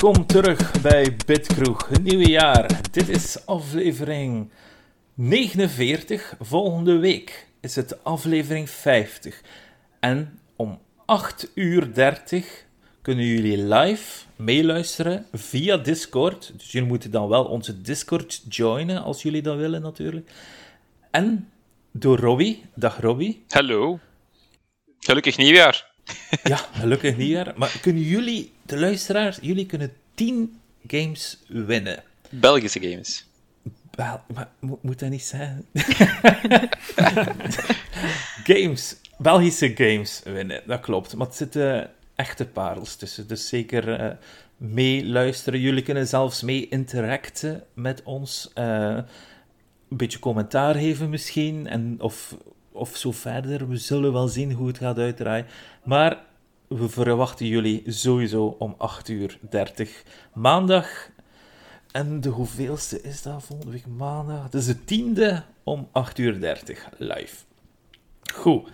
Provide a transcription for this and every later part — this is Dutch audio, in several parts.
Welkom terug bij Bitkroeg, het nieuwe jaar. Dit is aflevering 49. Volgende week is het aflevering 50. En om 8 uur 30 kunnen jullie live meeluisteren via Discord. Dus jullie moeten dan wel onze Discord joinen, als jullie dat willen natuurlijk. En door Robbie. Dag Robbie. Hallo. Gelukkig nieuwjaar. Ja, gelukkig nieuwjaar. Maar kunnen jullie, de luisteraars, jullie kunnen 10 games winnen. Belgische games. Wel, maar moet dat niet zijn? games, Belgische games winnen, dat klopt. Maar het zitten echte parels tussen. Dus zeker uh, meeluisteren. Jullie kunnen zelfs mee interacten met ons. Uh, een beetje commentaar geven misschien. En of, of zo verder. We zullen wel zien hoe het gaat uitdraaien. Maar we verwachten jullie sowieso om 8 uur 30 maandag. En de hoeveelste is dat volgende week maandag? Het is de tiende om 8 uur 30 live. Goed.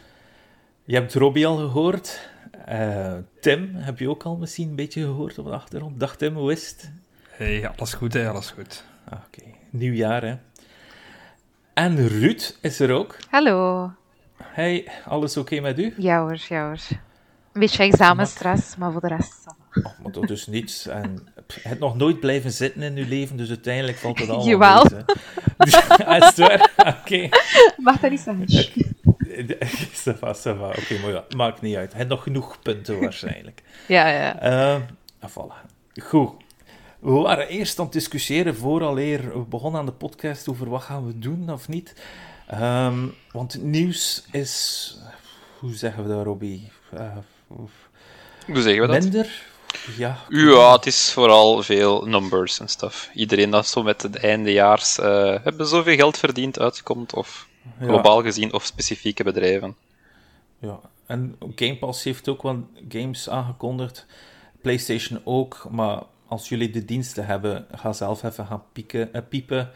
Je hebt Robbie al gehoord. Uh, Tim, heb je ook al misschien een beetje gehoord op de achtergrond? Dag Tim, hoe is het? Hey, alles goed hè, alles goed. Ah, Oké, okay. nieuwjaar hè. En Ruud is er ook. Hallo. Hey, alles oké okay met u? Ja hoor, ja hoor. Een beetje examenstress, maar voor de rest... Oh, maar dat is niets. En je hebt nog nooit blijven zitten in je leven, dus uiteindelijk valt het allemaal Jawel. goed, hè. is het waar? Oké. Mag dat niet zeggen? Ça va, ça va. Oké, maar ja, maakt niet uit. Heeft nog genoeg punten waarschijnlijk. ja, ja. Uh, voilà. Goed. We waren eerst aan het discussiëren vooraleer we begonnen aan de podcast over wat gaan we doen of niet. Um, want het nieuws is... Hoe zeggen we dat, Robbie? Uh, hoe zeggen we dat? Minder? Ja. ja, het is vooral veel numbers en stuff. Iedereen dat zo met het eindejaars uh, hebben zoveel geld verdiend uitkomt, of globaal gezien, of specifieke bedrijven. Ja, en Game Pass heeft ook wel games aangekondigd. PlayStation ook, maar als jullie de diensten hebben, ga zelf even gaan pieken, uh, piepen.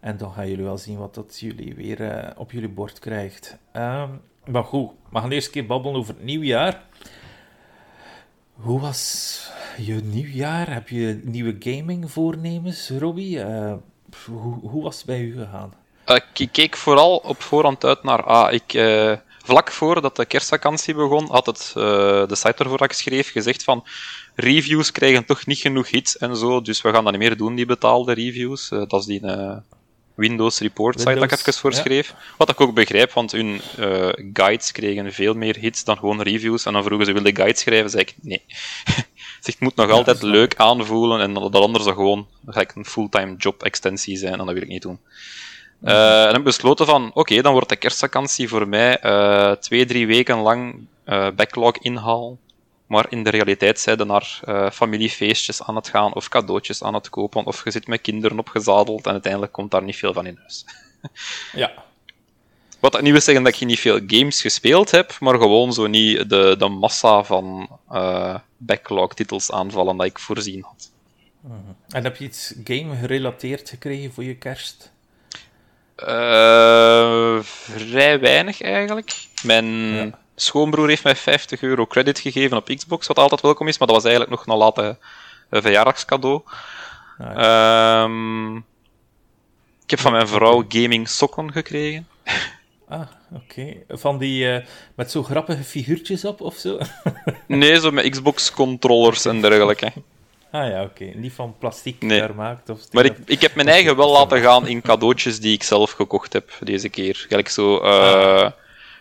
En dan gaan jullie wel zien wat dat jullie weer uh, op jullie bord krijgt. Um, maar goed, we gaan eerst een keer babbelen over het nieuwjaar. Hoe was je nieuwjaar? Heb je nieuwe gaming voornemens, Robbie? Uh, hoe, was het bij u gegaan? Uh, ik keek vooral op voorhand uit naar... Ah, ik, uh, vlak voordat de kerstvakantie begon, had het, de site waarvoor ik schreef gezegd van reviews krijgen toch niet genoeg hits en zo, dus we gaan dat niet meer doen, die betaalde reviews. dat is die Windows Report site dat ik even voorschreef. Ja. Wat ik ook begrijp, want hun uh, guides kregen veel meer hits dan gewoon reviews. En dan vroegen ze, wilde guides schrijven? zei ik, nee. zeg, het moet nog ja, altijd leuk aanvoelen en dat anders dan gewoon gelijk een fulltime job extensie zijn en dat wil ik niet doen. Uh, en heb besloten van, oké, okay, dan wordt de kerstvakantie voor mij uh, twee, drie weken lang backlog inhaal maar in de realiteit zijn er naar uh, familiefeestjes aan het gaan of cadeautjes aan het kopen of je zit met kinderen opgezadeld en uiteindelijk komt daar niet veel van in huis. ja. Wat dat niet wil zeggen dat je niet veel games gespeeld heb, maar gewoon zo niet de, de massa van uh, backlog-titels aanvallen dat ik voorzien had. -hmm. En heb je iets game-gerelateerd gekregen voor je kerst? Uh, vrij weinig eigenlijk. Mijn ja schoonbroer heeft mij 50 euro credit gegeven op Xbox, wat altijd welkom is, maar dat was eigenlijk nog een late uh, verjaardagscadeau. Ah, ja. um, ik heb van mijn vrouw gaming sokken gekregen. Ah, oké. Okay. Van die uh, met zo grappige figuurtjes op of zo? nee, zo met Xbox-controllers en dergelijke. Ah ja, oké. Okay. Niet van plastic nee. gemaakt. Of maar ik, ik heb mijn eigen wel laten gaan in cadeautjes die ik zelf gekocht heb deze keer. Gelijk zo. Uh, ah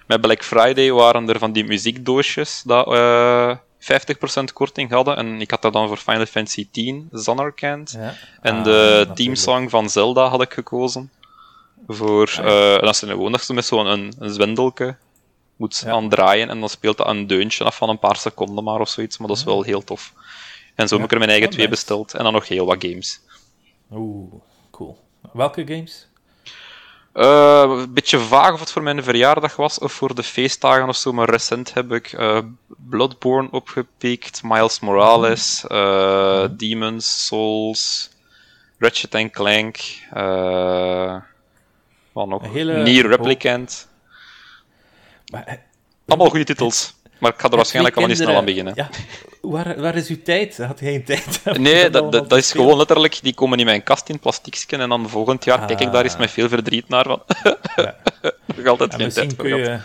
met Black Friday waren er van die muziekdoosjes dat uh, 50% korting hadden. En ik had dat dan voor Final Fantasy X, Zanarkand. Ja. En ah, de teamsong van Zelda had ik gekozen. Voor, ah, ja. uh, dat is gewoon dat je met zo'n een, een zwendelke moet ja. aan draaien. En dan speelt dat een deuntje af van een paar seconden maar of zoiets. Maar dat is wel heel tof. En zo heb ik er mijn eigen twee besteld. En dan nog heel wat games. Oeh, cool. Welke games? Uh, een beetje vaag of het voor mijn verjaardag was of voor de feestdagen of zo, maar recent heb ik uh, Bloodborne opgepikt, Miles Morales, mm. Demons, Souls, Ratchet Clank, wat nog? Nier Replicant. Maar, Allemaal goede titels, maar ik ga er waarschijnlijk al niet snel aan beginnen. Ja, waar, waar is uw tijd? Had geen tijd? Nee, dat, dat, is gewoon letterlijk, die komen in mijn kast in plastiekje en dan volgend jaar kijk ik daar eens Ah. met veel verdriet naar. Van. Ja. Altijd En geen misschien tijd kun je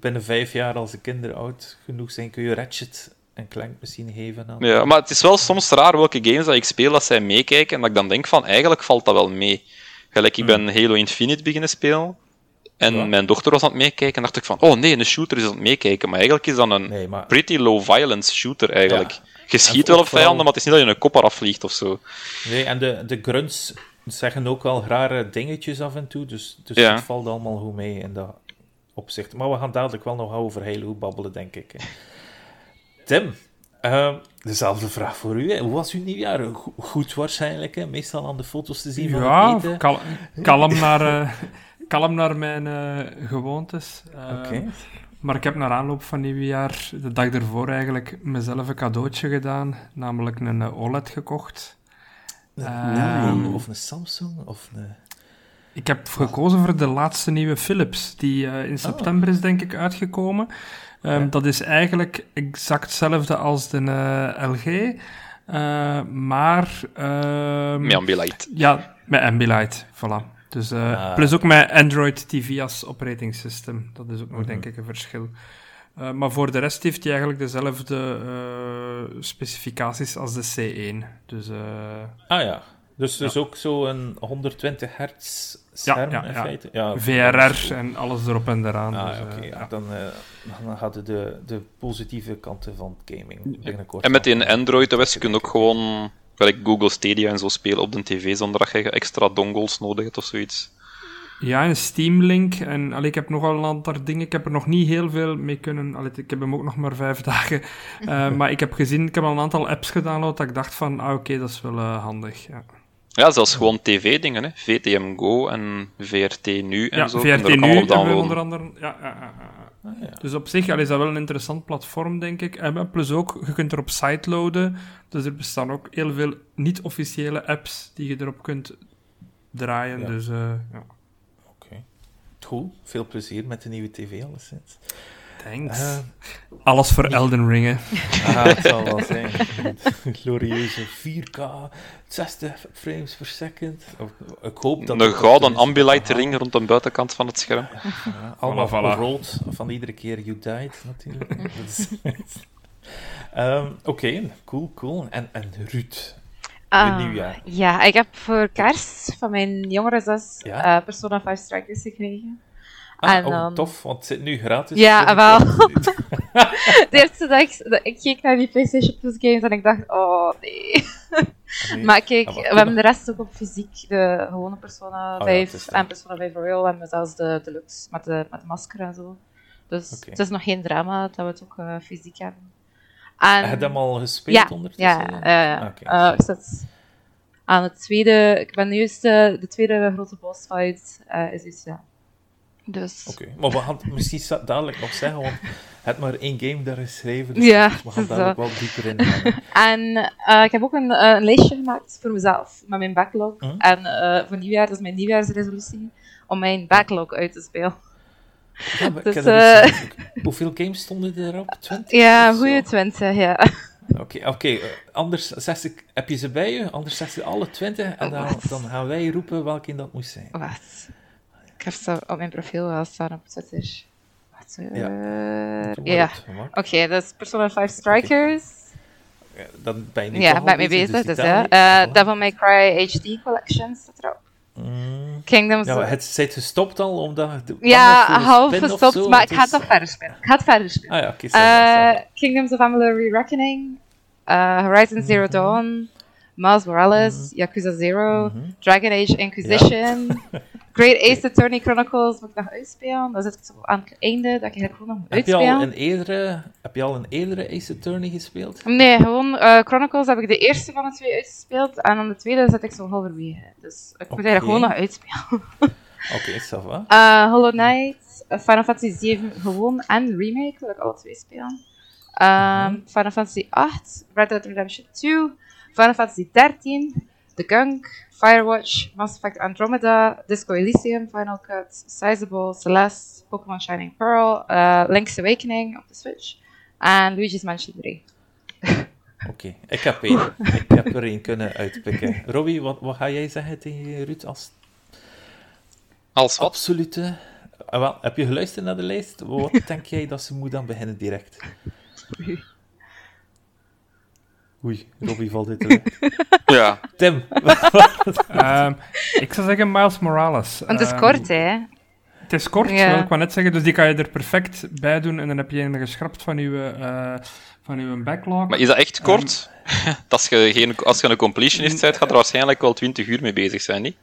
binnen vijf jaar, als de kinderen oud genoeg zijn, kun je Ratchet een klankmachine geven aan. Ja, maar het is wel soms raar welke games dat ik speel dat zij meekijken en dat ik dan denk van, eigenlijk valt dat wel mee. Gelijk, ik ben Halo Infinite beginnen spelen en Ja. mijn dochter was aan het meekijken en dacht ik van, oh nee, een shooter is aan het meekijken. Maar eigenlijk is dat een Nee, maar pretty low violence shooter eigenlijk. Ja. Je schiet wel op vooral- vijanden, maar het is niet dat je een kop eraf vliegt of zo. Nee, en de, de grunts zeggen ook wel rare dingetjes af en toe, dus, dus Ja. het valt allemaal goed mee in dat opzicht. Maar we gaan dadelijk wel nog over Halo babbelen, denk ik. Tim, ehm, dezelfde vraag voor u. Hè. Hoe was uw nieuwjaar? Go- goed waarschijnlijk, hè? meestal aan de foto's te zien van Ja, het eten. kal- kalm, naar, eh, kalm naar mijn eh, gewoontes. Eh, Oké. Maar ik heb naar aanloop van nieuwjaar, de dag ervoor eigenlijk, mezelf een cadeautje gedaan. Namelijk een eh, OLED gekocht. Een Ehm, of een Samsung of een... Ik heb gekozen voor de laatste nieuwe Philips, die eh, in september is denk ik uitgekomen. Ehm, Ja. Dat is eigenlijk exact hetzelfde als de eh, LG, eh, maar... ehm, Met Ambilight. Ja, met Ambilight, voilà. Dus, eh, Ah. Plus ook met Android TV als operating system. Dat is ook nog, Mhm. denk ik, een verschil. Eh, maar voor de rest heeft hij eigenlijk dezelfde eh, specificaties als de C1. Dus eh, Ah ja, dus, dus ook zo'n 120 hertz Ja, scherm ja, in ja. feite? Ja, VRR en alles erop en eraan. Ah, dus, ja, oké. ja, ja. Dan, eh, dan hadden de, de positieve kanten van gaming binnenkort. En met die nog, Android OS eh, kun je ook gewoon gelijk Google Stadia en zo spelen op de tv zonder dat je extra dongles nodig hebt of zoiets. Ja, een Steam Link. En allee, ik heb nogal een aantal dingen. Ik heb er nog niet heel veel mee kunnen. Allee, ik heb hem ook nog maar vijf dagen. Eh, maar ik heb gezien, ik heb al een aantal apps gedownload dat ik dacht van, ah oké, dat is wel eh, handig. Ja, Ja, zelfs gewoon tv-dingen, hè. VTM Go en VRT Nu en ja zo. VRT er nu allemaal hebben we onder andere. Ja, ja, ja, ja. Ah, ja. Dus op zich is dat wel een interessant platform, denk ik. En plus ook, je kunt erop sideloaden. Dus er bestaan ook heel veel niet-officiële apps die je erop kunt draaien. Ja. Dus eh, ja. Oké. Goed, veel plezier met de nieuwe tv alleszins. Thanks. Eh, Alles voor Elden Ring, hè. ah, het zal wel zijn. Glorieuze 4K, 60 frames per second. Ik hoop dat... Een gouden. Ambilight ring rond de buitenkant van het scherm. Ja, allemaal Voilà, rolled van iedere keer you died, natuurlijk. Dat is- Ehm, Oké, cool, cool. En, en Ruud, nieuwjaar. Ja, ik heb voor kerst van mijn jongere zus Ja? eh, Persona 5 Strikers gekregen. Ah, En oh, tof, want het zit nu gratis. Ja, wel. De eerste dag, ik, keek naar die PlayStation Plus games en ik dacht, oh nee. Nee. Maar kijk, Ah, we hebben de rest ook op fysiek. De gewone Persona Oh ja, 5 het is en Persona 5 Royal en zelfs de Deluxe met de, met de masker en zo. Dus het is nog geen drama dat we het ook eh, fysiek hebben. En, Heb je hem al gespeeld ja, ondertussen? ja, ja. ja. Eh, ik zit aan het tweede, ik ben nu juist de, de tweede grote boss fight eh, is dus ja. Dus Oké, maar we gaan het misschien dadelijk nog zeggen, want het maar één game daar geschreven, dus Ja, we gaan zo. dadelijk wel dieper in gaan. En eh, ik heb ook een, eh, een lijstje gemaakt voor mezelf, met mijn backlog. Hm? En eh, voor nieuwjaar, dat is mijn nieuwjaarsresolutie, om mijn backlog uit te spelen. Ja, Dus, eens. Hoeveel games stonden erop? 20? Ja, goede 20, ja. Oké, oké. anders zeg ik, heb je ze bij je? Anders zeg je alle 20 en dan, Wat? dan gaan wij roepen welke dat moest zijn. Wacht. Ik heb ze op mijn profiel wel staan op Twitter. Wacht, eh, Ja. Ja. Oké, dat is Persona 5 Strikers. Ja, Dan ben je nu Ja, ben mee bezig. dus ja. Eh, Devil May Cry HD Collection staat erop. Mm. Kingdoms Ja, het zit gestopt al, omdat... Ja, half gestopt, zo, maar ik ga het nog verder spelen. Ik ga het verder spelen. Ah ja, va, ça Eh, Kingdoms of Amalur Reckoning, eh, Horizon Zero Mhm. Dawn, Miles Morales, Yakuza Zero, Mhm. Dragon Age Inquisition, Great Ace Attorney Chronicles moet ik nog uitspelen. Dan zit ik zo aan het einde dat ik eigenlijk gewoon nog moet Heb je, al uitspelen. een eerdere, heb je al een eerdere Ace Attorney gespeeld? Nee, gewoon eh, Chronicles heb ik de eerste van de twee uitgespeeld en dan de tweede zit ik zo halverwege. Dus ik moet eigenlijk gewoon nog uitspelen. Oké, ça va. Eh, Hollow Knight, Final Fantasy 7 gewoon en remake, wil ik alle twee spelen. Ehm, Final Fantasy 8, Red Dead Redemption 2, Final Fantasy 13, The Gunk, Firewatch, Mass Effect Andromeda, Disco Elysium, Final Cut, Sizable, Celeste, Pokémon Shining Pearl, eh, Link's Awakening op de Switch en Luigi's Mansion 3. Oké, ik heb één. Ik heb er één kunnen uitpikken. Robbie, wat, wat ga jij zeggen tegen Ruud als Als wat? absolute... Ah, wel, heb je geluisterd naar de lijst? Wat denk jij dat ze moet aan beginnen direct? Oei, Robbie valt uit de lucht. Ja. Tim, Ehm, ik zou zeggen Miles Morales. Want het is Ehm, kort, hè? Het is kort, Ja. wil ik maar net zeggen. Dus die kan je er perfect bij doen en dan heb je een geschrapt van je, eh, van uw backlog. Maar is dat echt kort? als, je geen, als je een completionist bent, gaat er waarschijnlijk wel 20 uur mee bezig zijn, niet?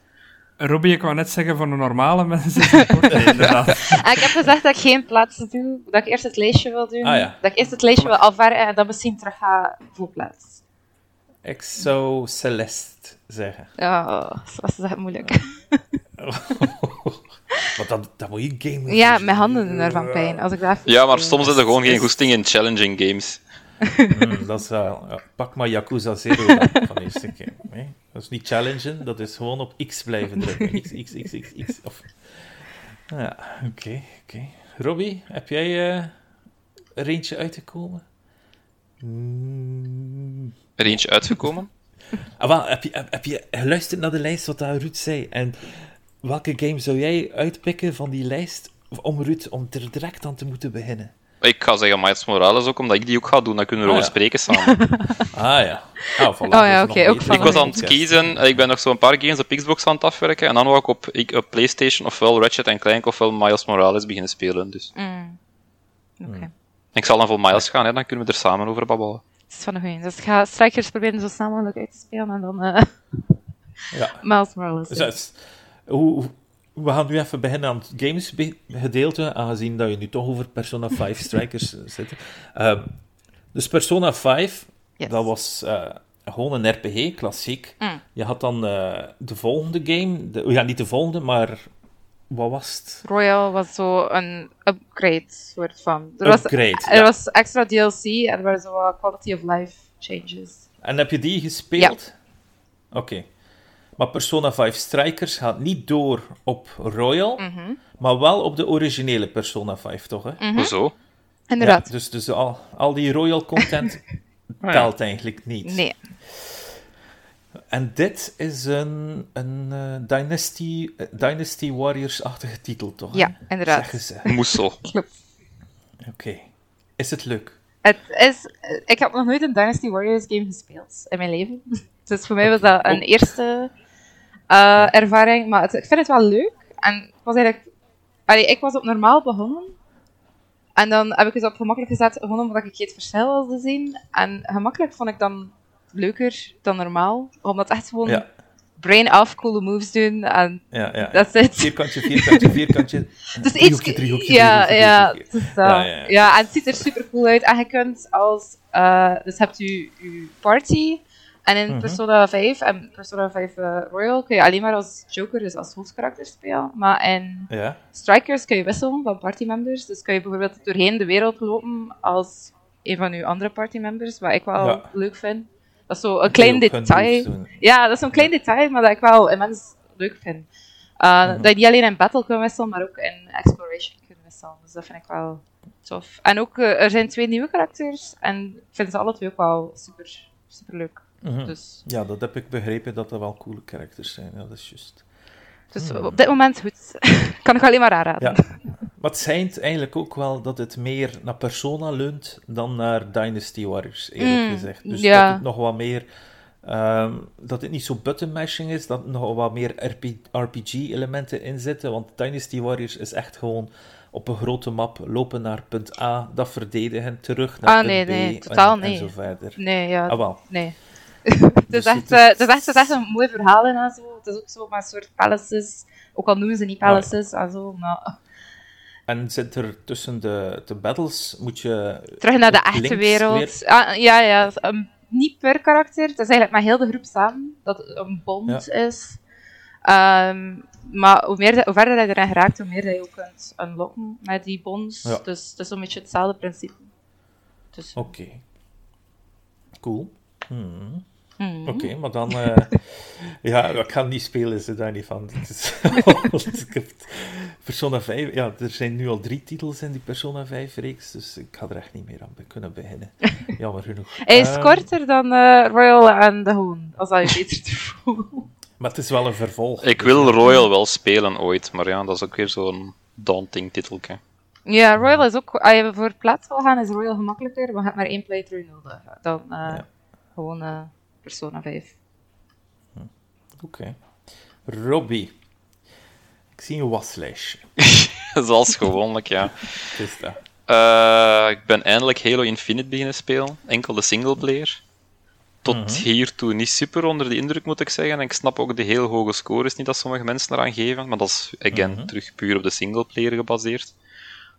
Robbie, ik wou net zeggen van de normale mensen is. Nee, inderdaad. En ik heb gezegd dat ik geen plaats doe, dat ik eerst het lijstje wil doen, Ah, ja. dat ik eerst het lijstje wil afwerken en dan misschien terug ga voor plaats. ik zou Celeste zeggen. Ja, dat is echt moeilijk. Want dat, dat moet je game Ja, mijn handen doen ervan pijn. Als ik dat Ja, maar soms heb je gewoon geen goesting in challenging games. Hmm, dat is ja, pak maar Yakuza Zero van eerste keer. Nee, dat is niet challengen, dat is gewoon op X blijven drukken. X, X, X, X, X. Of... Ja, oké, oké. Robbie, heb jij eh er eentje uitgekomen? Hmm. Er eentje uitgekomen. Ah, wel, heb, je, heb, heb je geluisterd naar de lijst wat daar Ruud zei? En welke game zou jij uitpikken van die lijst om Ruud om er direct aan te moeten beginnen? Ik ga zeggen Miles Morales ook, omdat ik die ook ga doen. Dan kunnen we Ah, erover ja. spreken samen. Ah ja. Ah, voilà, Oh ja, dat oké, ik was aan het kiezen. Ik ben nog zo'n paar games op Xbox aan het afwerken. En dan wou ik op, ik, op PlayStation ofwel Ratchet Clank ofwel Miles Morales beginnen spelen. Dus. Mm. Oké. Hmm. Ik zal dan voor Miles gaan, hè, dan kunnen we er samen over babbelen. Het is van een goeie. Dus ik ga Strikers proberen zo snel mogelijk uit te spelen en dan eh Ja. Miles Morales. Dus dat hoe- we gaan nu even beginnen aan het games-gedeelte, aangezien dat je nu toch over Persona 5 Strikers eh, zit. Ehm, dus Persona 5, Yes. dat was eh, gewoon een RPG, klassiek. Mm. Je had dan eh, de volgende game, de, ja, niet de volgende, maar wat was het? Royal was zo een upgrade soort van. Er was, Upgrade. er ja. was extra DLC en er waren zo wat quality of life changes. En heb je die gespeeld? Oké. Maar Persona 5 Strikers gaat niet door op Royal, Mhm. maar wel op de originele Persona 5, toch? Hè? Hoezo? Inderdaad. Ja, dus dus al, al die Royal content ja. telt eigenlijk niet. Nee. En dit is een, een eh, Dynasty, eh, Dynasty Warriors-achtige titel, toch? hè? Ja, inderdaad. Zeggen ze. Moesel. Klopt. Oké. Is het leuk? Het is, ik heb nog nooit een Dynasty Warriors game gespeeld in mijn leven. Dus voor mij was dat een eerste eh, ervaring. Maar het- ik vind het wel leuk. En ik was eigenlijk... Allee, ik was op normaal begonnen. En dan heb ik het op gemakkelijk gezet, gewoon omdat ik het verschil wilde zien. En gemakkelijk vond ik dan leuker dan normaal. Omdat echt gewoon Ja, brain off, coole moves doen. En ja, ja. Vierkantje, vierkantje, vierkantje. Dus Driehoekje, iets... driehoekje, ja, driehoekje, ja, driehoekje. Ja, Ja, ja, ja. en het ziet er super cool uit. En je kunt als... eh, dus hebt je, je party. En in Mhm. Persona 5 en Persona 5 eh, Royal kun je alleen maar als Joker, dus als hoofdkarakter spelen. Maar in Ja, Strikers kun je wisselen van partymembers. Dus kun je bijvoorbeeld doorheen de wereld lopen als een van je andere partymembers, wat ik wel Ja. leuk vind. Dat is zo een klein detail. Ja, dat is zo'n klein detail, maar dat ik wel immens leuk vind. Uh, Mhm. Dat je niet alleen in battle kunt wisselen, maar ook in exploration kunt wisselen. Dus dat vind ik wel tof. En ook, eh, er zijn twee nieuwe karakters en ik vind ze alle twee ook wel super, super leuk. Mhm. Dus, Ja, dat heb ik begrepen dat dat wel coole characters zijn. Ja, dat is juist. dus op dit moment goed. kan ik alleen maar aanraden. Ja. Maar het schijnt eigenlijk ook wel dat het meer naar Persona leunt dan naar Dynasty Warriors, eerlijk Mm, gezegd. Dus ja. dat het nog wat meer... ehm, dat het niet zo button mashing is, dat er nog wat meer RPG-elementen in zitten. Want Dynasty Warriors is echt gewoon op een grote map lopen naar punt A, dat verdedigen, terug naar Ah, punt nee, B nee, en- totaal en, niet. zo verder. Nee, ja. Ah, wel. Nee. het, Dus is echt, het eh, is- het, is echt, het is echt een mooi verhaal in en zo. Het is ook zo een soort palaces. Ook al noemen ze niet palaces en zo, maar En zit er tussen de, de battles, moet je... terug naar de echte wereld. Ah, ja, ja. um, niet per karakter. Het is eigenlijk met heel de groep samen dat het een bond is. Ehm, maar hoe, meer, hoe verder je erin geraakt, hoe meer dat je ook kunt unlocken met die bonds. Ja. Dus het is een beetje hetzelfde principe. Dus, Oké. Cool. Hmm. Mhm. Oké, maar dan... eh, ja, ik ga niet spelen, ze daar niet van. Persona 5... Ja, er zijn nu al drie titels in die Persona 5-reeks, dus ik ga er echt niet meer aan kunnen beginnen. Jammer genoeg. Hij is Ehm, korter dan eh, Royal en The Hoon, als dat je beter te voelen. Maar het is wel een vervolg. Ik wil Royal wel spelen ooit, maar ja, dat is ook weer zo'n daunting titelke. Ja, Royal is ook... Als je voor plaats wil gaan, is Royal gemakkelijker, maar je hebt maar één playthrough nodig. Dan eh, Ja. gewoon eh, Persona 5. Oké. Robbie. Ik zie een waslijstje. Zoals gewoonlijk, ja. Het is dat. Eh, ik ben eindelijk Halo Infinite beginnen spelen. Enkel de singleplayer. Tot hiertoe niet super onder de indruk, moet ik zeggen. En ik snap ook de heel hoge scores niet dat sommige mensen eraan geven. Maar dat is, again, terug puur op de singleplayer gebaseerd.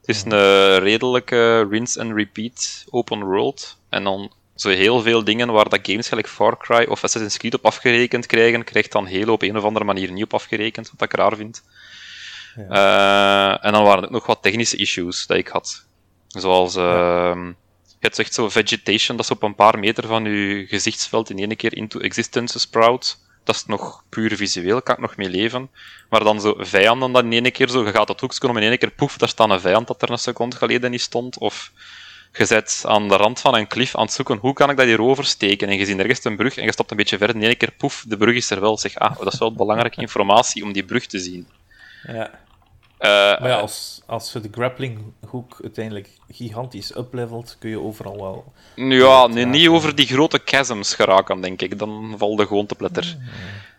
Het is een redelijke rinse and repeat open world. En dan zo heel veel dingen waar dat games gelijk Far Cry of Assassin's Creed op afgerekend krijgen, krijgt dan Halo op een of andere manier niet op afgerekend, wat ik raar vind. Eh, en dan waren er ook nog wat technische issues dat ik had. Zoals, ehm je hebt echt zo vegetation, dat is op een paar meter van je gezichtsveld in één keer into existence sprout. Dat is nog puur visueel, kan ik nog mee leven. Maar dan zo vijanden dan in één keer zo, je gaat dat hoekje om in één keer poef, daar staat een vijand dat er een seconde geleden niet stond. Of je zit aan de rand van een klif aan het zoeken, hoe kan ik dat hier oversteken? En je ziet ergens een brug en je stapt een beetje verder, in één keer poef, de brug is er wel. Zeg, ah, dat is wel belangrijke informatie om die brug te zien. Ja. Eh, Maar ja, als, als je de grapplinghoek uiteindelijk gigantisch uplevelt, kun je overal wel... Ja, nee, niet over die grote chasms geraken, denk ik. Dan valt de gewoon te pletter.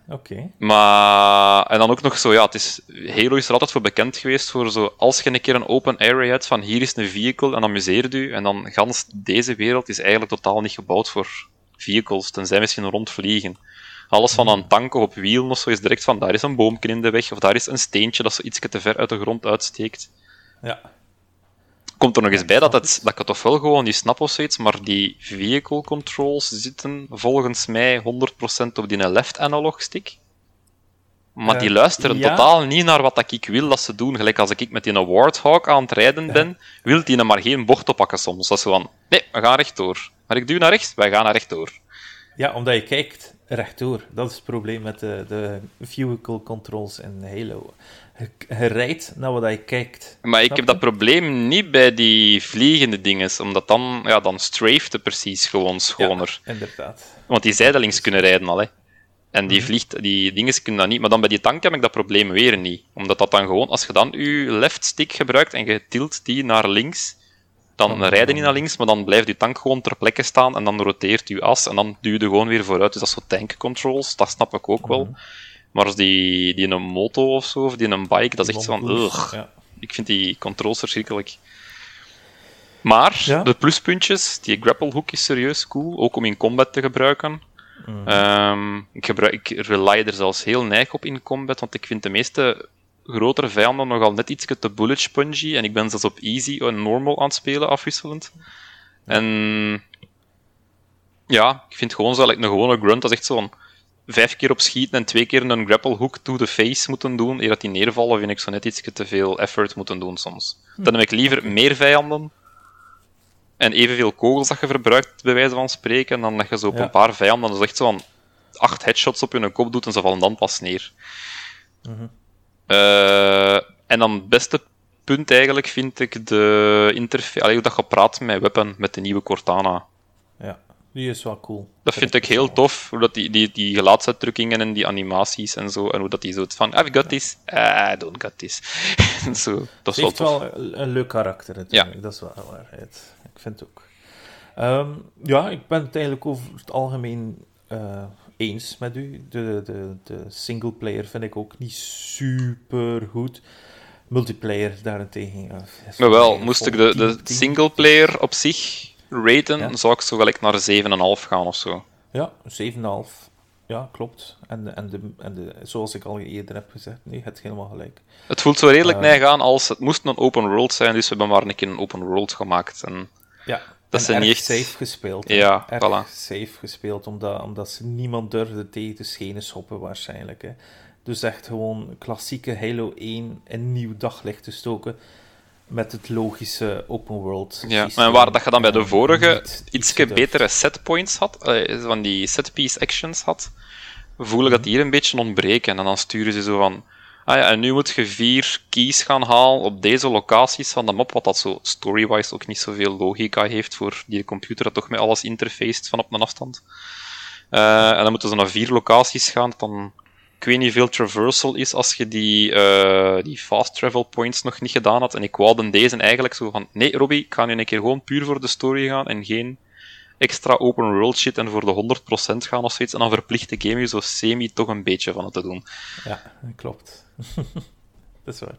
Oké. Maar, en dan ook nog zo, ja, het is, Halo is er altijd voor bekend geweest voor zo, als je een keer een open area hebt van hier is een vehicle en amuseert u, en dan gans deze wereld is eigenlijk totaal niet gebouwd voor vehicles, tenzij misschien rondvliegen. Alles van een tank of op wielen of zo is direct van, daar is een boomje in de weg, of daar is een steentje dat zo iets te ver uit de grond uitsteekt. Ja. Komt er nog eens bij dat, het, dat ik het toch wel gewoon niet snap of zoiets, maar die vehicle controls zitten volgens mij 100% op die left analog stick. Maar die Eh, luisteren ja. totaal niet naar wat ik wil dat ze doen. Gelijk als ik met die Warthog aan het rijden ben, wil die maar geen bocht oppakken soms. Dat is van, nee, we gaan rechtdoor. Maar ik duw naar rechts, wij gaan naar rechtdoor. Ja, omdat je kijkt rechtdoor. Dat is het probleem met de, de vehicle controls in Halo. Je, je rijdt naar wat je kijkt. Maar ik heb dat probleem niet bij die vliegende dingen, omdat dan, ja, dan strafte precies gewoon schoner. Ja, inderdaad. Want die zijdelings kunnen rijden al, hè. En Mhm. die vliegt, die dingen kunnen dat niet. Maar dan bij die tank heb ik dat probleem weer niet. Omdat dat dan gewoon, als je dan je left stick gebruikt en je tilt die naar links, dan je niet naar links, maar dan blijft je tank gewoon ter plekke staan en dan roteert je as en dan duw je gewoon weer vooruit. Dus dat is zo tank controls, dat snap ik ook wel. Mhm. Maar als die, die in een moto of zo, of die in een bike, dat is echt zo van, ugh. Ja. Ik vind die controls verschrikkelijk. Maar Ja. de pluspuntjes, die grapple hook is serieus cool, ook om in combat te gebruiken. Mhm. Ehm, ik, gebruik, ik rely er zelfs heel neig op in combat, want ik vind de meeste grotere vijanden nogal net iets te bullet spongy. En ik ben zelfs op easy en normal aan het spelen, afwisselend. En ja, ik vind gewoon zo, like, een gewone grunt, dat is echt zo'n vijf keer op schieten en twee keer een grapple hook to the face moeten doen, eer dat die neervallen, vind ik zo net iets te veel effort moeten doen soms. Dan heb ik liever meer vijanden en evenveel kogels dat je verbruikt, bij wijze van spreken, dan dat je zo op Ja. een paar vijanden, dus echt zo van acht headshots op hun kop doet en ze vallen dan pas neer. Mhm. Eh, en dan het beste punt eigenlijk vind ik de interface, allee, hoe dat je praat met Weapon, met de nieuwe Cortana. ja, die is wel cool. Dat vind ik heel tof, hoe dat die, die, die gelaatsuitdrukkingen en die animaties en zo, en hoe dat die zo het van, I've got this, I don't got this. Zo, dat is wel heeft tof. wel een, leuk karakter natuurlijk, dat is wel waarheid. Ik vind het ook. Ehm, ja, ik ben het eigenlijk over het algemeen eh, eens met u. De, de, de singleplayer vind ik ook niet super goed. Multiplayer daarentegen. ja, Maar wel, moest ik de, de singleplayer op zich raten, Ja. zou ik zo gelijk naar 7,5 gaan of zo. Ja, 7,5. Ja, klopt. En, en, de, en de, zoals ik al eerder heb gezegd, nee, het is helemaal gelijk. Het voelt zo redelijk Eh. neig aan als het moest een open world zijn, dus we hebben maar een keer een open world gemaakt. En Ja, Dat erg niet echt- safe gespeeld. hè. Ja, erg voilà. safe gespeeld, omdat, omdat ze niemand durfde tegen de schenen schoppen waarschijnlijk. Hè. Dus echt gewoon klassieke Halo 1 een nieuw daglicht te stoken. met het logische open world. Ja, systeem. en waar dat je dan bij de vorige iets betere setpoints had, eh, van die set-piece actions had, voel ik dat die hier een beetje ontbreken. En dan sturen ze zo van, ah ja, en nu moet je vier keys gaan halen op deze locaties van de map, wat dat zo story-wise ook niet zoveel logica heeft voor die computer dat toch met alles interfaced van op een afstand. Eh, en dan moeten ze naar vier locaties gaan, dan ik weet niet veel traversal is als je die, eh, die fast travel points nog niet gedaan had. En ik wou deze eigenlijk zo van, nee Robbie, ik ga nu een keer gewoon puur voor de story gaan en geen extra open world shit en voor de 100% gaan of zoiets. En dan verplicht de game je zo semi toch een beetje van het te doen. Ja, klopt. dat is waar.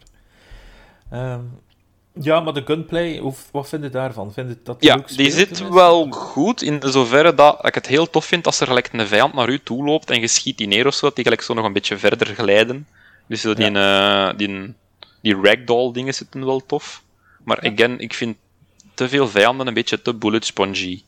Ehm, ja, maar de gunplay, hoe, wat vind je daarvan? Vind je dat Ja, leuk die zit wel goed in zoverre dat ik het heel tof vind als er gelijk een vijand naar u toe loopt en je schiet die neer of zo, dat die gelijk zo nog een beetje verder glijden. Dus die, eh, die, die ragdoll dingen zitten wel tof. Maar again, ik vind te veel vijanden een beetje te bullet spongy.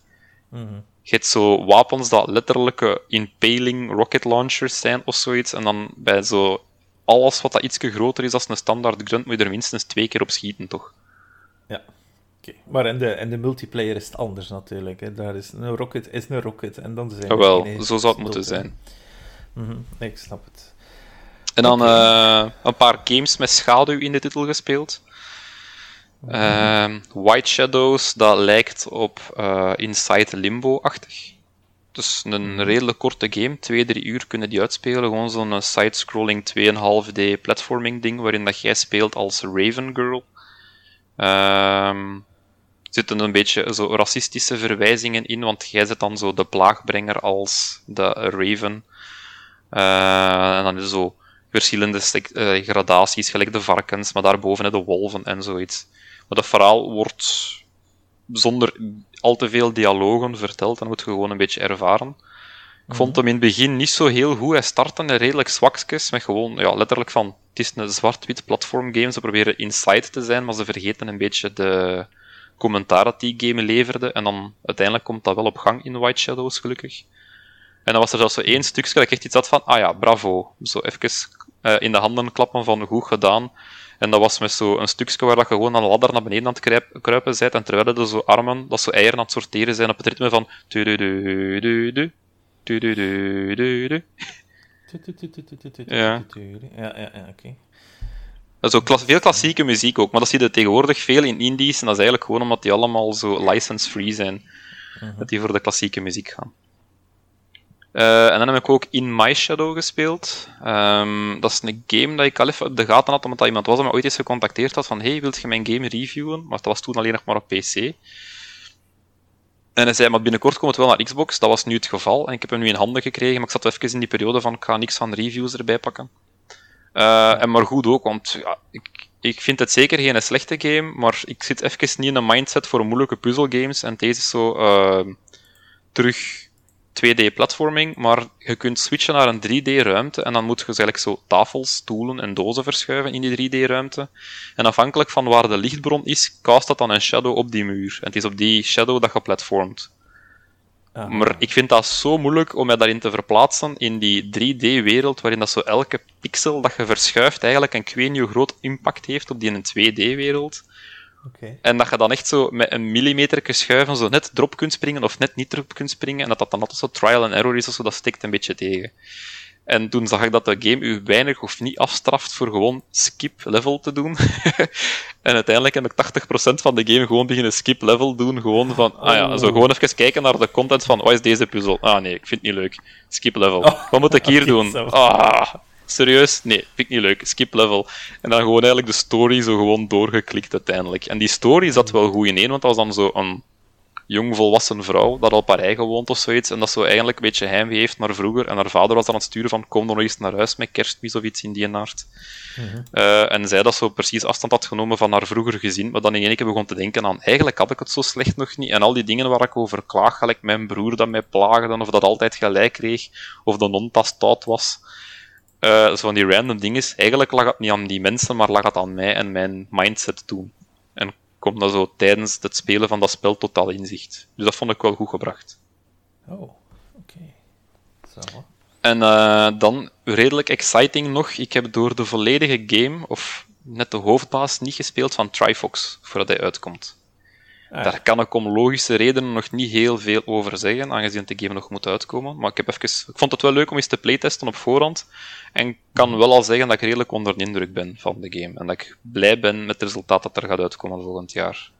Mhm. Je hebt zo wapens dat letterlijke impaling rocket launchers zijn of zoiets. En dan bij zo alles wat dat ietsje groter is als een standaard grunt, moet je er minstens twee keer op schieten, toch? Ja. Oké. Maar in de, in de multiplayer is het anders natuurlijk. Hè. Daar is een rocket is een rocket. En dan zijn Jawel, geen zo zou het moeten hè. zijn. Mhm, nee, ik snap het. En dan eh, een paar games met schaduw in de titel gespeeld. Ehm, White Shadows, dat lijkt op eh, Inside Limbo-achtig. Dus een redelijk korte game, 2-3 uur kunnen die uitspelen. Gewoon zo'n side-scrolling 2,5D platforming ding, waarin dat jij speelt als Raven Girl. Ehm, er zitten een beetje zo racistische verwijzingen in, want jij zit dan zo de plaagbrenger als de Raven. Eh, en dan is er zo verschillende eh, gradaties, gelijk de varkens, maar daarboven de wolven en zoiets. Maar dat verhaal wordt zonder al te veel dialogen verteld, dan moet je gewoon een beetje ervaren. Ik vond hem in het begin niet zo heel goed. Hij startte een redelijk zwakjes, met gewoon, ja, letterlijk van, het is een zwart-wit platformgame, ze proberen inside te zijn, maar ze vergeten een beetje de commentaar dat die game leverde, en dan uiteindelijk komt dat wel op gang in White Shadows, gelukkig. En dan was er zelfs zo één stukje dat ik echt iets had van, ah ja, bravo. Zo even eh, in de handen klappen van goed gedaan. En dat was met zo een stukje waar dat je gewoon aan de ladder naar beneden aan het kruip- kruipen bent. En terwijl er zo armen, dat zo eieren aan het sorteren zijn op het ritme van... Ja. Ja, ja, ja oké. Ook klas- veel klassieke muziek ook, maar dat zie je tegenwoordig veel in indies. En dat is eigenlijk gewoon omdat die allemaal zo license-free zijn. Dat die voor de klassieke muziek gaan. Eh, en dan heb ik ook In My Shadow gespeeld. Ehm, dat is een game dat ik al even op de gaten had, omdat dat iemand was dat me ooit eens gecontacteerd had van hey, wilt je mijn game reviewen? Maar dat was toen alleen nog maar op PC. En hij zei, maar binnenkort komt het wel naar Xbox. Dat was nu het geval. En ik heb hem nu in handen gekregen, maar ik zat even in die periode van, ik ga niks van reviews erbij pakken. Eh, en maar goed ook, want ja, ik, ik vind het zeker geen slechte game, maar ik zit even niet in een mindset voor moeilijke puzzelgames. En deze is zo eh, terug 2D-platforming, maar je kunt switchen naar een 3D-ruimte en dan moet je dus eigenlijk zo tafels, stoelen en dozen verschuiven in die 3D-ruimte. En afhankelijk van waar de lichtbron is, cast dat dan een shadow op die muur. En het is op die shadow dat je platformt. Ah, Maar ik vind dat zo moeilijk om mij daarin te verplaatsen in die 3D-wereld, waarin dat zo elke pixel dat je verschuift eigenlijk een nieuw groot impact heeft op die in een 2D-wereld. En dat je dan echt zo met een millimeter schuiven zo net erop kunt springen of net niet erop kunt springen. En dat dat dan altijd zo trial and error is of zo, dat steekt een beetje tegen. En toen zag ik dat de game u weinig of niet afstraft voor gewoon skip level te doen. en uiteindelijk heb ik 80% van de game gewoon beginnen skip level doen. Gewoon van, ah ja, zo gewoon even kijken naar de content van, wat is deze puzzel? Ah nee, ik vind het niet leuk. Skip level. Wat moet ik hier doen? Ah, serieus? Nee, vind ik niet leuk. Skip level. En dan gewoon eigenlijk de story zo gewoon doorgeklikt uiteindelijk. En die story zat wel goed in één, want dat was dan zo een jong volwassen vrouw dat al eigen woont of zoiets. En dat zo eigenlijk een beetje heimwee heeft naar vroeger. En haar vader was dan aan het sturen van kom dan nog eens naar huis met kerstmis of iets in die aard. Eh, en zij dat zo precies afstand had genomen van haar vroeger gezin, maar dan in één keer begon te denken aan eigenlijk had ik het zo slecht nog niet. En al die dingen waar ik over klaag, gelijk mijn broer dat mij plaagde, of dat altijd gelijk kreeg, of de non stout was. Eh, zo van die random dingen. Eigenlijk lag het niet aan die mensen, maar lag het aan mij en mijn mindset toen. En komt dat zo tijdens het spelen van dat spel totaal inzicht. Dus dat vond ik wel goed gebracht. Oh, oké. Zo. En eh, dan redelijk exciting nog. Ik heb door de volledige game, of net de hoofdbaas niet gespeeld van Trifox, voordat hij uitkomt. Ah, Daar kan ik om logische redenen nog niet heel veel over zeggen, aangezien de game nog moet uitkomen. Maar ik, heb even, ik vond het wel leuk om eens te playtesten op voorhand. En kan wel al zeggen dat ik redelijk onder de indruk ben van de game. En dat ik blij ben met het resultaat dat er gaat uitkomen volgend jaar.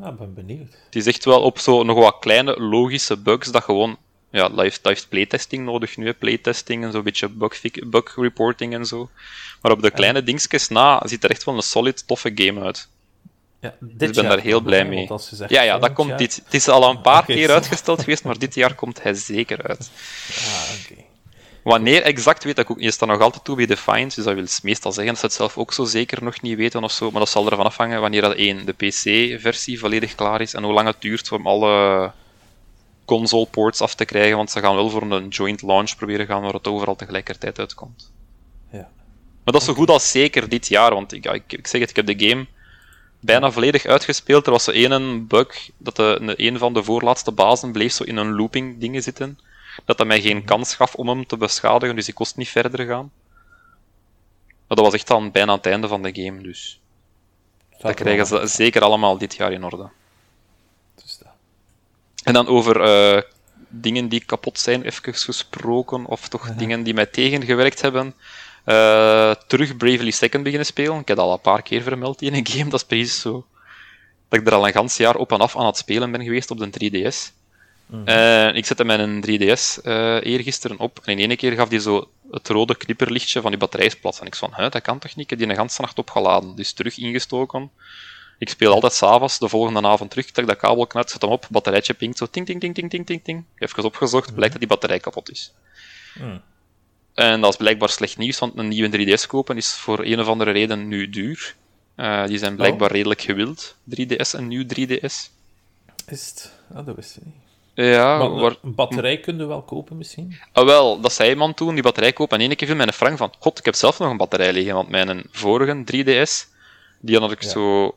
ah, ik ben benieuwd. Het is echt wel op zo nog wat kleine logische bugs dat gewoon. Ja, live, live playtesting nodig nu, hè. playtesting en zo'n beetje bug, bug reporting en zo. Maar op de kleine dingetjes na ziet er echt wel een solid, toffe game uit. Ja, dit Dus ik ben jaar daar heel blij mee. Ja, ja, dat komt jaar- dit. Het is al een paar keer zo. uitgesteld geweest, maar dit jaar komt hij zeker uit. Ah, oké. Wanneer exact weet ik ook niet. Je staat nog altijd toe bij Defiance, dus dat wil meestal zeggen dat ze het zelf ook zo zeker nog niet weten of zo. Maar dat zal ervan afhangen wanneer dat één, de PC-versie volledig klaar is en hoe lang het duurt om alle console ports af te krijgen, want ze gaan wel voor een joint launch proberen gaan waar het overal tegelijkertijd uitkomt. Ja. Maar dat is zo goed als zeker dit jaar, want ik, ja, ik, ik zeg het, ik heb de game bijna volledig uitgespeeld. Er was zo één bug, dat de, een, van de voorlaatste bazen bleef zo in een looping dingen zitten, dat dat mij geen kans gaf om hem te beschadigen, dus ik kost niet verder gaan. Maar dat was echt dan bijna aan het einde van de game, dus dat krijgen ze zeker allemaal dit jaar in orde. Dus dat. En dan over eh, dingen die kapot zijn, even gesproken, of toch dingen die mij tegengewerkt hebben. Eh, terug Bravely Second beginnen spelen. Ik heb dat al een paar keer vermeld in een game. Dat is precies zo. Dat ik er al een gans jaar op en af aan het spelen ben geweest op de 3DS. Eh, ik zette mijn 3DS eh eergisteren op en in één keer gaf die zo het rode knipperlichtje van die batterijsplat. En ik van, dat kan toch niet? Ik heb die een ganse nacht opgeladen. Dus terug ingestoken. Ik speel altijd s'avonds, de volgende avond terug, trek dat kabel knut, zet hem op, batterijtje pinkt zo ting ting ting ting ting ting ting. Even opgezocht, blijkt dat die batterij kapot is. Hmm. En dat is blijkbaar slecht nieuws, want een nieuwe 3DS kopen is voor een of andere reden nu duur. Eh, die zijn blijkbaar redelijk gewild, 3DS en nieuw 3DS. Is het? Ah, dat wist ik niet. Ja, Maar waar- een batterij kun je wel kopen misschien? Ah, wel, dat zei iemand toen, die batterij kopen. En één keer viel mijn frank van, god, ik heb zelf nog een batterij liggen, want mijn vorige 3DS, die had ik Ja. zo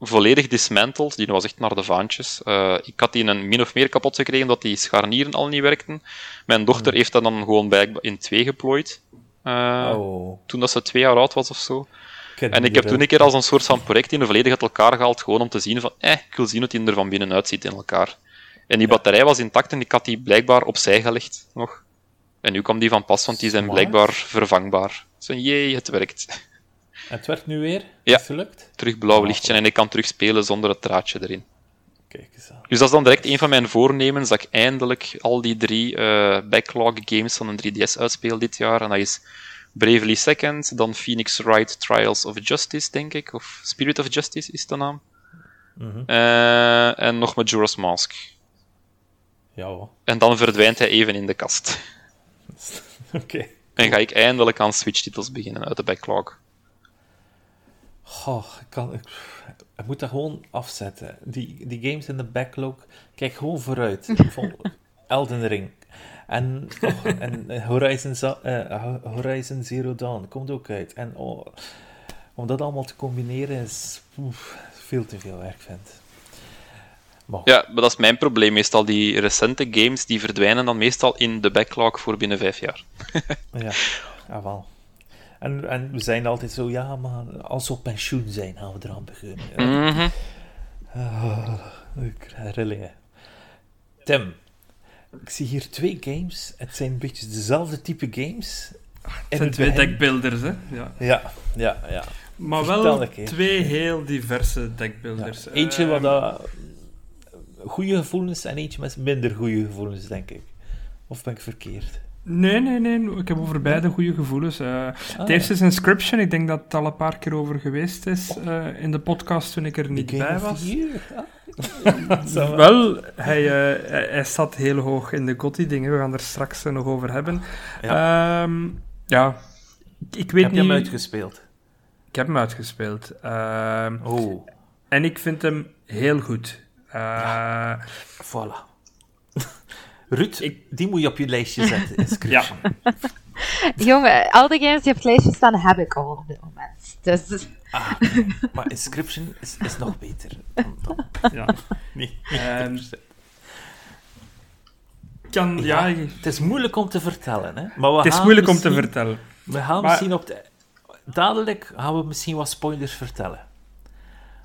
volledig dismantled, die was echt naar de vaantjes. Eh, ik had die een min of meer kapot gekregen, omdat die scharnieren al niet werkten. Mijn dochter heeft dat dan gewoon bij in twee geplooid, eh, oh. toen dat ze twee jaar oud was of zo. ken En ik heb toen een keer als een soort van project in de volledig uit elkaar gehaald, gewoon om te zien van, eh, ik wil zien hoe die er van binnenuit ziet in elkaar. En die batterij was intact en ik had die blijkbaar opzij gelegd nog. En nu kwam die van pas, want die zijn blijkbaar vervangbaar. Zo, jee, het werkt. En het werkt nu weer? Ja. Is gelukt? Terug blauw lichtje en ik kan terug spelen zonder het draadje erin. Kijk eens aan. Dus dat is dan direct een van mijn voornemens, dat ik eindelijk al die drie eh, backlog games van een 3DS uitspeel dit jaar. En dat is Bravely Second, dan Phoenix Wright Trials of Justice, denk ik. Of Spirit of Justice is de naam. Mhm. Eh, en nog Majora's Mask. Ja, hoor. En dan verdwijnt hij even in de kast. Oké. En ga ik eindelijk aan Switch-titels beginnen uit de backlog. Goh, ik, kan, ik, ik moet dat gewoon afzetten. Die, die games in de backlog, kijk gewoon vooruit. Vol- Elden Ring. En, oh, en Horizon, eh, Horizon Zero Dawn komt ook uit. En oh, om dat allemaal te combineren is oef, veel te veel werk, vind Maar Ja, maar dat is mijn probleem. Meestal die recente games die verdwijnen dan meestal in de backlog voor binnen vijf jaar. ja, jawel. En, en we zijn altijd zo, ja, maar als we op pensioen zijn, gaan we eraan beginnen. Ik krijg rillingen. Tim, ik zie hier twee games. Het zijn een beetje dezelfde type games. Het zijn twee deckbuilders, hè. Ja. Ja, ja, ja. Maar Vertel wel twee heel diverse ja. deckbuilders. Eentje Ehm, wat goede gevoelens en eentje met minder goede gevoelens, denk ik. Of ben ik verkeerd? Nee, nee, nee. Ik heb over beide goede gevoelens. Eh, Ah, het eerste is Inscription. Ik denk dat het al een paar keer over geweest is eh, in de podcast toen ik er niet bij was. Ah. Wel, hij, eh, hij, staat heel hoog in de Gotti-dingen. We gaan er straks nog over hebben. Ja, ja ik weet Heb je niet... hem uitgespeeld? Ik heb hem uitgespeeld. Ehm, Oh, en ik vind hem heel goed. Eh, voilà. Ruud, Ik- die moet je op je lijstje zetten. Inscription. Jongen, al die games die op het lijstje staan, heb ik al op dit moment. Dus Ah, maar Inscription is, is nog beter. Dan, dan. ja. Nee, Ehm, kan, Ja, ja, het is moeilijk om te vertellen, hè? Maar we het is gaan moeilijk om te misschien- vertellen. We gaan Maar- misschien op de... dadelijk gaan we misschien wat spoilers vertellen.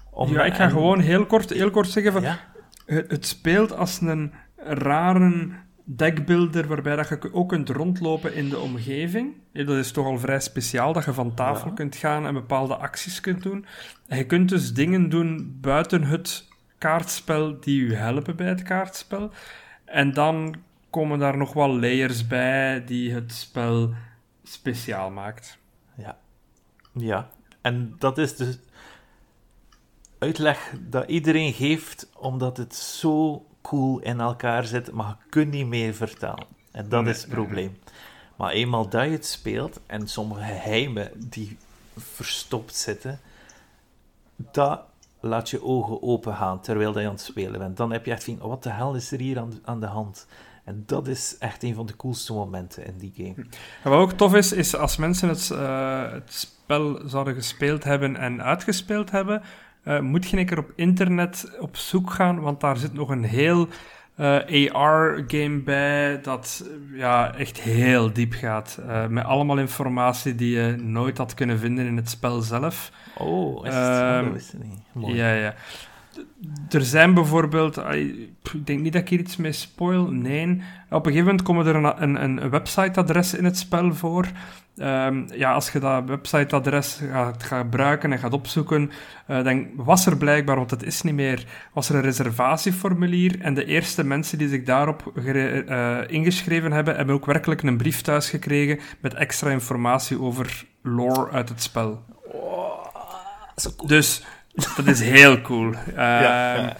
Om- ja, ik ga en- gewoon heel kort, heel kort zeggen van... Ja? Het, het speelt als een rare deckbuilder waarbij dat je ook kunt rondlopen in de omgeving. Ja, Dat is toch al vrij speciaal, dat je van tafel Ja. kunt gaan en bepaalde acties kunt doen. En je kunt dus dingen doen buiten het kaartspel die je helpen bij het kaartspel. En dan komen daar nog wel layers bij die het spel speciaal maakt. Ja. Ja. En dat is de uitleg dat iedereen geeft, omdat het zo cool in elkaar zit, maar je kunt niet meer vertellen. En dat Nee, is het nee, probleem. Maar eenmaal dat je het speelt, en sommige geheimen die verstopt zitten, dat laat je ogen open gaan terwijl je aan het spelen bent. Dan heb je echt van, wat de hel is er hier aan, aan de hand? En dat is echt een van de coolste momenten in die game. En wat ook tof is, is als mensen het, eh, het spel zouden gespeeld hebben en uitgespeeld hebben, eh, moet je een keer op internet op zoek gaan, want daar zit nog een heel AR-game bij dat eh, ja, echt heel diep gaat. eh, met allemaal informatie die je nooit had kunnen vinden in het spel zelf. Oh, is het? Mooi. Ja, ja. Er zijn bijvoorbeeld, ik denk niet dat ik hier iets mee spoil, nee. Op een gegeven moment komt er een, een, een websiteadres in het spel voor. Ehm, ja, als je dat websiteadres gaat, gaat gebruiken en gaat opzoeken, eh, dan was er blijkbaar, want het is niet meer, was er een reservatieformulier en de eerste mensen die zich daarop eh, ingeschreven hebben, hebben ook werkelijk een brief thuis gekregen met extra informatie over lore uit het spel. Cool. Dus dat is heel cool. Ehm, ja.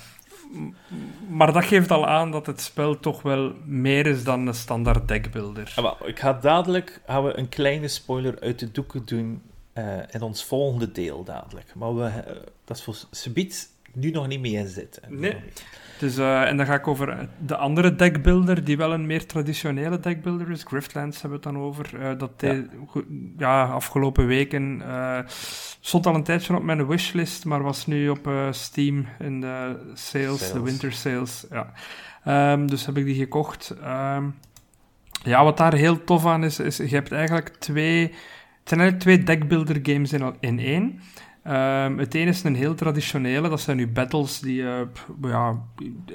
Maar dat geeft al aan dat het spel toch wel meer is dan een standaard deckbuilder. Ah, ik ga dadelijk gaan we een kleine spoiler uit de doeken doen eh, in ons volgende deel dadelijk. Maar we, eh, dat is voor Subiet nu nog niet mee in zitten. Nee. Dus, eh, en dan ga ik over de andere deckbuilder, die wel een meer traditionele deckbuilder is. Griftlands hebben we het dan over. eh, dat ja, afgelopen weken eh, stond al een tijdje op mijn wishlist, maar was nu op Steam in de sales, de winter sales. Ja. Ehm, dus heb ik die gekocht. Ehm, ja, wat daar heel tof aan is, is je hebt eigenlijk twee... Het zijn eigenlijk twee deckbuilder games in, in één. Ehm, het ene is een heel traditionele, dat zijn nu battles die... pff, ja,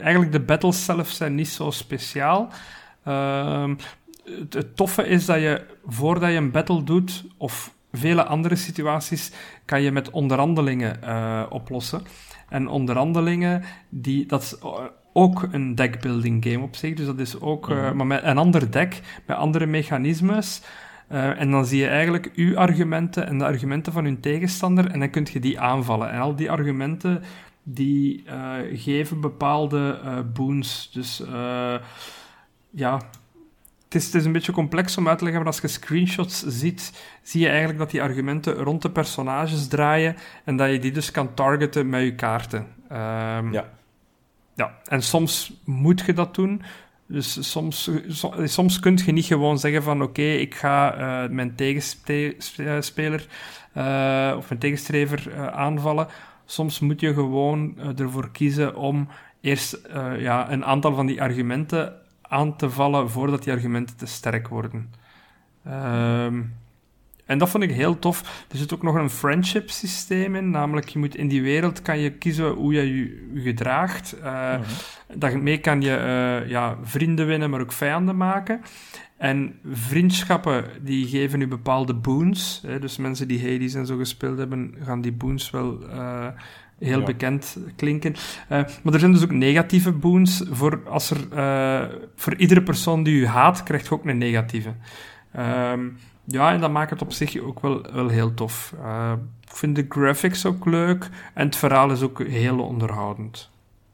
eigenlijk de battles zelf zijn niet zo speciaal. Ehm, het, het toffe is dat je, voordat je een battle doet, of vele andere situaties, kan je met onderhandelingen eh, oplossen. En onderhandelingen, die, dat is eh, ook een deckbuilding game op zich. Dus dat is ook, Mhm. maar met een ander deck, met andere mechanismes. Eh, en dan zie je eigenlijk uw argumenten en de argumenten van hun tegenstander en dan kun je die aanvallen. En al die argumenten die eh, geven bepaalde eh, boons. Dus ja, het is, het is een beetje complex om uit te leggen, maar als je screenshots ziet, zie je eigenlijk dat die argumenten rond de personages draaien en dat je die dus kan targeten met je kaarten. Ehm, Ja. ja, en soms moet je dat doen. Dus soms, so- soms kun je niet gewoon zeggen van oké, ik ga eh, mijn tegenspeler eh, of mijn tegenstrever eh, aanvallen. Soms moet je gewoon ervoor kiezen om eerst ja, een aantal van die argumenten aan te vallen voordat die argumenten te sterk worden. Ehm, en dat vond ik heel tof. Er zit ook nog een friendship systeem in, namelijk je moet in die wereld kan je kiezen hoe je je, je gedraagt. Eh, Daarmee kan je eh, ja, vrienden winnen, maar ook vijanden maken. En vriendschappen die geven u bepaalde boons. Hè, dus mensen die Hades en zo gespeeld hebben, gaan die boons wel eh, heel Ja. bekend klinken. Maar er zijn dus ook negatieve boons. Voor, als er, voor iedere persoon die u haat, krijgt je ook een negatieve. Ehm, ja, en dat maakt het op zich ook wel, wel heel tof. Eh, ik vind de graphics ook leuk en het verhaal is ook heel onderhoudend.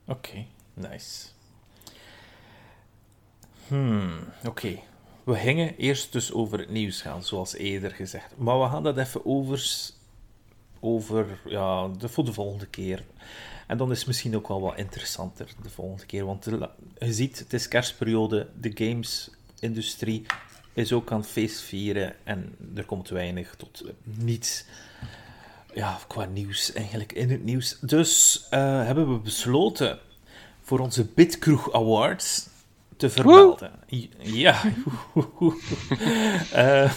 Oké, nice. Hmm, oké. We gingen eerst dus over het nieuws gaan, zoals eerder gezegd. Maar we gaan dat even over, over ja, de, voor de volgende keer. En dan is het misschien ook wel wat interessanter de volgende keer. Want je ziet, het is kerstperiode, de gamesindustrie is ook aan het feestvieren en er komt weinig tot niets ja, qua nieuws eigenlijk in het nieuws. Dus eh, hebben we besloten voor onze Bitkroeg Awards te vermelden. Ja. Eh,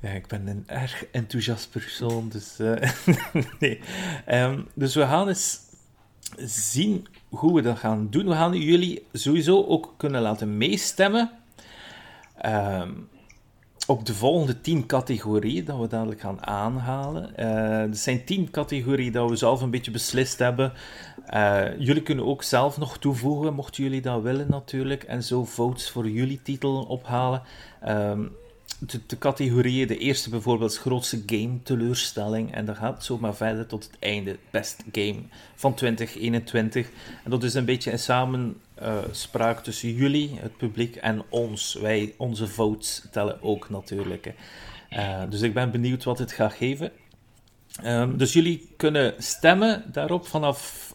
Ja, ik ben een erg enthousiast persoon, dus eh, nee. Ehm, dus we gaan eens zien hoe we dat gaan doen. We gaan jullie sowieso ook kunnen laten meestemmen ehm, op de volgende tien categorieën dat we dadelijk gaan aanhalen. Uh, er zijn tien categorieën dat we zelf een beetje beslist hebben. Uh, jullie kunnen ook zelf nog toevoegen, mochten jullie dat willen natuurlijk, en zo votes voor jullie titel ophalen. Um, de, categorieën. De eerste bijvoorbeeld is grootste game teleurstelling. En dat gaat zomaar verder tot het einde. Best game van 2021. En dat is een beetje een samenspraak tussen jullie, het publiek, en ons. Wij, onze votes tellen ook natuurlijk. Uh, dus ik ben benieuwd wat het gaat geven. Um, dus jullie kunnen stemmen daarop vanaf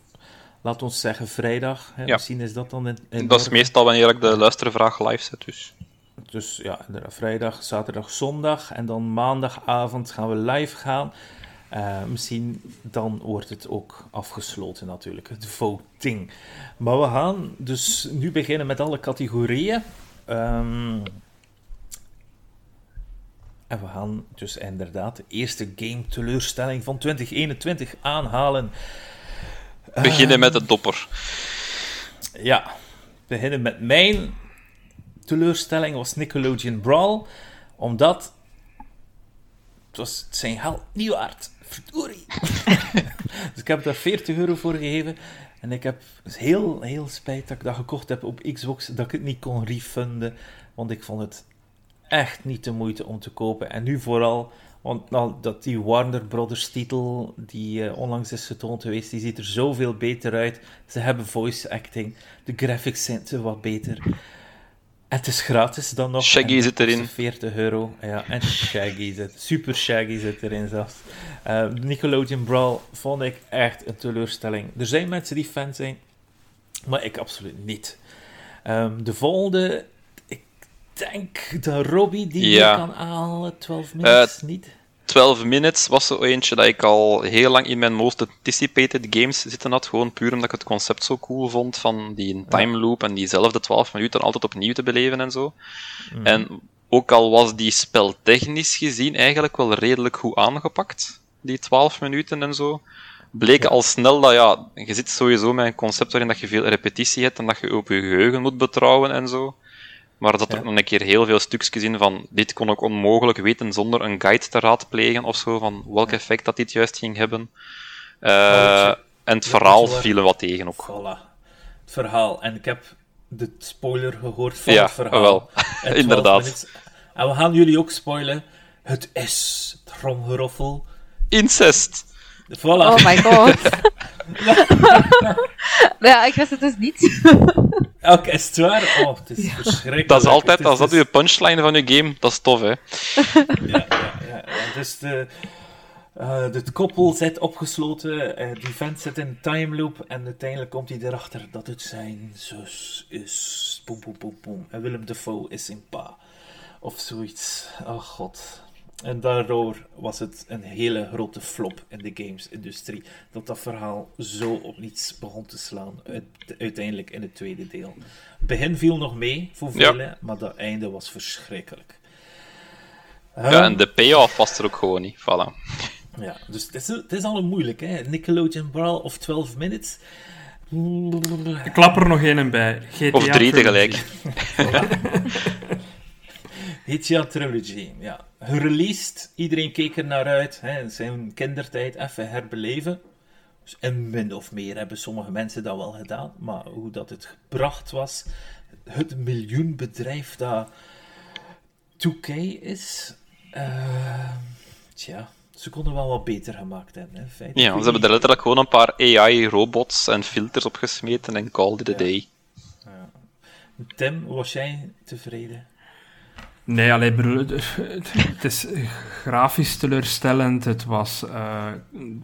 laat ons zeggen vrijdag. Hè? Ja. Misschien is dat dan in, in Dat is meestal wanneer ik de luistervraag live zet, dus. Dus ja, vrijdag, zaterdag, zondag. En dan maandagavond gaan we live gaan. Uh, misschien dan wordt het ook afgesloten natuurlijk, het voting. Maar we gaan dus nu beginnen met alle categorieën. Um, en we gaan dus inderdaad de eerste game teleurstelling van 2021 aanhalen. Beginnen met de dopper. Ja, beginnen met mijn teleurstelling was Nickelodeon Brawl, omdat het was zijn geld niet waard. Dus ik heb daar 40 euro voor gegeven. En ik heb heel, heel spijt dat ik dat gekocht heb op Xbox, dat ik het niet kon refunden. Want ik vond het echt niet de moeite om te kopen. En nu vooral, want nou, dat die Warner Brothers titel, die uh, onlangs is getoond geweest, die ziet er zoveel beter uit. Ze hebben voice acting, de graphics zijn wat beter het is gratis dan nog. Shaggy zit erin. 40 euro. Ja, en Shaggy zit. Super Shaggy zit erin zelfs. Uh, Nickelodeon Brawl vond ik echt een teleurstelling. Er zijn mensen die fan zijn, maar ik absoluut niet. Um, de volgende, ik denk dat Robbie die ja. kan halen. 12 minutes, uh, niet? 12 Minutes was zo eentje dat ik al heel lang in mijn most anticipated games zitten had. Gewoon puur omdat ik het concept zo cool vond van die time loop en diezelfde 12 minuten altijd opnieuw te beleven en zo. Mm. En ook al was die spel technisch gezien eigenlijk wel redelijk goed aangepakt, die 12 minuten en zo, bleek al snel dat ja, je zit sowieso met een concept waarin dat je veel repetitie hebt en dat je op je geheugen moet betrouwen en zo. Maar dat er ja. nog een keer heel veel stukjes in van dit kon ik onmogelijk weten zonder een guide te raadplegen of zo, van welk effect dat dit juist ging hebben. Uh, en het verhaal viel er wat tegen ook. Voilà. Het verhaal. En ik heb de spoiler gehoord van ja, het verhaal. wel. Inderdaad. En we gaan jullie ook spoilen. Het is tromgeroffel. Incest. Voilà. Oh my god. ja, ik wist het dus niet. Oké, is het waar? Oh, het is ja. verschrikkelijk. Dat is altijd, als dat uw punchline van je game, dat is tof, hè? ja, ja, ja. Dus de, uh, het koppel zit opgesloten, uh, die vent zit in een time loop en uiteindelijk komt hij erachter dat het zijn zus is. Boom, boom, boom, boom. En Willem Dafoe is zijn pa. Of zoiets. Oh god. En daardoor was het een hele grote flop in de games-industrie. Dat dat verhaal zo op niets begon te slaan. Uiteindelijk in het tweede deel. Het begin viel nog mee voor velen, ja. maar dat einde was verschrikkelijk. Ja, en de payoff was er ook gewoon niet. Voilà. Ja, dus het is, het is al moeilijk, hè? Nickelodeon Brawl of 12 Minutes. Ik klap er nog één bij. GTA of drie tegelijk. GTA Trilogy, ja. Gereleased, iedereen keek er naar uit. Hè. Zijn kindertijd even herbeleven. Dus in min of meer hebben sommige mensen dat wel gedaan. Maar hoe dat het gebracht was, het miljoenbedrijf dat 2K is, uh, tja, ze konden wel wat beter gemaakt hebben. Hè, feit. Ja, ze hebben er letterlijk gewoon een paar AI-robots en filters op gesmeten en called it a day. Ja. Tim, was jij tevreden? Nee, alleen het is grafisch teleurstellend. Het was uh,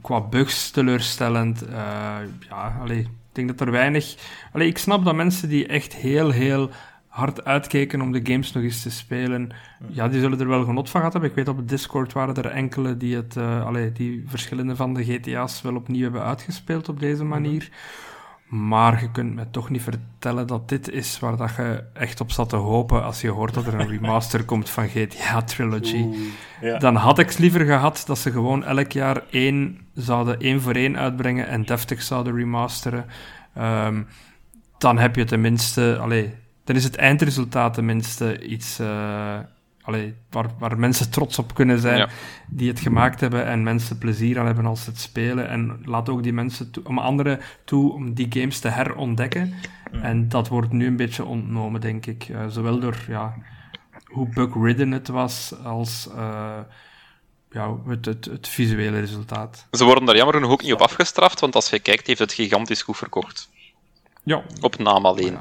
qua bugs teleurstellend. Uh, ja, allee, ik denk dat er weinig. Allee, ik snap dat mensen die echt heel, heel hard uitkeken om de games nog eens te spelen, ja, die zullen er wel genot van gehad hebben. Ik weet op het Discord waren er enkele die, het, uh, allee, die verschillende van de GTA's wel opnieuw hebben uitgespeeld op deze manier. Maar je kunt me toch niet vertellen dat dit is waar dat je echt op zat te hopen als je hoort dat er een remaster komt van GTA Trilogy. Ja. Dan had ik liever gehad dat ze gewoon elk jaar één zouden één voor één uitbrengen en deftig zouden remasteren. Ehm, dan heb je tenminste, allee, dan is het eindresultaat tenminste iets uh, allee, waar, waar mensen trots op kunnen zijn Ja. die het gemaakt hebben en mensen plezier aan hebben als ze het spelen. En laat ook die mensen toe, om anderen toe om die games te herontdekken. En dat wordt nu een beetje ontnomen, denk ik. Eh, zowel door ja, hoe bug-ridden het was, als eh, ja, het, het, het visuele resultaat. Ze worden daar jammer genoeg ook niet op afgestraft, want als je kijkt, heeft het gigantisch goed verkocht. Ja, Op naam alleen.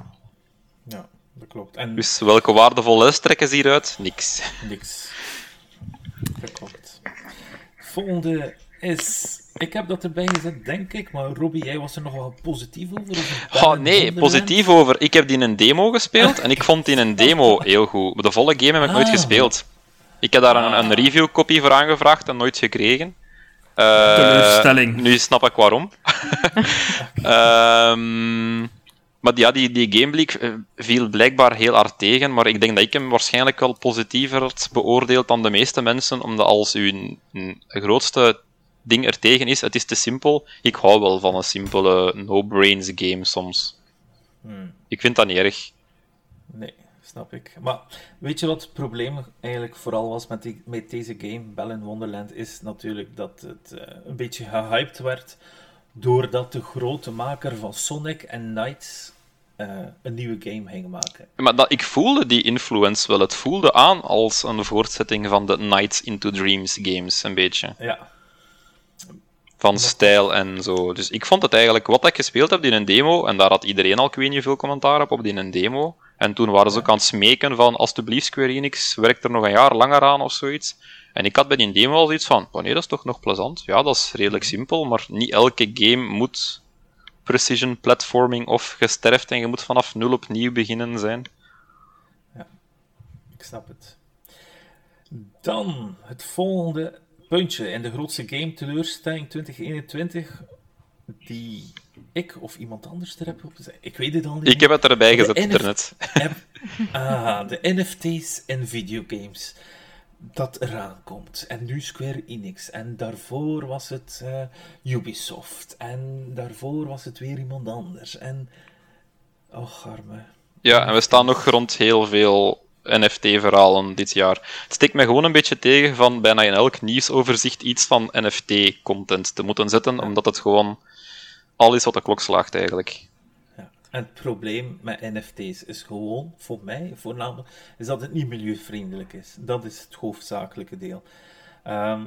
Ja, dat klopt. En Dus welke waardevolle les trekken ze hieruit? Niks. niks. Dat klopt. Volgende is... Ik heb dat erbij gezet, denk ik, maar Robbie, jij was er nog wel positief over? Oh, nee, positief over. Ik heb die in een demo gespeeld en ik vond die in een demo heel goed. Maar de volle game heb ik nooit Ah. gespeeld. Ik heb daar een, een review-kopie voor aangevraagd en nooit gekregen. Eh, Teleurstelling. Nu snap ik waarom. Ehm, maar ja, die, die gamebleak eh, viel blijkbaar heel hard tegen, maar ik denk dat ik hem waarschijnlijk wel positiever had beoordeeld dan de meeste mensen, omdat als uw grootste ding er tegen is, het is te simpel. Ik hou wel van een simpele no-brains game soms. Hmm. Ik vind dat niet erg. Nee, snap ik. Maar weet je wat het probleem eigenlijk vooral was met, die, met deze game, Bell in Wonderland, is natuurlijk dat het eh, een beetje gehyped werd doordat de grote maker van Sonic en Knights eh, een nieuwe game ging maken. Maar dat, ik voelde die influence wel. Het voelde aan als een voortzetting van de Nights into Dreams games, een beetje. Ja, van stijl en zo. Dus ik vond het eigenlijk, wat ik gespeeld heb in een demo, en daar had iedereen al, ik weet niet veel commentaar op, op die een demo. En toen waren ze ook aan het smeken van, alsjeblieft Square Enix, werkt er nog een jaar langer aan of zoiets. En ik had bij die demo al zoiets van, oh nee, dat is toch nog plezant. Ja, dat is redelijk simpel, maar niet elke game moet precision platforming of gesterfd en je moet vanaf nul opnieuw beginnen zijn. ik snap het. Dan het volgende puntje in de grootste game teleurstelling 2021, die ik of iemand anders er heb op gezet. Ik weet het al niet. Ik heb het erbij gezet internet. Ah, de NFT's in videogames. Dat eraan komt. En nu Square Enix. En daarvoor was het eh, Ubisoft. En daarvoor was het weer iemand anders. En. Och, arme. Ja, en we staan nog rond heel veel NFT-verhalen dit jaar. Het steekt mij gewoon een beetje tegen van bijna in elk nieuwsoverzicht iets van NFT-content te moeten zetten, omdat het gewoon al is wat de klok slaagt eigenlijk. En het probleem met NFT's is gewoon, voor mij voornamelijk, is dat het niet milieuvriendelijk is. Dat is het hoofdzakelijke deel. Ehm,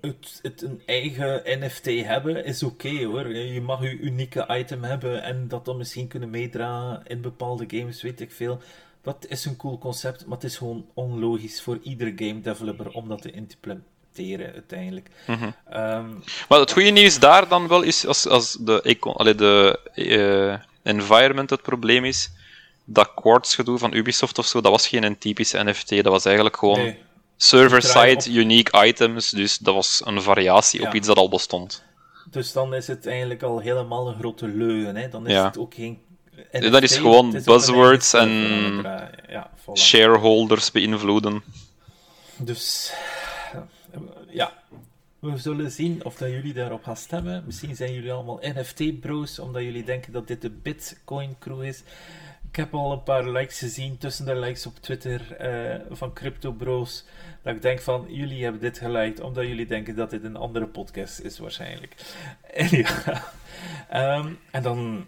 het, het een eigen NFT hebben is oké hoor. Je mag je unieke item hebben en dat dan misschien kunnen meedragen in bepaalde games, weet ik veel. Dat is een cool concept, maar het is gewoon onlogisch voor iedere game developer om dat te uiteindelijk. Ehm, Maar het goede nieuws daar dan wel is, als, als de, eco- allee, de eh, environment het probleem is, dat Quartz gedoe van Ubisoft of zo, dat was geen een typische NFT, dat was eigenlijk gewoon nee. server-side unique items, dus dat was een variatie op iets dat al bestond. Dus dan is het eigenlijk al helemaal een grote leugen. Hè? Dan is Ja. het ook geen. dat is NFT, gewoon het is een buzzwords en. Ja, voilà. Shareholders beïnvloeden. Dus ja, we zullen zien of dat jullie daarop gaan stemmen. Misschien zijn jullie allemaal NFT-bro's, omdat jullie denken dat dit de Bitcoin-crew is. Ik heb al een paar likes gezien tussen de likes op Twitter eh, van crypto-bro's. Dat ik denk van, jullie hebben dit geliked omdat jullie denken dat dit een andere podcast is waarschijnlijk. En ja, ehm, en dan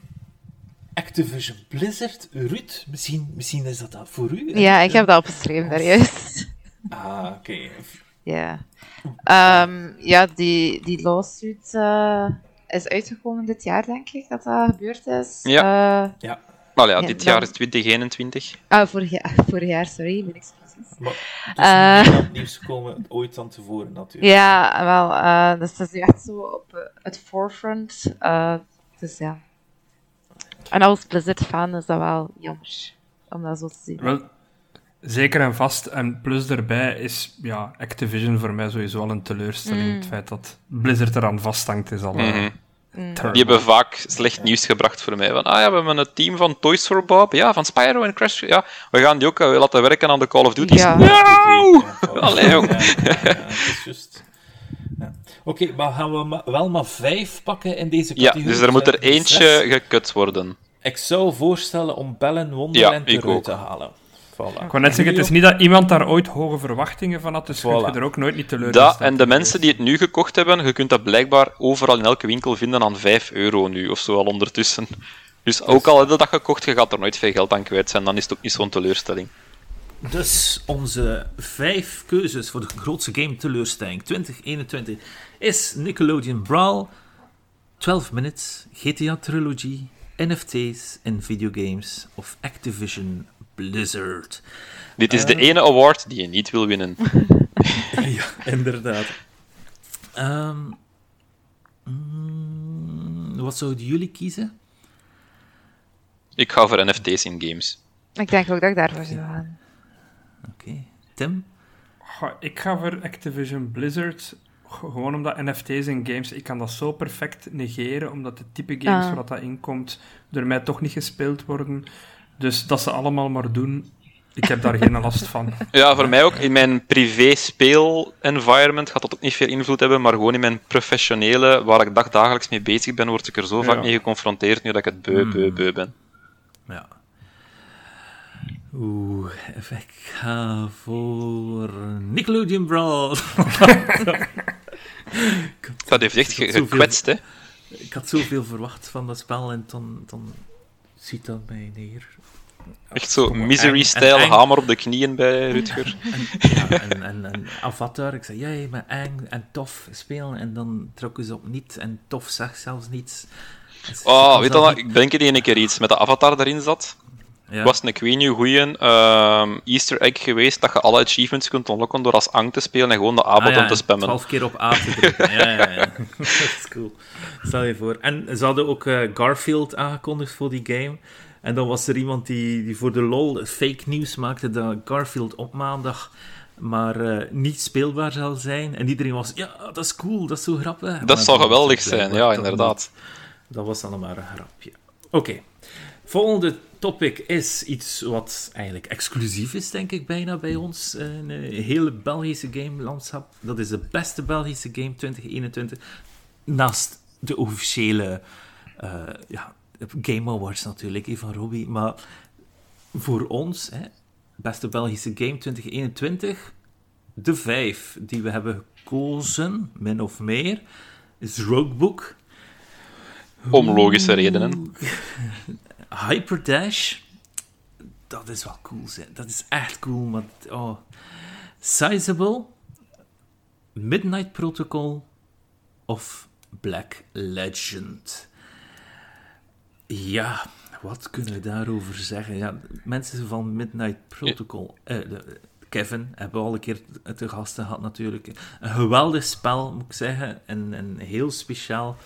Activision Blizzard. Ruud, misschien, misschien is dat dat voor u? Ja, ik heb dat opgeschreven daar juist. Ah, oké. Ja. Ehm, ja, die, die lawsuit eh, is uitgekomen dit jaar, denk ik, dat dat gebeurd is. Ja. Eh, Ja, Wel ja, Ja, dit dan- jaar is 2021. ah, vorig jaar, vorig jaar, sorry, mijn excuses. maar het is Eh. niet aan het nieuws gekomen ooit van tevoren natuurlijk. Ja, wel, eh, dus dat is echt zo op het forefront. eh, dus ja. En als Blizzard-fan is dat wel jammer, om dat zo te zien. Wel, zeker en vast. En plus daarbij is ja, Activision voor mij sowieso al een teleurstelling. Mm. Het feit dat Blizzard eraan vasthangt is al... eh, Mhm. Die hebben vaak slecht nieuws gebracht voor mij. Van, ah ja, we hebben een team van Toys for Bob, ja, van Spyro en Crash. Ja, we gaan die ook eh, laten werken aan de Call of Duty's. Ja. Wauw! Ja, Allee, jong. ja, ja, ja. Ja. Oké, maar gaan we ma- wel maar vijf pakken in deze Ja, categorie? dus er moet er eentje gekut worden. Ik zou voorstellen om Bellen Wonderland Ja, eruit te halen. Voilà. Ik wou net zeggen, het is niet dat iemand daar ooit hoge verwachtingen van had, dus kun je Voilà. er ook nooit niet teleurgesteld Dat, en de mensen die het nu gekocht hebben, je kunt dat blijkbaar overal in elke winkel vinden aan 5 euro nu, of zo al ondertussen. Dus ook al heb je dat gekocht, je gaat er nooit veel geld aan kwijt zijn, dan is het ook niet zo'n teleurstelling. Dus onze vijf keuzes voor de grootste game teleurstelling 2021 is Nickelodeon Brawl, 12 Minutes, GTA Trilogy, NFT's in videogames of Activision Blizzard. Dit is de ene award die je niet wil winnen. ja, inderdaad. Ehm, mm, wat zouden jullie kiezen? Ik ga voor NFT's in games. Ik denk ook dat ik daarvoor zou gaan. Oké. Tim? Goh, ik ga voor Activision Blizzard. Gewoon omdat NFT's en games, ik kan dat zo perfect negeren, omdat de type games Ah. waar dat in komt, door mij toch niet gespeeld worden. Dus dat ze allemaal maar doen, ik heb daar geen last van. Ja, voor mij ook. In mijn privé-speel-environment gaat dat ook niet veel invloed hebben, maar gewoon in mijn professionele, waar ik dagdagelijks mee bezig ben, word ik er zo vaak Ja. mee geconfronteerd nu dat ik het beu, beu, beu ben. Ja. Oeh, even, ik ga voor Nickelodeon Brawl. Dat heeft echt gekwetst, hè. Ik had zoveel verwacht van dat spel en dan, dan ziet dat mij neer. Echt zo En- en eng. hamer op de knieën bij Rutger. Ja, en, en, en Avatar, ik zei, jij, maar eng en tof spelen. En dan trokken ze op niet en tof zegt zelfs niets. En Oh, weet je wat? Ik denk die ene keer iets met de avatar erin zat. Ja. Was een ik weet niet goeie ehm, easter egg geweest dat je alle achievements kunt unlocken door als Ang te spelen en gewoon de A-button Ah, ja, te spammen. 12 keer op A te drukken. Ja, ja, ja. dat is cool. Stel je voor. En ze hadden ook eh, Garfield aangekondigd voor die game. En dan was er iemand die, die voor de lol fake nieuws maakte dat Garfield op maandag maar eh, niet speelbaar zal zijn. En iedereen was, ja, dat is cool, dat is zo grappig. Maar Dat zou geweldig het zijn, ja, inderdaad. Dat was dan maar een grapje. Oké. Volgende topic is iets wat eigenlijk exclusief is, denk ik, bijna bij ons. Een eh, hele Belgische game-landschap. Dat is de beste Belgische game 2021. Naast de officiële eh, ja, Game Awards natuurlijk, van Robbie. Maar voor ons, hè, beste Belgische game 2021, de vijf die we hebben gekozen, min of meer, is Roguebook. Om logische redenen. Hyperdash, dat is wel cool. Zeg. Dat is echt cool. Maar, oh. Sizable, Midnight Protocol of Black Legend. Ja, wat kunnen we daarover zeggen? Ja, mensen van Midnight Protocol, eh, de- Kevin, hebben we al een keer te gasten gehad natuurlijk. Een geweldig spel, moet ik zeggen. En, en heel speciaal.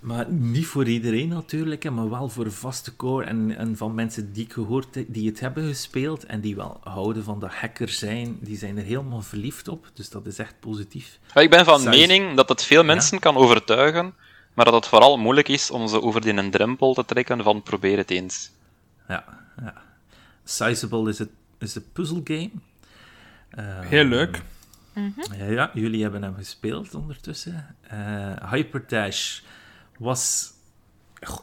Maar niet voor iedereen natuurlijk, maar wel voor vaste core. En, en van mensen die ik gehoord heb, die het hebben gespeeld en die wel houden van dat hacker zijn, die zijn er helemaal verliefd op. Dus dat is echt positief. Ik ben van mening dat het veel mensen kan overtuigen, maar dat het vooral moeilijk is om ze over die een drempel te trekken van probeer het eens. Ja, ja. Sizable is, het, is een puzzelgame. Eh, Heel leuk. Ja, ja, jullie hebben hem gespeeld ondertussen. Eh, Hyperdash was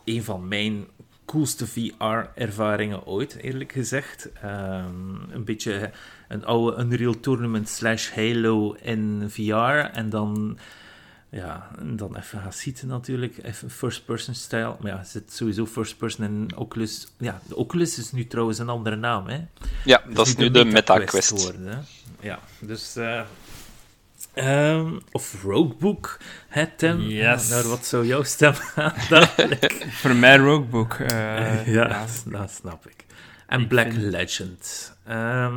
een van mijn coolste VR-ervaringen ooit, eerlijk gezegd. Ehm, een beetje een oude Unreal Tournament slash Halo in VR. En dan, ja, dan even gaan zitten natuurlijk. Even first-person style. Maar ja, het zit sowieso first-person in Oculus. Ja, de Oculus is nu trouwens een andere naam, hè. Ja, dat is nu de MetaQuest. Ja, dus... eh, ehm, of Roguebook, hè, Tim? Yes. Naar wat zou jouw stem dadelijk? Voor mij Roguebook. eh, ja, ja. dat snap ik. En Ik Black vind- Legend. Ehm,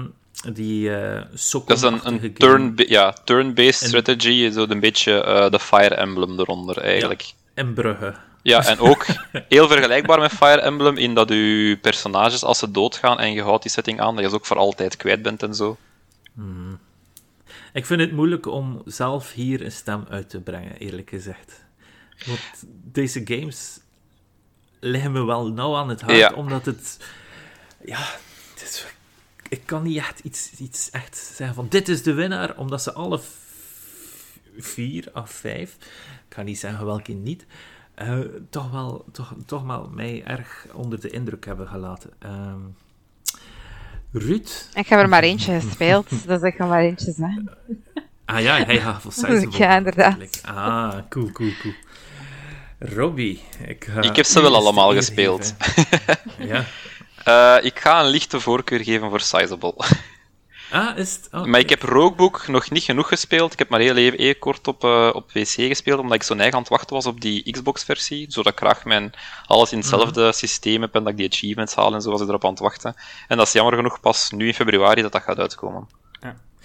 die eh Dat is een, een turn, ja, turn-based En- strategy, zo een beetje eh, de Fire Emblem eronder eigenlijk. in Brugge. Ja, en ook heel vergelijkbaar met Fire Emblem in dat je personages, als ze doodgaan en je houdt die setting aan, dat je ze ook voor altijd kwijt bent en zo. Ik vind het moeilijk om zelf hier een stem uit te brengen, eerlijk gezegd. Want deze games liggen me wel nauw aan het hart, Ja. omdat het... Ja, het is- ik kan niet echt iets, iets echt zeggen van dit is de winnaar, omdat ze alle vier of vijf, ik ga niet zeggen welke niet, eh, toch wel toch, toch wel mij erg onder de indruk hebben gelaten. Ehm Ruud? Ik heb er maar eentje gespeeld, dus ik ga maar eentje zeggen. Ah ja, hij gaat voor Sizable. Ja, inderdaad. Ah, cool, cool, cool. Robbie, ik ga Ik heb ze wel allemaal gespeeld. geven. ja. Eh, ik ga een lichte voorkeur geven voor Sizable. Ah, is het? Oh, Maar ik heb Roguebook nog niet genoeg gespeeld. Ik heb maar heel even even kort op, eh, op PC gespeeld, omdat ik zo neig aan het wachten was op die Xbox-versie, zodat ik graag mijn, alles in hetzelfde systeem heb en dat ik die achievements haal en zo was ik erop aan het wachten. En dat is jammer genoeg pas nu in februari dat dat gaat uitkomen.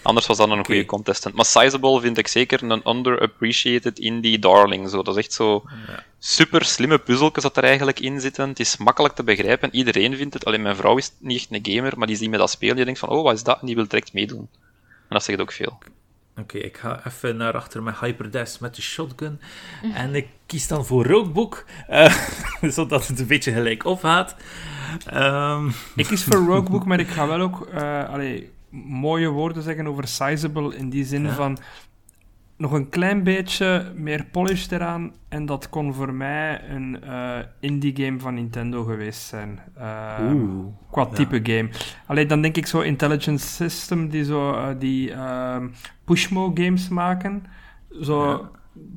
Anders was dat een goede contestant. Maar Sizable vind ik zeker een underappreciated indie darling. Zo. Dat is echt zo super slimme puzzeltjes dat er eigenlijk in zitten. Het is makkelijk te begrijpen. Iedereen vindt het. Alleen mijn vrouw is niet echt een gamer, maar die ziet me dat spelen. Die denkt van, oh, wat is dat? En die wil direct meedoen. En dat zegt ook veel. Oké, ik ga even naar achter mijn Hyperdash met de shotgun. En ik kies dan voor Roguebook, eh, zodat het een beetje gelijk opgaat. Ehm, Ik kies voor Roguebook, maar ik ga wel ook eh, allee, mooie woorden zeggen over Sizable. In die zin Ja. van nog een klein beetje meer polish eraan. En dat kon voor mij een eh, indie game van Nintendo geweest zijn. Eh, Oeh. Qua Ja. type game. Alleen dan denk ik zo Intelligence System, die zo eh, die ehm, Pushmo games maken. Zo, Ja.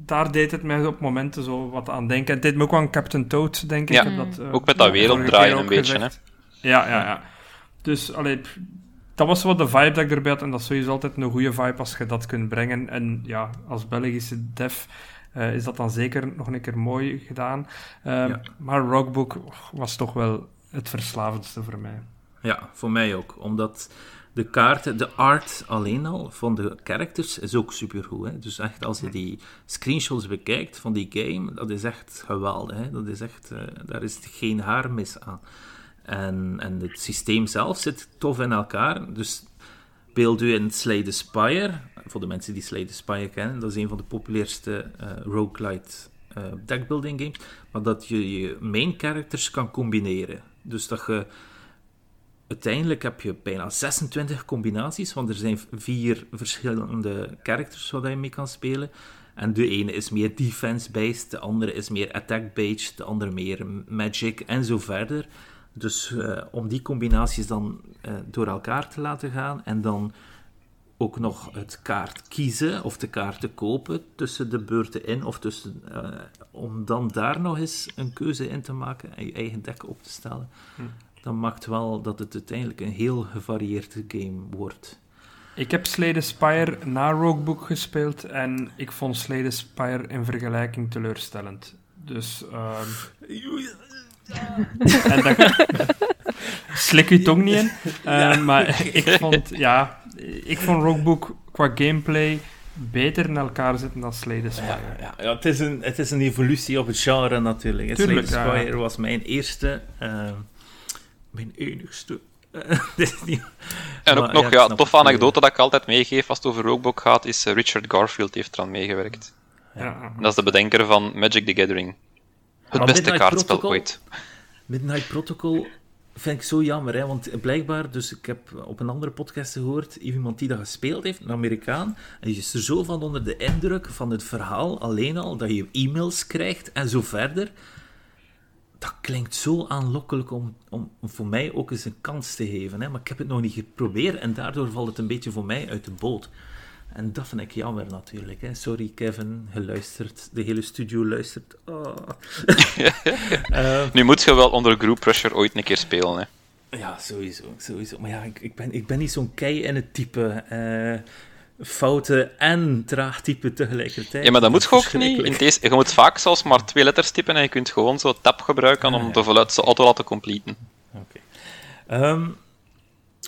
Daar deed het mij op momenten zo wat aan denken. Het deed me ook aan Captain Toad, denk ik. Ja, Ik heb dat, eh, ook met dat werelddraaien een beetje, gezegd. Ja, ja, ja. Dus, allee, pff, dat was wel de vibe dat ik erbij had. En dat is sowieso altijd een goede vibe als je dat kunt brengen. En ja, als Belgische dev eh, is dat dan zeker nog een keer mooi gedaan. Ehm, Ja. Maar Rockbook was toch wel het verslavendste voor mij. Ja, voor mij ook. Omdat de kaarten, de art alleen al van de characters is ook supergoed. Hè? Dus echt, als je die screenshots bekijkt van die game, dat is echt geweldig. Hè? Dat is echt, eh, daar is geen haar mis aan. En, en het systeem zelf zit tof in elkaar. Dus beeld u in Slay the Spire. Voor de mensen die Slay the Spire kennen, dat is een van de populairste eh roguelite eh, deckbuilding games. Maar dat je je main characters kan combineren. Dus dat je uiteindelijk heb je bijna 26 combinaties, want er zijn vier verschillende characters waar je mee kan spelen. En de ene is meer defense-based, de andere is meer attack-based, de andere meer magic en zo verder. Dus eh, om die combinaties dan eh, door elkaar te laten gaan en dan ook nog het kaart kiezen of de kaart te kopen tussen de beurten in of tussen, eh, om dan daar nog eens een keuze in te maken en je eigen deck op te stellen dan maakt wel dat het uiteindelijk een heel gevarieerde game wordt. Ik heb Slay the Spire na Roguebook gespeeld en ik vond Slay the Spire in vergelijking teleurstellend. Dus, ehm en dat... Slik je tong niet in. Eh, Maar ik vond, ja, ik vond Roguebook qua gameplay beter in elkaar zitten dan Slay the Spire. Ja, ja, het, is een, het is een evolutie op het genre natuurlijk. Tuurlijk, ja, ja. Spire was mijn eerste, eh, mijn enigste. niet- En ook nog, ja, ja, toffe anekdote dat ik altijd meegeef als het over Roguebook gaat, is eh, Richard Garfield heeft eraan meegewerkt. Ja. Dat is de bedenker van Magic the Gathering. Het beste Midnight kaartspel Protocol- ooit. Midnight Protocol vind ik zo jammer, hè, want blijkbaar, dus ik heb op een andere podcast gehoord, iemand die dat gespeeld heeft, een Amerikaan, en je is er zo van onder de indruk van het verhaal alleen al, dat je e-mails krijgt en zo verder. Dat klinkt zo aanlokkelijk om, om voor mij ook eens een kans te geven, hè, maar ik heb het nog niet geprobeerd en daardoor valt het een beetje voor mij uit de boot. En dat vind ik jammer natuurlijk. Hè. Sorry Kevin, geluisterd. De hele studio luistert. Oh. Eh, Nu moet je wel onder group pressure ooit een keer spelen. Hè. ja, sowieso, sowieso. Maar ja, ik, ik, ben, ik ben niet zo'n kei in het type. eh fouten en traag type tegelijkertijd. Ja, maar dat moet je ook niet. In deze, je moet vaak zelfs maar twee letters typen en je kunt gewoon zo tab gebruiken om de voluit zo auto laten completen. Oké, Ehm,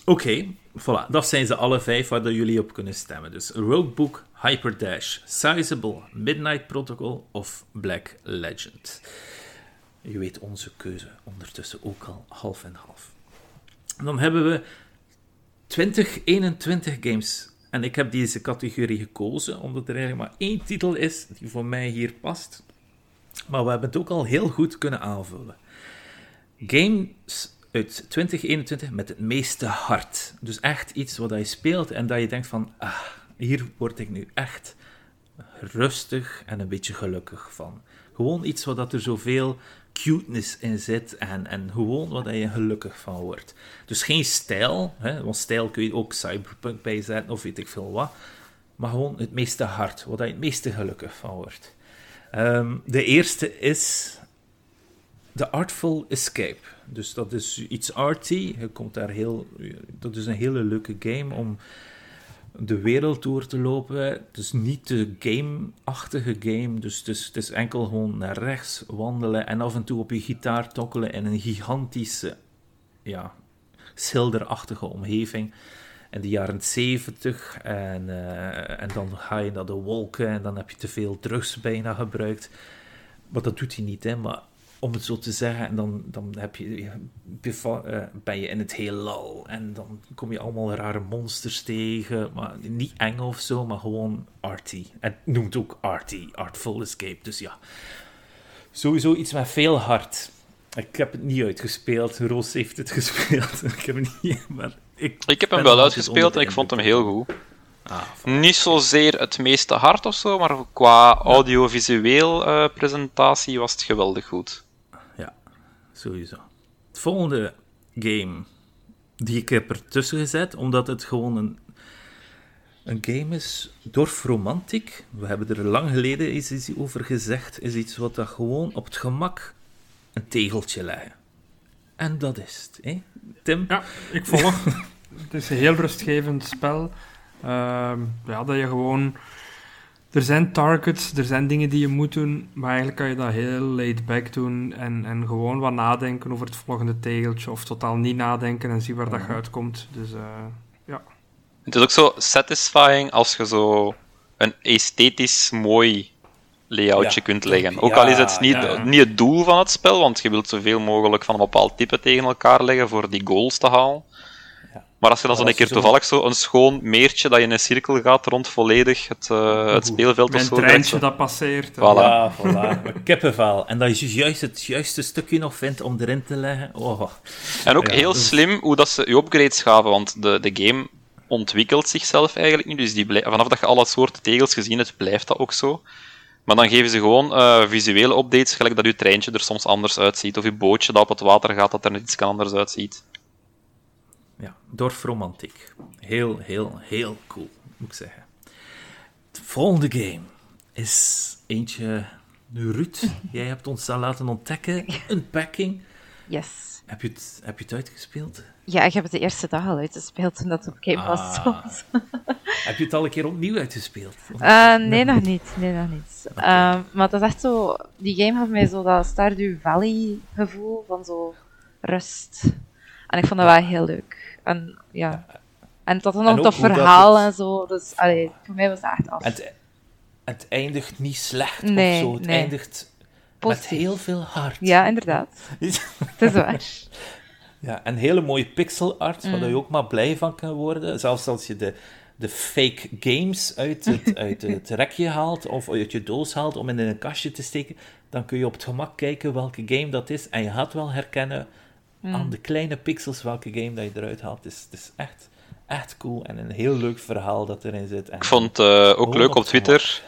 Oké, voilà. Dat zijn ze alle vijf waar jullie op kunnen stemmen. Dus Roguebook, Hyperdash, Sizable, Midnight Protocol of Black Legend. Je weet onze keuze ondertussen ook al half en half. Dan hebben we 2021 games. En ik heb deze categorie gekozen omdat er eigenlijk maar één titel is die voor mij hier past. Maar we hebben het ook al heel goed kunnen aanvullen. Games uit 2021 met het meeste hart. Dus echt iets wat je speelt en dat je denkt van, ah, hier word ik nu echt rustig en een beetje gelukkig van. Gewoon iets dat er zoveel cuteness in zit en, en gewoon wat je gelukkig van wordt. Dus geen stijl, hè, want stijl kun je ook cyberpunk bijzetten of weet ik veel wat. Maar gewoon het meeste hart, waar je het meeste gelukkig van wordt. Ehm, de eerste is The Artful Escape. Dus dat is iets arty. Je komt daar heel, dat is een hele leuke game om de wereld door te lopen. Het is niet de game-achtige game. Dus het is, het is enkel gewoon naar rechts wandelen en af en toe op je gitaar tokkelen in een gigantische, ja, schilderachtige omgeving. In de jaren 70. En, eh, en dan ga je naar de wolken en dan heb je te veel drugs bijna gebruikt. Maar dat doet hij niet, hè. Maar om het zo te zeggen. En dan, dan heb je, uh, ben je in het heelal. En dan kom je allemaal rare monsters tegen. Maar niet eng of zo, maar gewoon arty. Het noemt ook arty, Artful Escape. Dus ja, sowieso iets met veel hart. Ik heb het niet uitgespeeld. Roos heeft het gespeeld. ik heb het niet, maar ik, ik heb hem wel uitgespeeld en ik vond hem heel goed. Ah, niet zozeer het meeste hard of zo, maar qua audiovisueel uh, presentatie was het geweldig goed sowieso. Het volgende game die ik heb ertussen gezet, omdat het gewoon een, een game is, Dorf Romantic. We hebben er lang geleden iets over gezegd. Is iets wat dat gewoon op het gemak een tegeltje leggen. En dat is het. Hè? Tim? Ja, ik volg. het is een heel rustgevend spel. Uh, ja, dat je gewoon er zijn targets, er zijn dingen die je moet doen, maar eigenlijk kan je dat heel laid back doen en, en gewoon wat nadenken over het volgende tegeltje of totaal niet nadenken en zien waar dat uitkomt. Dus uh, ja. Het is ook zo satisfying als je zo een esthetisch mooi layoutje kunt leggen. Ook al is het niet, niet het doel van het spel, want je wilt zoveel mogelijk van een bepaald type tegen elkaar leggen voor die goals te halen. Maar als je dan zo een keer toevallig zo een schoon meertje dat je in een cirkel gaat rond volledig het, uh, het speelveld of zo. Een treintje dat passeert. Voilà. Ja, voilà. Kippenvel. En dat je juist het juiste stukje nog vindt om erin te leggen. Oh. En ook heel slim hoe dat ze je upgrades gaven, want de, de game ontwikkelt zichzelf eigenlijk niet. Dus die vanaf dat je alle soorten tegels gezien hebt, blijft dat ook zo. Maar dan geven ze gewoon uh, visuele updates, gelijk dat je treintje er soms anders uitziet, of je bootje dat op het water gaat, dat er net iets anders uitziet ja, dorfromantiek. Heel, heel, heel cool, moet ik zeggen. Het volgende game is eentje... Ruud, jij hebt ons daar laten ontdekken. Unpacking. Yes. Heb je, het, heb je het uitgespeeld? Ja, ik heb het de eerste dag al uitgespeeld toen dat op Game Pass ah. heb je het al een keer opnieuw uitgespeeld? Uh, nee, nog niet. Nee, nog niet. Okay. Uh, maar dat is echt zo... Die game heeft mij zo dat Stardew Valley gevoel van zo rust. En ik vond dat wel heel leuk. En ja. En had dan nog een tof verhaal en zo. Dus allee, voor mij was het echt af. Het, het eindigt niet slecht nee, of zo. Het eindigt met heel veel hart. Ja, inderdaad. het is waar. Ja, en hele mooie pixel art, waar je mm. ook maar blij van kan worden. Zelfs als je de, de fake games uit het, uit het rekje haalt of uit je doos haalt om in een kastje te steken, dan kun je op het gemak kijken welke game dat is. En je gaat wel herkennen Mm. aan de kleine pixels welke game dat je eruit haalt. Het is, het is echt, echt cool en een heel leuk verhaal dat erin zit. En ik vond het uh, ook leuk op Twitter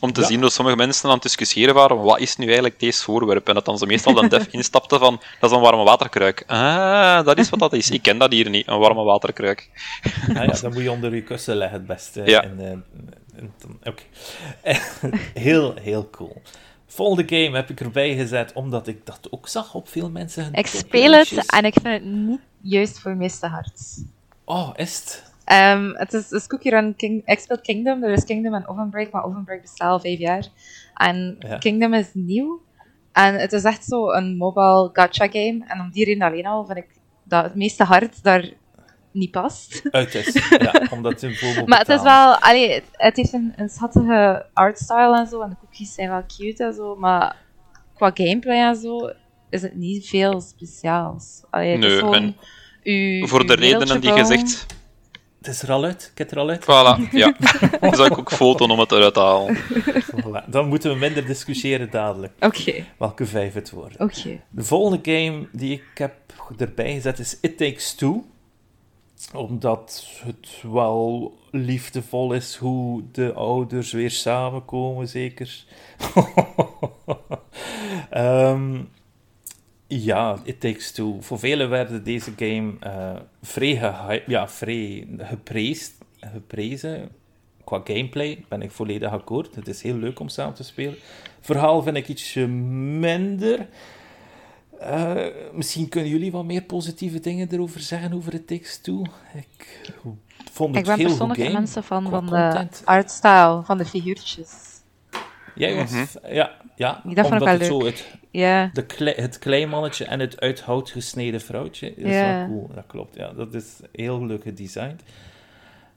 om te zien dat sommige mensen aan het discussiëren waren wat is nu eigenlijk deze voorwerp? En dat dan zo meestal dan def instapte van, dat is een warme waterkruik. Ah, dat is wat dat is. Ik ken dat hier niet, een warme waterkruik. Ah, ja, dan moet je onder je kussen leggen het beste. Ja. En, uh, Oké. heel, heel cool. Volgende game heb ik erbij gezet omdat ik dat ook zag op veel mensen. Ik speel het en ik vind het niet juist voor meeste hart. Oh, is het? Um, het is, is Cookie Run King, ik speel Kingdom, er is Kingdom en Ovenbreak, maar Ovenbreak bestaat al vijf jaar. En Kingdom is nieuw. En het is echt zo een mobile gacha game. En om die reden alleen al vind ik dat het meeste hart daar niet past. Uit is, ja, omdat het Maar het is wel, allee, het, heeft een, een schattige artstyle en zo, en de cookies zijn wel cute en zo, maar qua gameplay en zo is het niet veel speciaals. Allee, het nee, is gewoon uw, voor de redenen die je zegt, Het is er al uit. Ik heb het er al uit. Voilà, ja. Dan zou ik ook foto om het eruit te halen. Voilà. Dan moeten we minder discussiëren dadelijk. Oké, Welke vijf het worden. oké. De volgende game die ik heb erbij gezet is It Takes Two. Omdat het wel liefdevol is hoe de ouders weer samenkomen, zeker. Ehm, ja, It Takes Two. Voor velen werd deze game eh, vrij, ja, vrij geprezen, geprezen. Qua gameplay ben ik volledig akkoord. Het is heel leuk om samen te spelen. Verhaal vind ik ietsje minder. Eh, misschien kunnen jullie wat meer positieve dingen erover zeggen over It Takes Two. Ik vond het Ik ben heel goed persoonlijk een mensen van, van de artstyle, van de figuurtjes. Jij was, ja, ja, Die, dat vond ik omdat wel het zo leuk. het, Ja, de klei, het kleimannetje en het uit hout gesneden vrouwtje is Ja. wel cool. Dat klopt, ja. Dat is heel leuk gedesigned.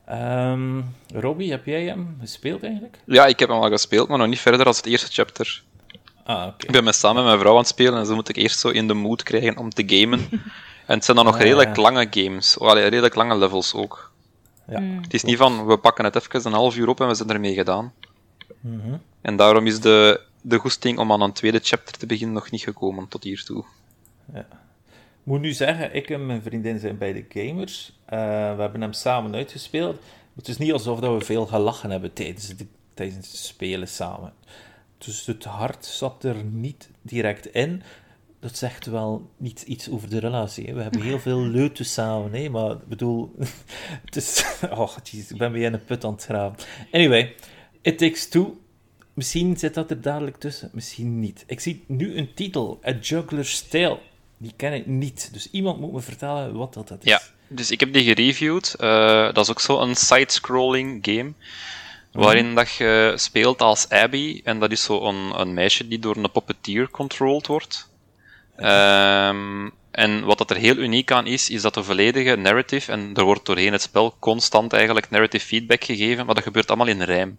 Ehm Robbie, heb jij hem gespeeld eigenlijk? Ja, ik heb hem al gespeeld, maar nog niet verder als het eerste chapter. Ah, oké. Ik ben met samen met mijn vrouw aan het spelen en zo moet ik eerst zo in de mood krijgen om te gamen. En het zijn dan nog Ah, redelijk ja. lange games. Oh, allee, redelijk lange levels ook. Ja. Het is niet van, we pakken het even een half uur op en we zijn ermee gedaan. Mhm. En daarom is de, de goesting om aan een tweede chapter te beginnen nog niet gekomen tot hiertoe. moet nu zeggen, ik en mijn vriendin zijn beide gamers. Eh, we hebben hem samen uitgespeeld. Het is niet alsof dat we veel gelachen hebben tijdens, de, tijdens het spelen samen. Dus het hart zat er niet direct in. Dat zegt wel niet iets over de relatie. hè. We hebben heel veel leuten samen, hè? maar ik bedoel, het is. Oh, jeez, ik ben weer in een put aan het graven. Anyway, It Takes Two. Misschien zit dat er dadelijk tussen, misschien niet. Ik zie nu een titel: A Juggler's Tale. Die ken ik niet. Dus iemand moet me vertellen wat dat, dat is. Ja, dus ik heb die gereviewd. Eh, dat is ook zo een side-scrolling game. Waarin dat je speelt als Abby. En dat is zo een, een meisje die door een puppeteer controlled wordt. Ehm, en wat dat er heel uniek aan is, is dat de volledige narrative, en er wordt doorheen het spel constant eigenlijk narrative feedback gegeven, maar dat gebeurt allemaal in rijm.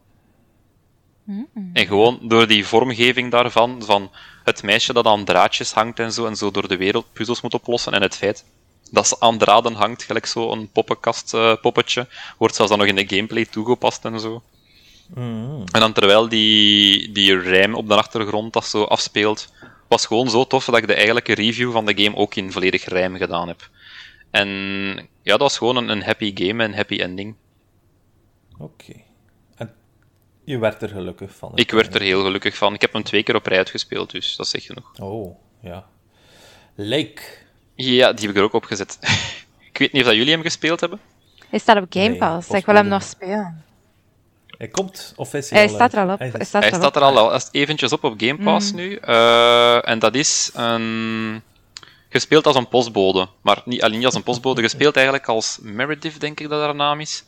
En gewoon door die vormgeving daarvan, van het meisje dat aan draadjes hangt en zo, en zo door de wereld puzzels moet oplossen, en het feit dat ze aan draden hangt, gelijk zo een poppenkast eh, poppetje, wordt zelfs dan nog in de gameplay toegepast en zo. Mhm. En dan terwijl die, die rijm op de achtergrond dat zo afspeelt, was gewoon zo tof dat ik de eigenlijke review van de game ook in volledig rijm gedaan heb. En ja, dat was gewoon een, een happy game en een happy ending. Oké. En je werd er gelukkig van. Ik werd er heel gelukkig van. Ik heb hem twee keer op rij uitgespeeld, dus dat zegt genoeg. Oh, ja. Lake. Ja, die heb ik er ook op gezet. ik weet niet of dat jullie hem gespeeld hebben. hij staat op Game Pass. ik wil hem nog spelen. Hij komt officieel Hij staat er al op. Hij staat Hij er al staat op. er al al eventjes op op Game Pass nu. Eh, en dat is een... gespeeld als een postbode. Maar niet alleen niet als een postbode, gespeeld eigenlijk als Meredith, denk ik dat haar naam is.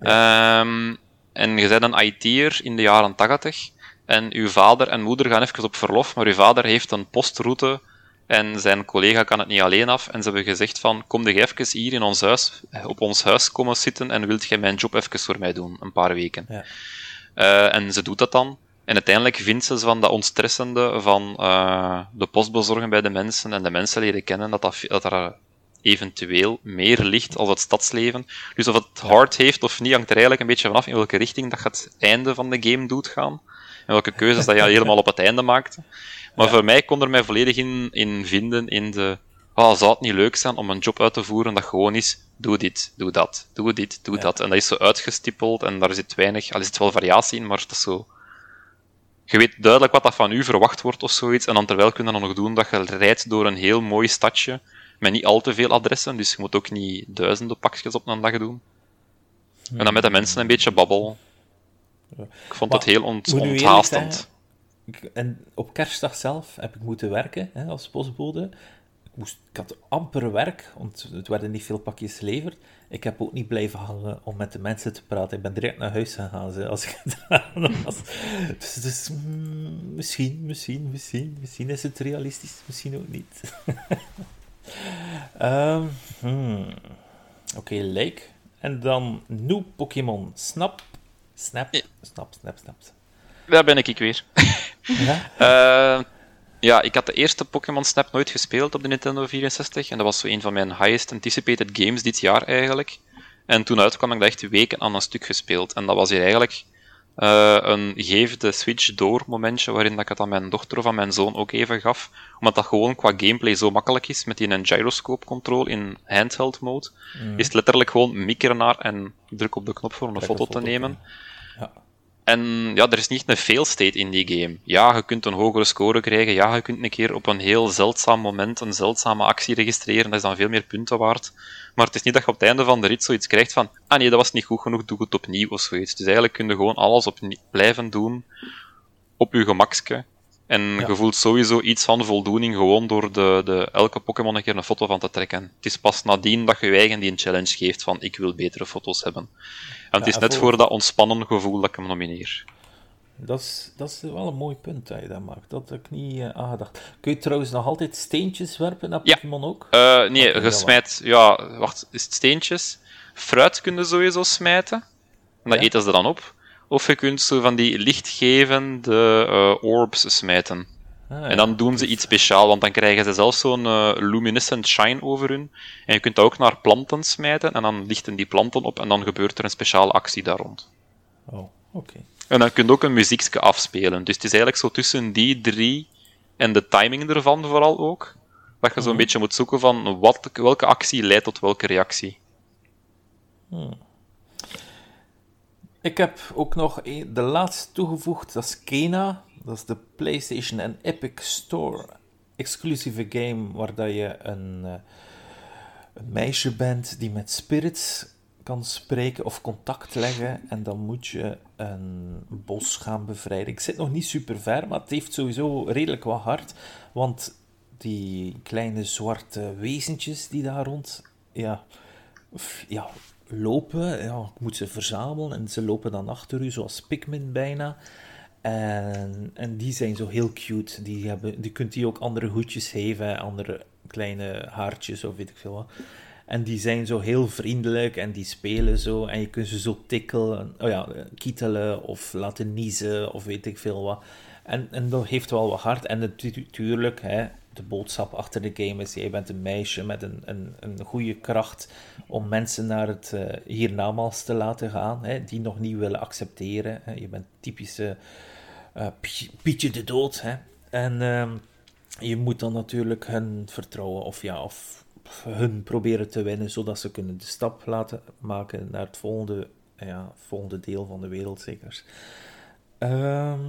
Ehm, en je bent een IT'er in de jaren 80. En uw vader en moeder gaan even op verlof, maar uw vader heeft een postroute en zijn collega kan het niet alleen af. En ze hebben gezegd van, kom je even hier in ons huis, op ons huis komen zitten en wilt jij mijn job even voor mij doen, een paar weken. Ja. Eh, en ze doet dat dan. En uiteindelijk vindt ze van dat ontstressende van eh, de post bezorgen bij de mensen en de mensen leren kennen, dat, dat, dat er eventueel meer ligt als het stadsleven. Dus of het hard heeft of niet, hangt er eigenlijk een beetje vanaf in welke richting dat je het einde van de game doet gaan. En welke keuzes dat je helemaal op het einde maakt. Maar voor mij kon er mij volledig in, in vinden in de... Oh, zou het niet leuk zijn om een job uit te voeren dat gewoon is, doe dit, doe dat, doe dit, doe Ja. dat. En dat is zo uitgestippeld en daar zit weinig... Al is het wel variatie in, maar het is zo... Je weet duidelijk wat dat van u verwacht wordt of zoiets. En dan terwijl kun je dan nog doen dat je rijdt door een heel mooi stadje met niet al te veel adressen. Dus je moet ook niet duizenden pakjes op een dag doen. En dan met de mensen een beetje babbel. Ik vond het Maar heel ont zeggen, ik- En op kerstdag zelf heb ik moeten werken hè, als postbode. Ik, moest, ik had amper werk, want het werden niet veel pakjes geleverd. Ik heb ook niet blijven hangen om met de mensen te praten. Ik ben direct naar huis gegaan als ik gedaan was. Dus, dus mm, misschien, misschien, misschien, misschien is het realistisch, misschien ook niet. Ehm, hmm. Oké, Lake. En dan nieuw Pokémon. Snap. Snap. Snap, snap, snap. Daar ben ik weer. Ja? Eh, ja, ik had de eerste Pokémon Snap nooit gespeeld op de Nintendo 64. En dat was zo een van mijn highest anticipated games dit jaar eigenlijk. En toen uitkwam ik dat echt weken aan een stuk gespeeld. En dat was hier eigenlijk uh, een geef de switch door momentje waarin dat ik het aan mijn dochter of aan mijn zoon ook even gaf. Omdat dat gewoon qua gameplay zo makkelijk is met die een gyroscope control in handheld mode. Mm. Is het letterlijk gewoon mikken naar en druk op de knop voor om een foto, te nemen. Ja. En ja, er is niet een fail state in die game. Ja, je kunt een hogere score krijgen. Ja, je kunt een keer op een heel zeldzaam moment een zeldzame actie registreren. Dat is dan veel meer punten waard. Maar het is niet dat je op het einde van de rit zoiets krijgt van ah nee, dat was niet goed genoeg, doe het opnieuw of zoiets. Dus eigenlijk kun je gewoon alles opnieuw blijven doen op je gemakske. En je voelt sowieso iets van voldoening gewoon door de, de, elke Pokémon een keer een foto van te trekken. Het is pas nadien dat je je eigen die een challenge geeft van ik wil betere foto's hebben. Het is net voor dat ontspannen gevoel dat ik hem nomineer. Dat is, dat is wel een mooi punt dat je dat maakt. Dat heb ik niet uh, aangedacht. Kun je trouwens nog altijd steentjes werpen naar Pokémon ook? Uh, nee, je smijt... Ja, wacht. Is het steentjes? Fruit kun je sowieso smijten. En dat eten ze dan op. Of je kunt zo van die lichtgevende uh, orbs smijten. Ah, en dan doen ze iets speciaal, want dan krijgen ze zelfs zo'n uh, luminescent shine over hun. En je kunt dat ook naar planten smijten, en dan lichten die planten op, en dan gebeurt er een speciale actie daar rond. Oh, oké. En dan kun je ook een muziekje afspelen. Dus het is eigenlijk zo tussen die drie en de timing ervan vooral ook. Dat je zo'n mhm. beetje moet zoeken van wat, welke actie leidt tot welke reactie. Hmm. Ik heb ook nog de laatste toegevoegd, dat is Kena. Dat is de PlayStation en Epic Store exclusieve game waar dat je een, uh, een meisje bent die met spirits kan spreken of contact leggen. En dan moet je een bos gaan bevrijden. Ik zit nog niet super ver, maar het heeft sowieso redelijk wat hard. Want die kleine zwarte wezentjes die daar rond ja, ja, lopen, ja, moet ze verzamelen. En ze lopen dan achter u, zoals Pikmin bijna. En, en die zijn zo heel cute. Die, hebben, die kunt die ook andere hoedjes geven, andere kleine haartjes of weet ik veel wat. En die zijn zo heel vriendelijk en die spelen zo. En je kunt ze zo tikkelen, oh ja, kietelen of laten niezen of weet ik veel wat. En, en dat heeft wel wat hard. En natuurlijk, hè, de boodschap achter de game is: jij bent een meisje met een, een, een goede kracht om mensen naar het uh, hiernamaals te laten gaan, hè, die nog niet willen accepteren. Hè. Je bent typische uh, Pietje de Dood. Hè. En uh, je moet dan natuurlijk hun vertrouwen of ja, of hun proberen te winnen, zodat ze kunnen de stap laten maken naar het volgende, ja, volgende deel van de wereld, zeker. Ehm,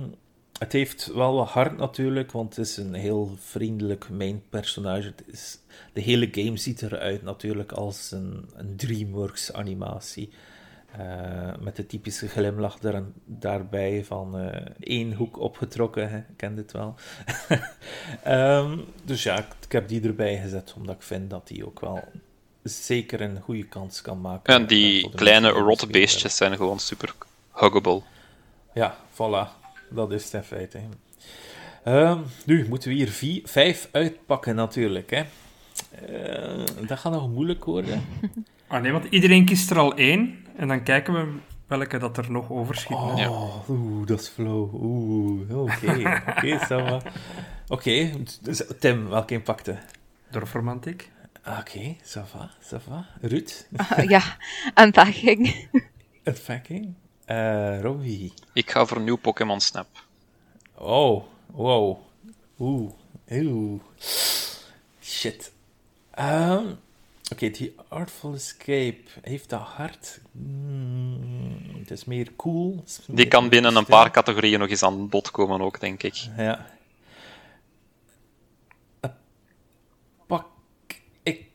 het heeft wel wat hard natuurlijk, want het is een heel vriendelijk main personage. Het is, de hele game ziet eruit natuurlijk als een, een DreamWorks animatie. Uh, met de typische glimlach daar, daarbij van uh, één hoek opgetrokken, hè? ik ken dit wel. um, dus ja, ik, ik, heb die erbij gezet, omdat ik vind dat die ook wel zeker een goede kans kan maken. En die kleine rotbeestjes zijn gewoon super huggable. Ja, voilà. Dat is het in feite. Um, nu moeten we hier vier, vijf uitpakken natuurlijk. Hè. dat gaat nog moeilijk worden. Ah nee, want iedereen kiest er al één. En dan kijken we welke dat er nog overschiet. Oh, oeh, dat is flow. Oeh, oké. Oké, okay, Oké, dus Tim, welke pakte? Dorfromantiek. Oké, okay, ça va, ça va. Ruud? Uh, ja, unpacking. unpacking. Uh, Robbie? Ik ga voor nieuw Pokémon Snap. Oh, wow. Oeh, oeh. Shit. Um, Oké, okay, die Artful Escape heeft dat hard. Mm, het is meer cool. die kan binnen een paar categorieën nog eens aan bod komen, ook, denk ik. Ja. Pak ik.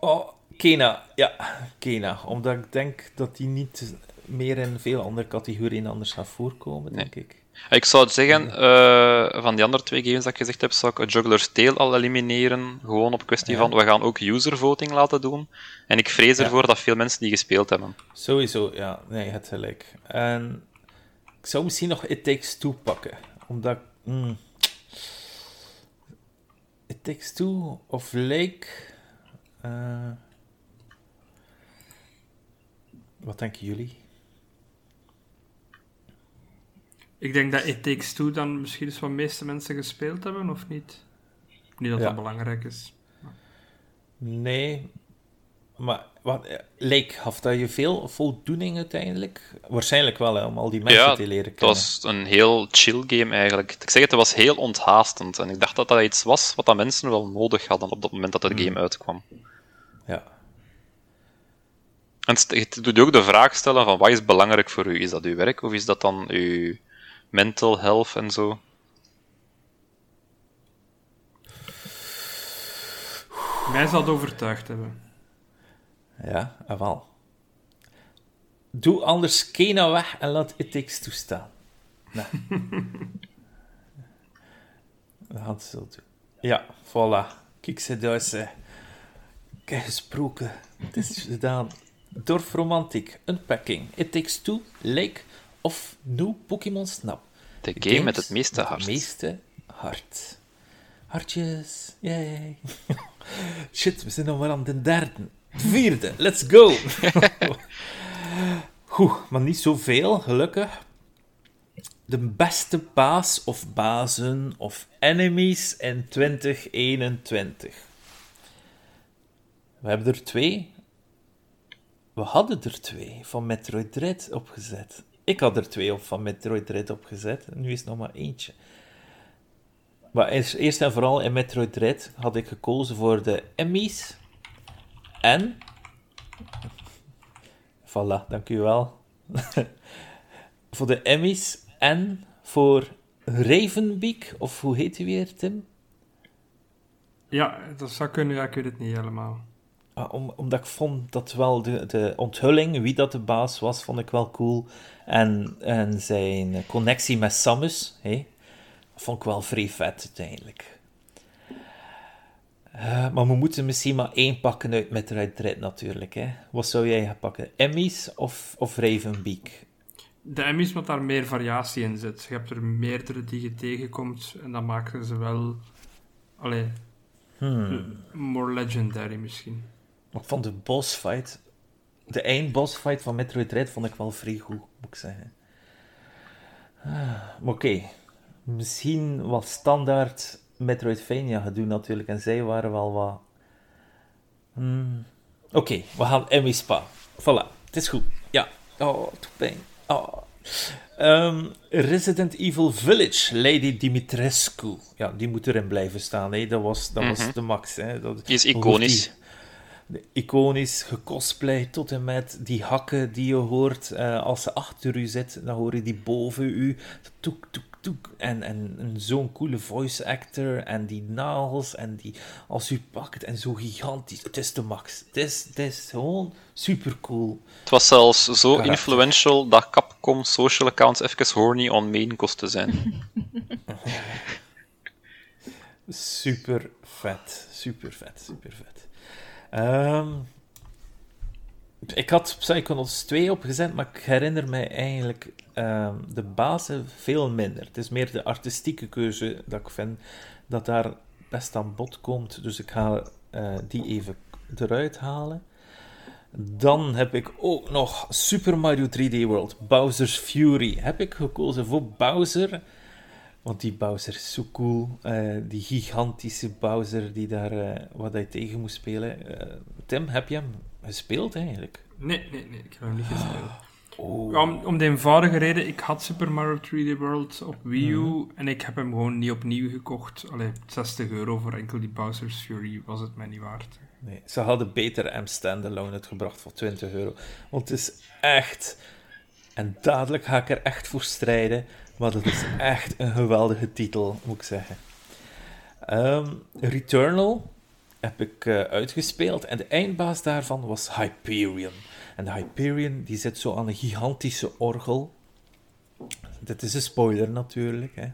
Oh, Kena. Ja, Kena. Omdat ik denk dat die niet meer in veel andere categorieën anders gaat voorkomen, denk ik. Ik zou zeggen, uh, van die andere twee games dat ik gezegd heb, zou ik Juggler's Tale al elimineren. Gewoon op kwestie van, we gaan ook user voting laten doen. En ik vrees ervoor dat veel mensen die gespeeld hebben. Sowieso, ja. Nee, het gelijk. En ik zou misschien nog It Takes Two pakken. Omdat... Mm, It Takes Two of Lake... Uh, wat denken jullie? Ik denk dat It Takes Two dan misschien eens wat meeste mensen gespeeld hebben, of niet? Niet dat dat belangrijk is. Nee. Maar wat, eh, leek, gaf dat je veel voldoening uiteindelijk? Waarschijnlijk wel, hè, om al die mensen Ja, te leren Het kennen. was een heel chill game eigenlijk. Ik zeg het, het was heel onthaastend. En ik dacht dat dat iets was wat dat mensen wel nodig hadden op dat moment dat het game uitkwam. Ja. En het doet je ook de vraag stellen van wat is belangrijk voor u? Is dat uw werk of is dat dan uw mental health en zo? Mij zal het overtuigd hebben. Ja, ah, wel. Doe anders Kena weg en laat It Takes Two staan. Nee. We gaan het zo doen. Ja, voilà. Kijk ze. Ik heb gesproken. Het is gedaan. Dorfromantiek, Unpacking, It Takes Two, Lake of New Pokémon Snap. De game met het meeste hart. Het meeste hart. Hartjes. Yay. Shit, we zijn nog maar aan de derde. Vierde, let's go. Goed, maar niet zoveel, gelukkig. De beste baas of bazen of enemies in 2021. We hebben er twee. We hadden er twee van Metroid Dread opgezet. Ik had er twee op van Metroid Dread opgezet. Nu is het nog maar eentje. Maar eerst, en vooral in Metroid Dread had ik gekozen voor de Emmys. En... Voilà, dank u wel. voor de Emmys en voor Ravenbeak, of hoe heet hij weer, Tim? Ja, dat zou kunnen, ja, ik weet het niet helemaal. Ah, om, omdat ik vond dat wel de, de onthulling, wie dat de baas was, vond ik wel cool. En, en zijn connectie met Samus, hé, vond ik wel vrij vet uiteindelijk. Eh, maar we moeten misschien maar één pakken uit Metroid Dread natuurlijk. Hè. Wat zou jij gaan pakken? Emmys of, of Ravenbeak? De Emmys met daar meer variatie in zit. Je hebt er meerdere die je tegenkomt en dan maken ze wel... Allee, Hmm. more legendary misschien. Ik vond de bossfight, de eindbossfight van Metroid Dread, vond ik wel vrij goed, moet ik zeggen. Ah, oké, misschien wat standaard Metroidvania gedoe natuurlijk, en zij waren wel wat... Hmm. Oké, we gaan Emmy Spa. Voilà, het is goed. Ja. Oh, het doet pijn. Oh. Ehm, Resident Evil Village, Lady Dimitrescu. Ja, die moet erin blijven staan. Hè. Dat, was, dat Mhm. was de max. Hè. Dat, Die is iconisch. die- iconisch, gecosplay tot en met die hakken die je hoort eh, als ze achter u zit. Dan hoor je die boven u. Toek, toek, toek. En, en, en zo'n coole voice actor. En die nagels. En die als u pakt. En zo gigantisch. Het is de max. Het is, het is gewoon super cool. Het was zelfs zo influential dat Capcom social accounts even horny on main kost te zijn. Super vet. Super vet. Super vet. Ehm, ik had Psychonauts 2 opgezet, maar ik herinner mij eigenlijk ehm, de bazen veel minder. Het is meer de artistieke keuze dat ik vind dat daar best aan bod komt. Dus ik ga eh, die even eruit halen. Dan heb ik ook nog Super Mario 3D World, Bowser's Fury. Heb ik gekozen voor Bowser, want die Bowser is zo cool. Eh, die gigantische Bowser die daar, eh, wat hij tegen moest spelen. Eh, Tim, heb je hem gespeeld eigenlijk? Nee, nee, nee, ik heb hem niet gespeeld. Oh. Ja, om, om de eenvoudige reden, ik had Super Mario 3D World op Wii U Mhm. en ik heb hem gewoon niet opnieuw gekocht. Allee, 60 euro voor enkel die Bowser's Fury was het mij niet waard. Nee, ze hadden beter M Standalone uitgebracht voor 20 euro. Want het is echt... En dadelijk ga ik er echt voor strijden. Maar dat is echt een geweldige titel, moet ik zeggen. Ehm, Returnal heb ik eh, uitgespeeld. En de eindbaas daarvan was Hyperion. En de Hyperion die zit zo aan een gigantische orgel. Dit is een spoiler natuurlijk. Hè.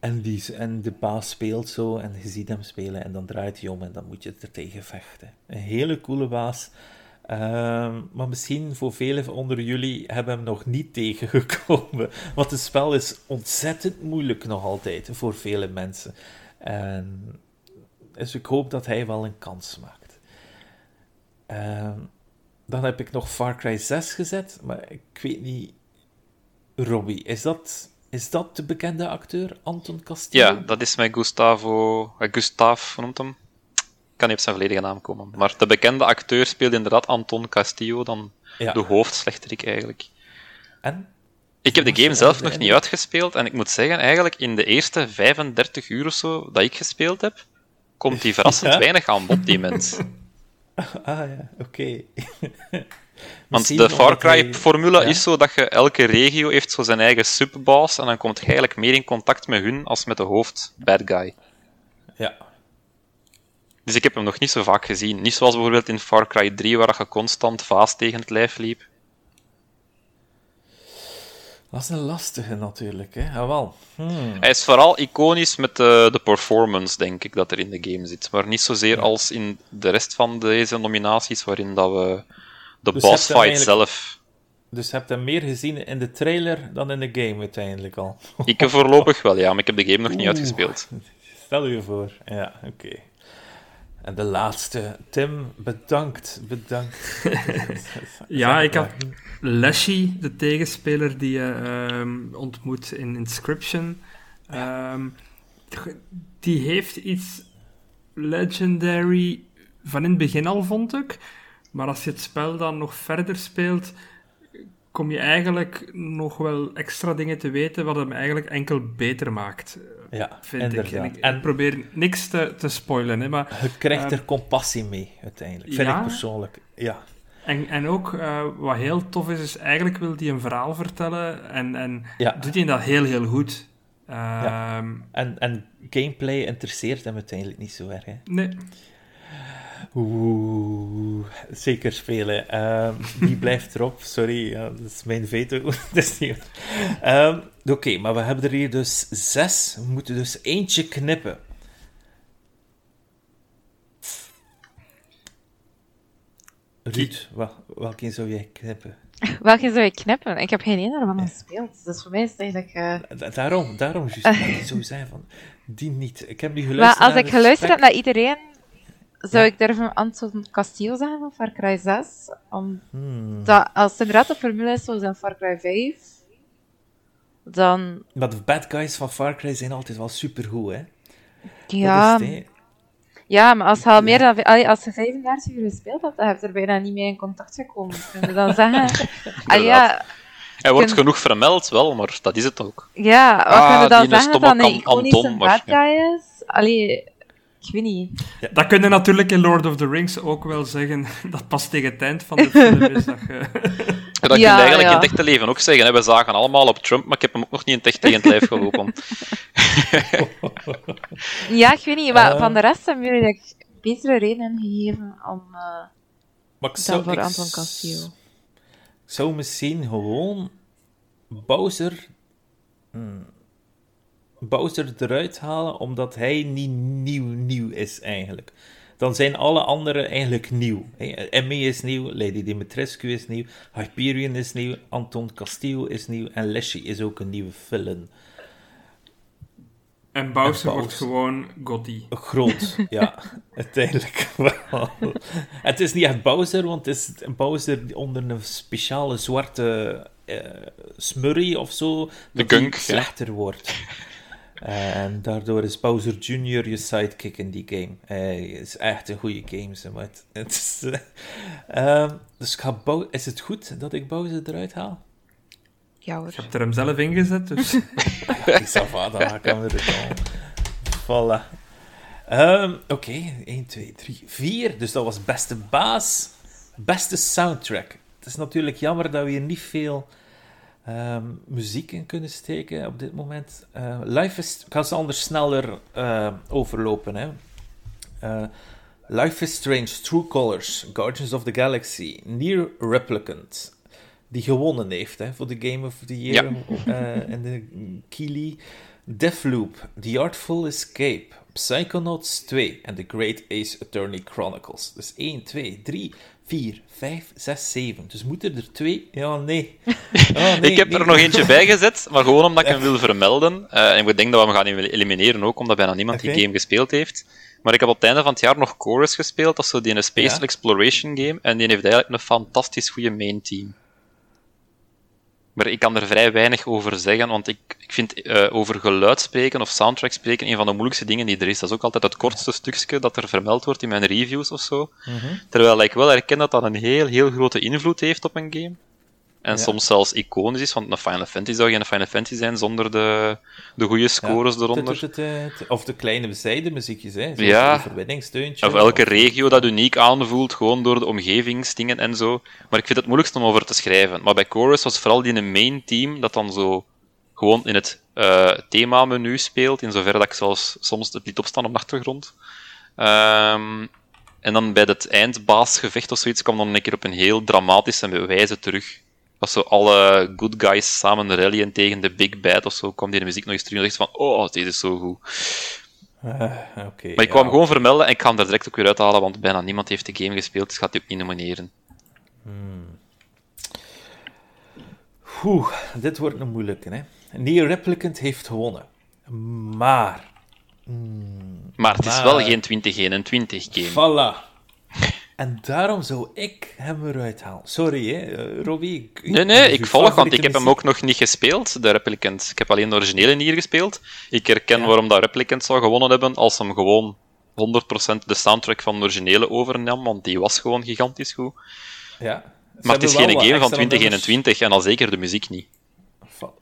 En, die, en de baas speelt zo en je ziet hem spelen en dan draait hij om en dan moet je er tegen vechten. Een hele coole baas. Ehm, maar misschien voor velen onder jullie hebben hem nog niet tegengekomen. Want het spel is ontzettend moeilijk nog altijd voor vele mensen. En, dus ik hoop dat hij wel een kans maakt. Ehm, dan heb ik nog Far Cry 6 gezet, maar ik weet niet. Robbie, is dat, is dat de bekende acteur, Anton Castillo? Ja, dat is met Gustavo... eh, Gustav, noemt hem? Kan niet op zijn volledige naam komen. Maar de bekende acteur speelde inderdaad Anton Castillo, dan Ja. de hoofdslechterik eigenlijk. En? Ik heb de game zelf de nog niet indruk? uitgespeeld en ik moet zeggen, eigenlijk in de eerste 35 uur of zo dat ik gespeeld heb, komt die verrassend Ja. weinig aan bod, die mens. Ah ja, oké. Want de Far hij- Cry-formule Ja. is zo dat je elke regio heeft zo zijn eigen subboss en dan komt je eigenlijk meer in contact met hun als met de hoofd bad guy. Ja. Dus ik heb hem nog niet zo vaak gezien. Niet zoals bijvoorbeeld in Far Cry 3, waar je constant vaas tegen het lijf liep. Dat is een lastige natuurlijk, hè. Jawel. Hmm. Hij is vooral iconisch met de, de performance, denk ik, dat er in de game zit. Maar niet zozeer als in de rest van deze nominaties, waarin dat we de Dus boss fight zelf... Dus je hebt hem meer gezien in de trailer dan in de game uiteindelijk al. Ik voorlopig wel, ja, maar ik heb de game nog niet Oeh. uitgespeeld. Stel je voor. Ja, oké. En de laatste. Tim, bedankt. Bedankt. Ja, ik had Leshy, de tegenspeler die je ehm, ontmoet in Inscription. Ehm, die heeft iets legendary van in het begin al, vond ik. Maar als je het spel dan nog verder speelt, kom je eigenlijk nog wel extra dingen te weten wat hem eigenlijk enkel beter maakt, Ja, vind inderdaad. ik. En ik, En ik probeer niks te, te spoilen, hè, maar je krijgt Ehm, er compassie mee, uiteindelijk. Vind ja? ik persoonlijk. Ja. En, en ook, eh, wat heel tof is, is eigenlijk wil hij een verhaal vertellen en, en Ja. doet hij dat heel, heel goed. Ehm, En, en gameplay interesseert hem uiteindelijk niet zo erg, hè. Nee, Oeh, zeker spelen. Ehm die blijft erop. Sorry, ja, dat is mijn veto. Dat is niet- Ehm, Oké, maar we hebben er hier dus zes. We moeten dus eentje knippen. Ruud, wel, welke zou jij knippen? Welke zou ik knippen? Ik heb geen ene daarvan gespeeld. Dus voor mij is het eigenlijk... eh, Da- daarom, daarom juist. Maar die zou zijn van, die niet. Ik heb Maar geluisterd als naar ik geluisterd heb naar iedereen, zou Ja. ik durven Anton Castillo zeggen van Far Cry 6. Omdat Hmm. als het inderdaad de formule is zoals in Far Cry 5, dan... Maar de bad guys van Far Cry zijn altijd wel supergoed, hè. Ja, het, ja maar als je al meer dan... allee, Als je 35 uur gespeeld hebt, dan heb je er bijna niet mee in contact gekomen. Kun je dan zeggen... ah, ja, Hij wordt Kun- genoeg vermeld, wel, maar dat is het ook. ja, wat Ah, kun je dan zeggen dat een iconische bad guy is? Allee, ik weet niet. dat kun je natuurlijk in Lord of the Rings ook wel zeggen. Dat pas tegen het eind van de film is dat je... Ja, dat Ja, kun je eigenlijk ja. in het echte leven ook zeggen. Hè. We zagen allemaal op Trump, maar ik heb hem ook nog niet in het echt tegen het lijf gelopen. Ja, ik weet niet. Maar Eh. van de rest hebben jullie like, betere redenen gegeven om... eh, Maar ik dan zou, voor ik Anton Castillo. Ik zou misschien gewoon Bowser, hmm, Bowser eruit halen, omdat hij niet nieuw nieuw is eigenlijk. Dan zijn alle anderen eigenlijk nieuw. Emmy is nieuw, Lady Dimitrescu is nieuw, Hyperion is nieuw, Anton Castillo is nieuw en Leshy is ook een nieuwe villain. En Bowser wordt gewoon Gotti. Groot, ja, uiteindelijk wel. Het is niet echt Bowser, want het is een Bowser onder een speciale zwarte eh, smurrie of zo, dat die gunk, ja. slechter wordt. En daardoor is Bowser Jr. je sidekick in die game. Hij is echt een goede game, zeg maar. Het- Het is, eh, ehm, dus ik ga Bow- is het goed dat ik Bowser eruit haal? Ja hoor. Je hebt er hem zelf ingezet, dus... Ja, die Sava, dan ga ik hem eruit halen. Voilà. Ehm, Oké, 1, 2, 3, 4. Dus dat was beste baas. Beste soundtrack. Het is natuurlijk jammer dat we hier niet veel ehm, muziek in kunnen steken op dit moment. Eh, life is... Ik ga ze anders sneller eh, overlopen. Hè. Eh, Life is Strange, True Colors, Guardians of the Galaxy, Near Replicant, die gewonnen heeft hè, voor de Game of the Year in de Keeley. Deathloop, The Artful Escape, Psychonauts 2 en The Great Ace Attorney Chronicles. Dus 1, 2, 3, 4, 5, 6, 7. Dus moeten er twee? Ja, nee. Oh, nee ik heb nee. er nog eentje bij gezet, maar gewoon omdat ik hem wil vermelden. Eh, en ik denk dat we hem gaan elimineren ook, omdat bijna niemand die game gespeeld heeft. Maar ik heb op het einde van het jaar nog Chorus gespeeld, dat is zo die een Space Ja. Exploration game, en die heeft eigenlijk een fantastisch goede main team. Maar ik kan er vrij weinig over zeggen, want ik, ik vind eh, over geluid spreken of soundtrack spreken een van de moeilijkste dingen die er is. Dat is ook altijd het kortste stukje dat er vermeld wordt in mijn reviews of zo. Mhm. Terwijl ik wel herken dat dat een heel, heel grote invloed heeft op een game. En Ja. soms zelfs iconisch is, want een Final Fantasy zou geen Final Fantasy zijn zonder de, de goede scores Ja. eronder. Of de kleine zijdemuziekjes, hè. Zoals Ja. Of elke regio dat uniek aanvoelt, gewoon door de omgevingsdingen en zo. Maar ik vind het moeilijkst om over te schrijven. Maar bij Chorus was vooral die een main team dat dan zo gewoon in het eh themamenu speelt, in zoverre dat ik zelfs soms het liet opstaan op de achtergrond. Ehm, en dan bij het eindbaasgevecht of zoiets kwam dan een keer op een heel dramatische wijze terug. Als zo alle good guys samen rallyen tegen de big bad of zo, kwam die de muziek nog eens terug en dacht van, oh, deze is zo goed. Oké. Maar ik kwam gewoon vermelden en ik ga hem er direct ook weer uithalen, want bijna niemand heeft de game gespeeld, dus gaat hij ook niet nomineren. Oeh, dit wordt een moeilijke, hè. Nier Replicant heeft gewonnen. Maar... Maar het is wel geen 2021 game. Voilà. En daarom zou ik hem eruit halen. Sorry, hè, eh, Robbie. ik- Nee, nee, ik volg, want ik heb hem ook nog niet gespeeld, de Replicant. Ik heb alleen de originele Nier gespeeld. Ik herken Ja. waarom dat Replicant zou gewonnen hebben als hem gewoon 100% de soundtrack van de originele overnam, want die was gewoon gigantisch goed. Ja. Ze Maar het is geen game van extra 2021 en al zeker de muziek niet.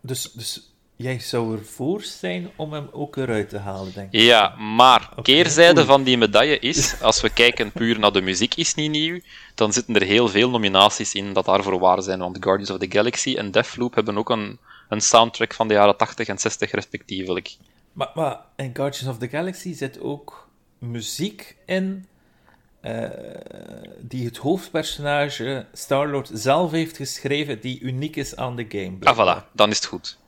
Dus, dus jij zou ervoor zijn om hem ook eruit te halen, denk ik. Ja, maar keerzijde oei. van die medaille is, als we kijken puur naar de muziek is niet nieuw, dan zitten er heel veel nominaties in dat daarvoor waar zijn. Want Guardians of the Galaxy en Deathloop hebben ook een, een soundtrack van de jaren 80 en 60 respectievelijk. Maar, maar in Guardians of the Galaxy zit ook muziek in eh, die het hoofdpersonage Star-Lord zelf heeft geschreven, die uniek is aan de game. Ah, voilà, dan is het goed.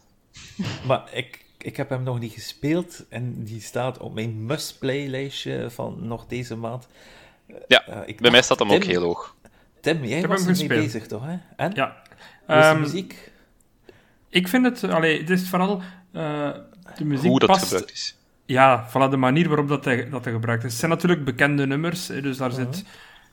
Maar ik, ik heb hem nog niet gespeeld en die staat op mijn must-play-lijstje van nog deze maand. Ja, Eh, ik bij mij staat hem Tim, ook heel hoog. Tim, jij heb was hem gespeeld. bezig, toch? Hè? En? Ja. Hoe is de Ehm, muziek? ik vind het, allee, het is vooral eh, de muziek Hoe dat past. gebruikt is. Ja, voilà, de manier waarop dat hij, dat hij gebruikt is. Het zijn natuurlijk bekende nummers, hè, dus daar zit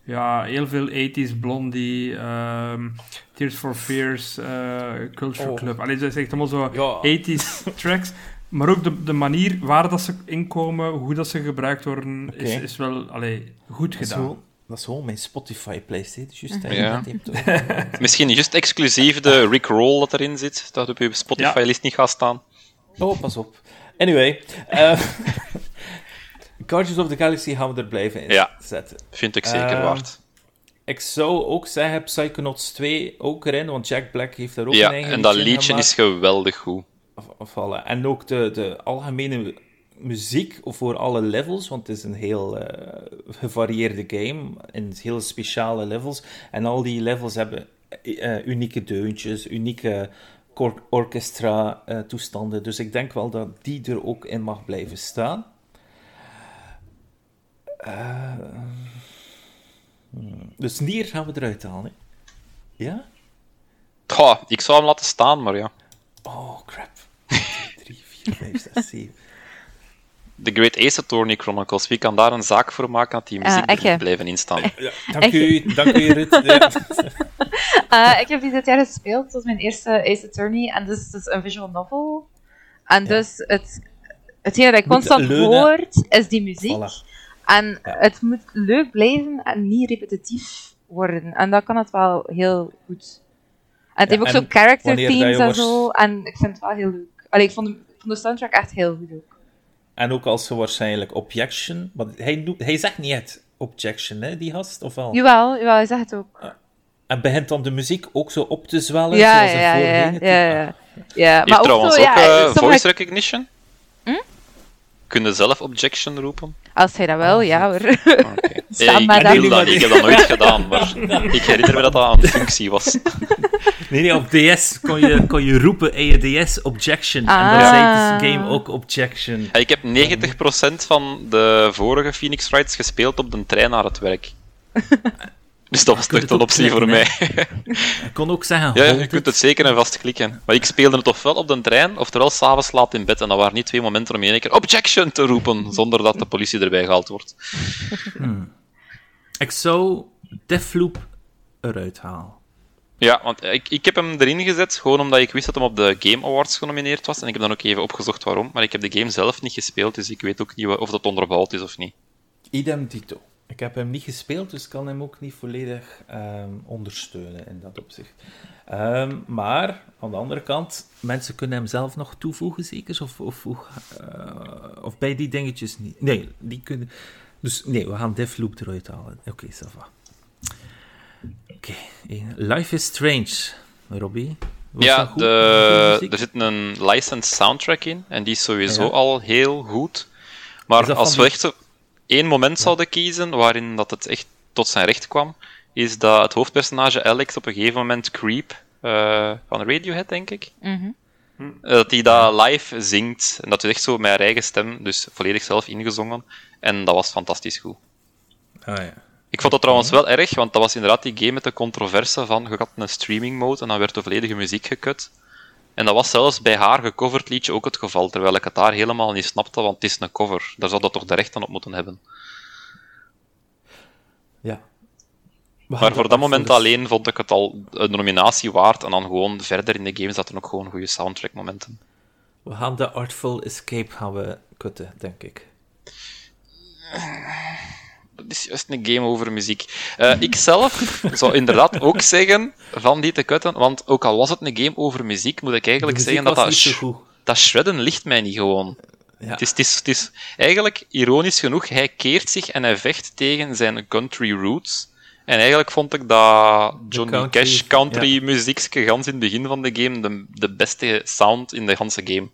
ja, heel veel 80s, Blondie, ehm, Tears for Fears, eh, Culture Oh. Club. Allee, dat is echt allemaal zo Ja. 80s tracks. Maar ook de, de manier waar dat ze inkomen, hoe dat ze gebruikt worden, is, is wel allee, goed gedaan. gewoon, dat is gewoon mijn Spotify-playlist. Juist, hè, Ja. je bent hier toch- Misschien juist exclusief de Rick Roll dat erin zit, dat op je Spotify-list niet gaat staan. Oh, pas op. Anyway. eh, Guardians of the Galaxy gaan we er blijven in Ja. zetten. Vind ik zeker Ehm, waard. Ik zou ook zeggen Psychonauts 2 ook erin, want Jack Black heeft daar ook Ja, een eigen en dat liedje is geweldig goed. Voilà. En ook de, de algemene muziek voor alle levels, want het is een heel eh, gevarieerde game, in heel speciale levels. En al die levels hebben eh, unieke deuntjes, unieke orchestra-toestanden. dus ik denk wel dat die er ook in mag blijven staan. Eh, hmm. dus Nier gaan we eruit halen. hè? Ja? Goh, ik zou hem laten staan, maar ja. Oh, crap. 3, 4, 5, 6, 7. The Great Ace Attorney Chronicles, wie kan daar een zaak voor maken dat die muziek Ah, ik, hè. blijven instaan? Ja, dank u, dank u, Ruud. Ja. Eh, ik heb die dit jaar gespeeld. Dat was mijn eerste Ace Attorney. En dus het is een visual novel. En Ja. dus het, hetgene dat ik constant hoort, is die muziek. Voilà. En Ja. het moet leuk blijven en niet repetitief worden. En dat kan het wel heel goed. En het Ja, heeft ook zo character themes en zo. En ik vind het wel heel leuk. Allee, ik vond de, ik vond de soundtrack echt heel goed ook. En ook als ze waarschijnlijk objection... Want hij, noemt- hij zegt niet het objection, hè, die gast, of wel? Jawel, jawel, hij zegt het ook. En begint dan de muziek ook zo op te zwellen, Ja, zoals ja, ja, voorheen? ja, ja, ja. ja. Maar ook trouwens zo, ook ja, eh, voice recognition. Kunnen zelf objection roepen? Als hij dat wel, ja hoor. Oké. Sta ik, maar ik wil dat ik heb dat nooit gedaan, maar ik herinner me dat dat een functie was. Nee, nee, op DS kon je, kon je roepen in je DS objection. En dan Ah. zei de game ook objection. Ja, Ik heb 90% van de vorige Phoenix Wrights gespeeld op de trein naar het werk. Dus dat was het een optie voor mij. Je kon ook zeggen, Ja, je kunt het zeker en vast klikken. Maar ik speelde het ofwel op de trein, oftewel s'avonds laat in bed. En dat waren niet twee momenten om in één keer objection te roepen, zonder dat de politie erbij gehaald wordt. Ik zou Deathloop eruit halen. Ja, want ik, ik heb hem erin gezet, gewoon omdat ik wist dat hem op de Game Awards genomineerd was. En ik heb dan ook even opgezocht waarom. Maar ik heb de game zelf niet gespeeld, dus ik weet ook niet of dat onderbouwd is of niet. Idem dito. Ik heb hem niet gespeeld, dus kan hem ook niet volledig ehm, ondersteunen in dat opzicht. Ehm, maar, aan de andere kant, mensen kunnen hem zelf nog toevoegen, zeker? Of, of, uh, of bij die dingetjes niet? Nee, die kunnen... Dus nee, we gaan Deathloop eruit halen. Oké, okay, ça va. Oké, okay. Life is Strange, Robbie. Was ja, de, er zit een licensed soundtrack in, en die is sowieso ja. al heel goed. Maar als we echt één moment zouden kiezen waarin dat het echt tot zijn recht kwam, is dat het hoofdpersonage Alex op een gegeven moment Creep uh, van Radiohead, denk ik. Mm -hmm. Dat hij dat live zingt. En dat is echt zo met haar eigen stem, dus volledig zelf ingezongen. En dat was fantastisch goed. Ah, ja. Ik vond dat trouwens wel erg, want dat was inderdaad die game met de controverse van je had een streaming mode en dan werd de volledige muziek gekut. En dat was zelfs bij haar gecoverd liedje ook het geval, terwijl ik het daar helemaal niet snapte, want het is een cover. Daar zou dat toch de rechten op moeten hebben. Ja. Maar voor dat moment alleen vond ik het al een nominatie waard, en dan gewoon verder in de game zaten ook gewoon goede soundtrack momenten. We gaan de Artful Escape gaan we kutten, denk ik. Het is juist een game over muziek. Uh, ik zelf zou inderdaad ook zeggen van die te kutten, want ook al was het een game over muziek, moet ik eigenlijk zeggen dat dat, sh dat shredden ligt mij niet gewoon. Ja. Het, is, het, is, het is eigenlijk, ironisch genoeg, hij keert zich en hij vecht tegen zijn country roots. En eigenlijk vond ik dat Johnny country, Cash country ja. gans in het begin van de game de, de beste sound in de hele game.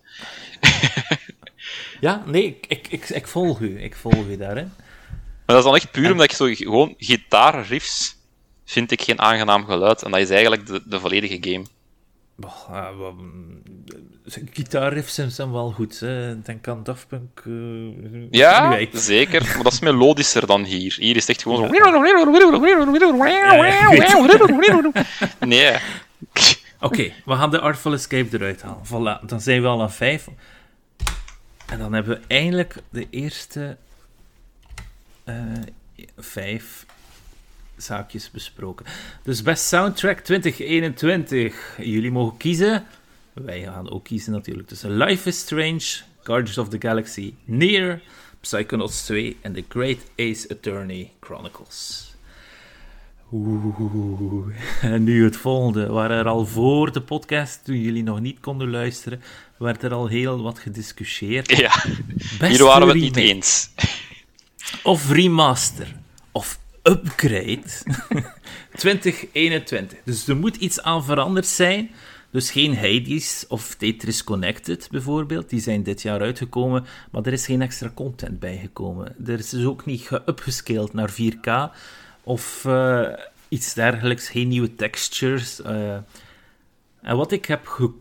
ja, nee, ik, ik, ik, ik volg u. Ik volg u daarin. Maar dat is dan echt puur omdat ik zo gewoon gitaarriffs vind ik geen aangenaam geluid. En dat is eigenlijk de, de volledige game. Oh, uh, gitaarriffs zijn wel goed. Hè. Denk aan Daft Punk. Uh, ja, zeker. Maar dat is melodischer dan hier. Hier is het echt gewoon zo... nee. Oké, okay, we gaan de Artful Escape eruit halen. Voilà, dan zijn we al aan vijf. En dan hebben we eindelijk de eerste vijf zaakjes besproken. Dus best soundtrack 2021. Jullie mogen kiezen. Wij gaan ook kiezen natuurlijk tussen Life is Strange, Guardians of the Galaxy, Near, Psychonauts 2 en The Great Ace Attorney Chronicles. Oeh, en nu het volgende. Waar er al voor de podcast, toen jullie nog niet konden luisteren, werd er al heel wat gediscussieerd. Ja, hier waren we het niet eens of remaster of upgrade 2021. Dus er moet iets aan veranderd zijn. Dus geen Hades of Tetris Connected bijvoorbeeld, die zijn dit jaar uitgekomen, maar er is geen extra content bijgekomen. Er is dus ook niet geupgescaled naar 4K of uh, iets dergelijks, geen nieuwe textures. Uh, en wat ik heb ge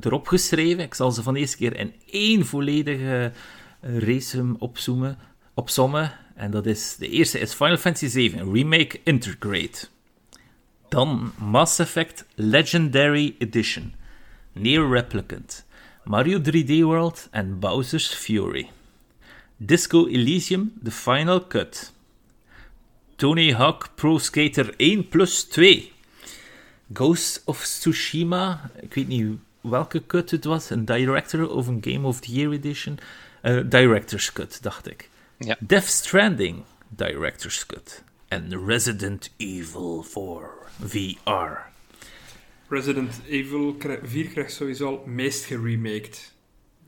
erop geschreven, ik zal ze van deze keer in één volledige race opzoomen opsommen. En dat is, de eerste is Final Fantasy VII Remake Intergrade. Dan Mass Effect Legendary Edition. Near Replicant. Mario 3D World en Bowser's Fury. Disco Elysium The Final Cut. Tony Hawk Pro Skater 1 plus 2. Ghost of Tsushima, ik weet niet welke cut het was, een Director of een Game of the Year Edition. Uh, director's Cut, dacht ik. Ja. Death Stranding, Director's Cut. En Resident Evil 4 VR. Resident Evil 4 krijgt sowieso al meest geremaked.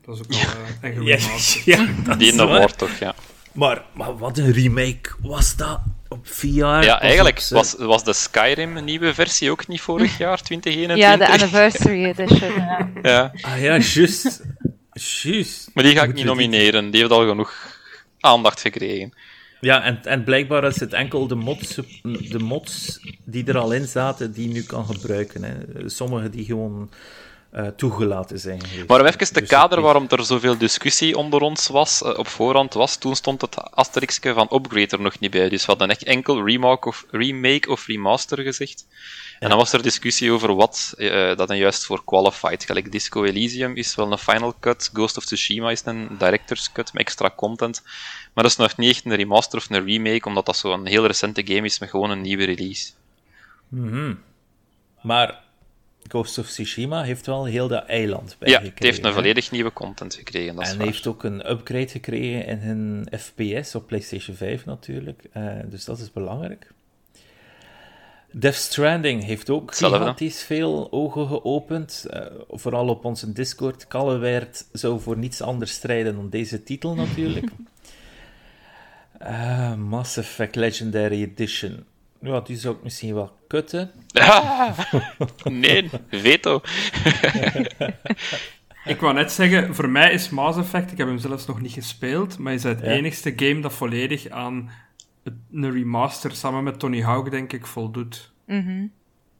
Dat is ook wel uh, een geremasterd. Ja, ja, Die in de woord toch, ja. Maar, maar wat een remake was dat op VR? Ja, eigenlijk was, was de Skyrim een nieuwe versie ook niet vorig jaar, 2021? Ja, de Anniversary Edition, ja. ja. Ah ja, juist. Juist. Maar die ga ik niet nomineren, die heeft al genoeg aandacht gekregen. Ja, en, en blijkbaar is het enkel de mods, de mods die er al in zaten, die je nu kan gebruiken. Hè. Sommige die gewoon uh, toegelaten zijn. Geweest. Maar even de dus kader waarom er zoveel discussie onder ons was, uh, op voorhand was, toen stond het asterixje van Upgrade er nog niet bij. Dus we hadden echt enkel remake of, remake of remaster gezegd. En dan was er discussie over wat uh, dat dan juist voor qualified. Gelijk Disco Elysium is wel een final cut, Ghost of Tsushima is een director's cut met extra content. Maar dat is nog niet echt een remaster of een remake, omdat dat zo'n heel recente game is met gewoon een nieuwe release. Mm Maar Ghost of Tsushima heeft wel heel dat eiland Ja, bijgekregen. het heeft een volledig nieuwe content gekregen. Dat is En waar. heeft ook een upgrade gekregen in hun FPS op PlayStation 5 natuurlijk. Eh, dus dat is belangrijk. Death Stranding heeft ook Hetzelfde. gigantisch veel ogen geopend. Eh, vooral op onze Discord. Kallewaard zou voor niets anders strijden dan deze titel natuurlijk. Eh, Mass Effect Legendary Edition. Ja, die zou ik misschien wel kutten. Ah, nee, veto. Ik wou net zeggen, voor mij is Mass Effect, ik heb hem zelfs nog niet gespeeld, maar is het Ja. enigste game dat volledig aan een remaster samen met Tony Hawk, denk ik, voldoet. Mhm.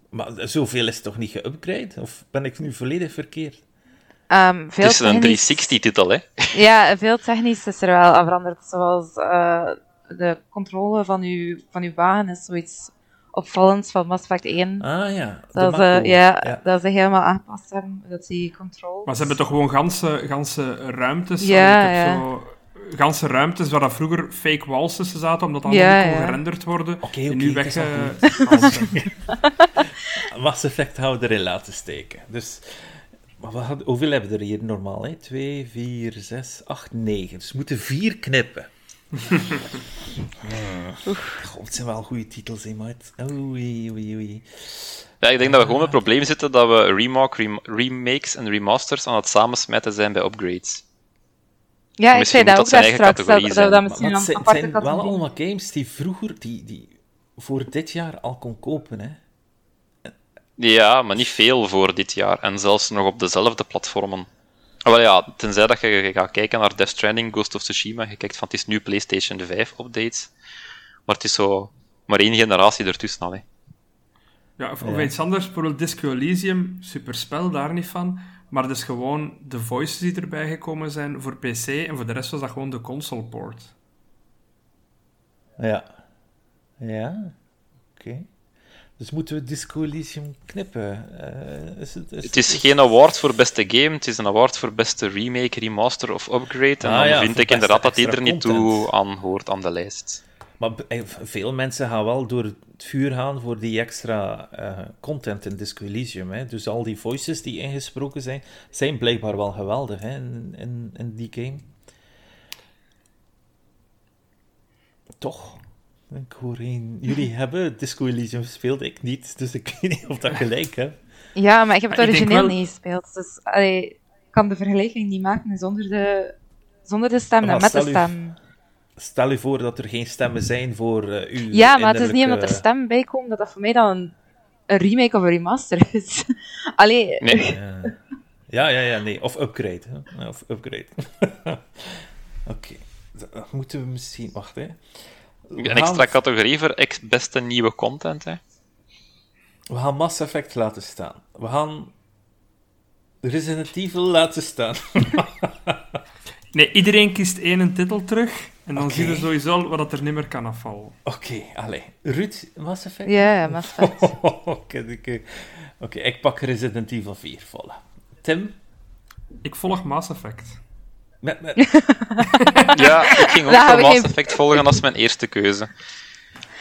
Maar zoveel is toch niet geupgrade? Of ben ik nu volledig verkeerd? Ehm, veel Het is een technisch- 360-titel, hè? Ja, veel technisch is er wel aan veranderd. Zoals eh, de controle van uw, van uw wagen is zoiets opvallends van Mass Effect 1. Ah ja. de dat, ze, Mako. ja, dat ze helemaal aangepast hebben, dat die control. Maar ze hebben toch gewoon ganse, ganse ruimtes? Ja, ik heb ja. zo ganse ruimtes waar dat vroeger fake walls tussen zaten, omdat dat Ja, allemaal niet kon ja. gerenderd worden. Oké, nu weg... goed. eh, Mass Effect we erin laten steken. Dus, hoeveel hebben we er hier normaal? 2, 4, 6, 8, 9. Dus we moeten vier knippen. Hmm. God, het zijn wel goede titels, hè, maat. Oei, oei, oei. Ja, ik denk dat we gewoon met het probleem zitten dat we remake, rem- remakes en remasters aan het samensmijten zijn bij upgrades. Ja, ik zei dat ook dat daar zijn eigen straks. Dat, dat, dat Maar, misschien maar een het zijn, het aparte zijn wel allemaal games die vroeger, die, die voor dit jaar al kon kopen, hè. Ja, maar niet veel voor dit jaar. En zelfs nog op dezelfde platformen. Ah, Wel ja, tenzij dat je, je gaat kijken naar Death Stranding, Ghost of Tsushima. Je kijkt van het is nu PlayStation 5 updates. Maar het is zo maar één generatie ertussen al. Hè. Ja, of, of Ja. iets anders, bijvoorbeeld Disco Elysium, super spel, daar niet van. Maar dus gewoon de voices die erbij gekomen zijn voor PC, en voor de rest was dat gewoon de console port. Ja. Ja. Oké. Dus moeten we Disco Elysium knippen? Eh, is het, is Het is geen award voor beste game, het is een award voor beste remake, remaster of upgrade. En Ah, dan ja, vind ik inderdaad dat die er niet content. toe aan hoort aan de lijst. Maar eh, veel mensen gaan wel door het vuur gaan voor die extra eh, content in Disco Elysium. Hè? Dus al die voices die ingesproken zijn, zijn blijkbaar wel geweldig hè? In, in, in die game. Toch? Ik hoor een... Jullie hebben Disco Elysium gespeeld, ik niet. Dus ik weet niet of dat gelijk heb. Ja, maar ik heb het origineel wel- niet gespeeld. Dus allee, ik kan de vergelijking niet maken zonder de, zonder de stem Maar en met de stem. Stel je voor dat er geen stemmen zijn voor eh uw Ja, maar het is niet omdat er stemmen bij komen dat dat voor mij dan een, een remake of een remaster is. Allee, Nee, Ja. ja, ja, ja, nee. Of upgrade. Hè? Of upgrade. Oké. Dan moeten we misschien... Wacht, hè. We een gaan- extra categorie voor ex beste nieuwe content. Hè. We gaan Mass Effect laten staan. We gaan Resident Evil laten staan. Nee, iedereen kiest één titel terug, en dan zien we sowieso wat dat er niet meer kan afvallen. Oké, allee. Ruud, Mass Effect? ja, ja, Mass Effect. Oké, oké. Oké, ik pak Resident Evil 4 volle. Tim? Ik volg Mass Effect. Met, met... Ja, ik ging ook Daar voor Mass geen- Effect volgen als mijn eerste keuze.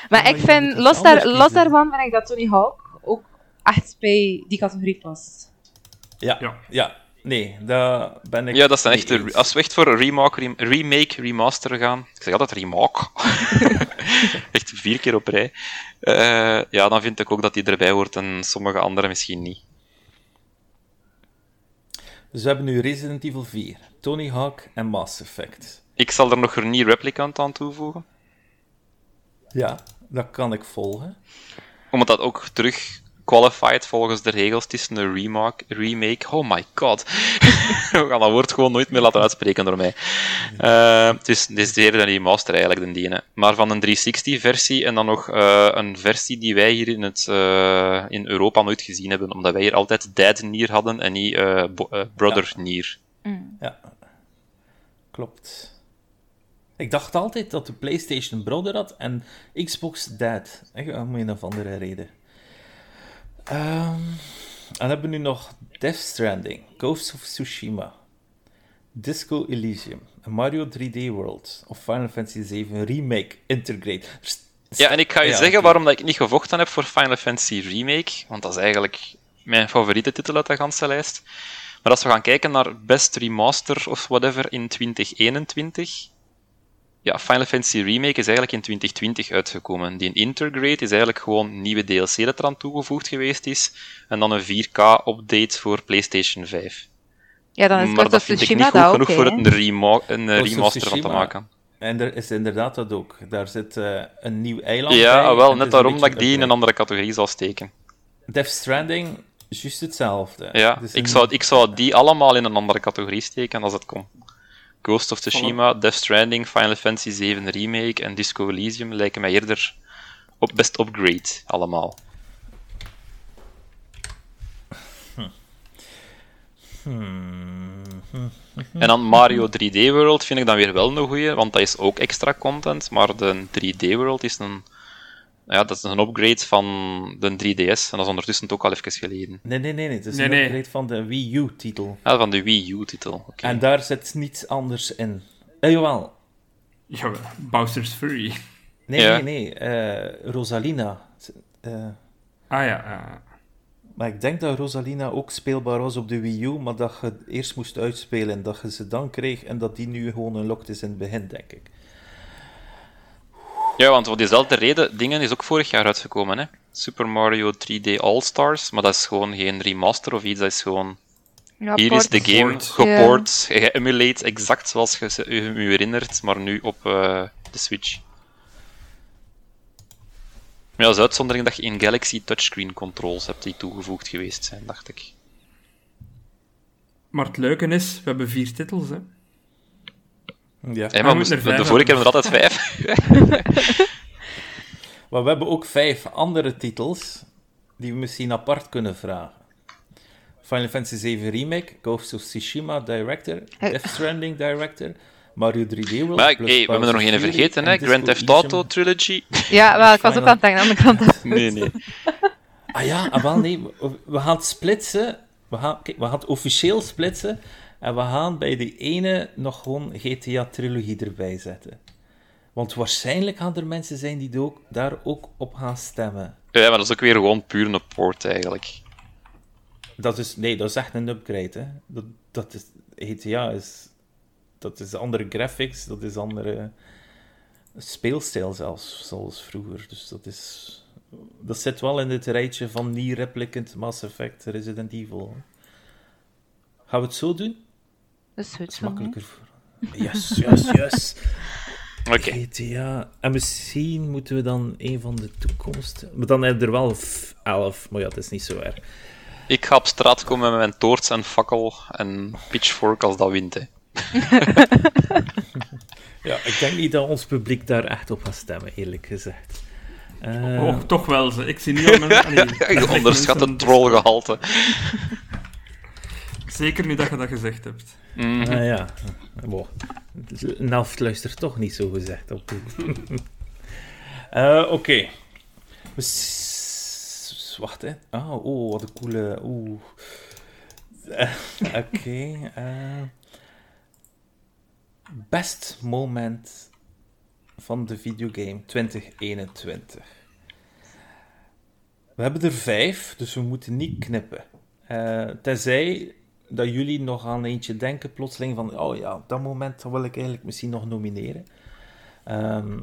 Maar ik vind, los, daar, los daarvan vind ik dat Tony Hawk ook echt bij die categorie past. Ja, ja. Ja. Nee, daar ben ik Ja, dat zijn mee echt... de- eens. Als we echt voor een remake, rem- remake, remaster gaan... Ik zeg altijd remake. echt vier keer op rij. Eh, ja, dan vind ik ook dat die erbij hoort en sommige andere misschien niet. Dus we hebben nu Resident Evil 4, Tony Hawk en Mass Effect. Ik zal er nog een nieuw replicant aan toevoegen. Ja, dat kan ik volgen. Omdat dat ook terug qualified volgens de regels. Het is een remake. remake. Oh my god. We gaan dat woord gewoon nooit meer laten uitspreken door mij. Eh, het is, het is eerder een remaster eigenlijk, de diene. Maar van een 360-versie en dan nog eh, een versie die wij hier in, het, eh, in Europa nooit gezien hebben. Omdat wij hier altijd Dad Nier hadden en niet bo- Brother Nier. Ja, klopt. Ik dacht altijd dat de PlayStation brother had en Xbox Dad. Echt, Om een of andere reden. Ehm, en dan hebben we nu nog Death Stranding, Ghost of Tsushima, Disco Elysium, Mario 3D World of Final Fantasy VII Remake Integrate. Ja, en ik ga je Ja, zeggen waarom dat ik niet gevochten heb voor Final Fantasy Remake, want dat is eigenlijk mijn favoriete titel uit de ganse lijst. Maar als we gaan kijken naar Best Remaster of whatever in 2021, ja, Final Fantasy Remake is eigenlijk in 2020 uitgekomen. Die Intergrade is eigenlijk gewoon nieuwe DLC dat eraan toegevoegd geweest is, en dan een 4K-update voor PlayStation 5. Ja, dan is maar dat vind ik niet goed dat genoeg voor een, rema een eh, remaster van te maken. En er is inderdaad dat ook. Daar zit eh, een nieuw eiland Ja, bij, wel, net daarom dat ik die in een andere categorie zal steken. Death Stranding, juist hetzelfde. Ja, ik een- zou, ik zou die allemaal in een andere categorie steken als het kon. Ghost of Tsushima, Death Stranding, Final Fantasy 7 Remake en Disco Elysium lijken mij eerder op best upgrade, allemaal. En dan Mario 3D World vind ik dan weer wel een goeie, want dat is ook extra content, maar de 3D World is een, ja, dat is een upgrade van de 3DS, en dat is ondertussen ook al even geleden. Nee, nee, nee, nee. Het is Nee, een nee. upgrade van de Wii U-titel. Ja, van de Wii U-titel. oké. En daar zit niets anders in. Eh, jawel. Ja, Bowser's Fury. Nee, Ja. nee, nee. eh, Rosalina. Eh, Ah ja, ja. maar ik denk dat Rosalina ook speelbaar was op de Wii U, maar dat je eerst moest uitspelen en dat je ze dan kreeg en dat die nu gewoon unlocked is in het begin, denk ik. Ja, want voor diezelfde reden, dingen is ook vorig jaar uitgekomen, hè. Super Mario 3D All-Stars, maar dat is gewoon geen remaster of iets, dat is gewoon... Ja, Hier is de game Port. geport, geëmulate, exact zoals je je je herinnert, maar nu op eh, de Switch. Ja, is uitzondering dat je in Galaxy touchscreen controls hebt die toegevoegd geweest zijn, dacht ik. Maar het leuke is, we hebben vier titels, hè. Ja. Hey, we maar moeten moest- er de, vijf vorige keer hebben. hadden we er altijd vijf. Maar we hebben ook vijf andere titels die we misschien apart kunnen vragen. Final Fantasy 7 Remake, Ghost of Tsushima Director, Eh. Death Stranding Director, Mario 3D World. Maar plus hey, we hebben er nog één vergeten, hè. Grand Theft Auto. Trilogy. Ja, wel, ik was ook aan het denken aan de kant. Nee, nee. Ah ja, ah, wel nee, we, we gaan het splitsen. We gaan, kijk, we gaan het officieel splitsen. En we gaan bij de ene nog gewoon GTA-trilogie erbij zetten. Want waarschijnlijk gaan er mensen zijn die ook, daar ook op gaan stemmen. Ja, maar dat is ook weer gewoon puur een port, eigenlijk. Dat is, nee, dat is echt een upgrade. Hè. Dat, dat is, GTA is, dat is andere graphics, dat is andere speelstijl zelfs, zoals vroeger. Dus dat is, dat zit wel in het rijtje van Nier Replicant, Mass Effect, Resident Evil. Gaan we het zo doen? Dat is zo, makkelijker voor... Yes, yes, yes. Oké. GTA. En misschien moeten we dan een van de toekomst... Maar dan hebben we er wel elf, maar ja, dat is niet zo erg. Ik ga op straat komen met mijn toorts en fakkel en pitchfork als dat wint, hè. Ja, ik denk niet dat ons publiek daar echt op gaat stemmen, eerlijk gezegd. Eh, Oh, toch wel. Ze. Ik zie al mensen... allee, Je echt onderschat het trollgehalte. Zeker nu dat je dat gezegd hebt. Ah, ja. Wow. Een luistert toch niet zo gezegd op. Eh, Oké. Wacht, hè. Ah, oh, wat een coole... Eh, Oké. eh. Best moment van de videogame 2021. We hebben er vijf, dus we moeten niet knippen. Tenzij dat jullie nog aan eentje denken, plotseling van, oh ja, op dat moment wil ik eigenlijk misschien nog nomineren. Ehm,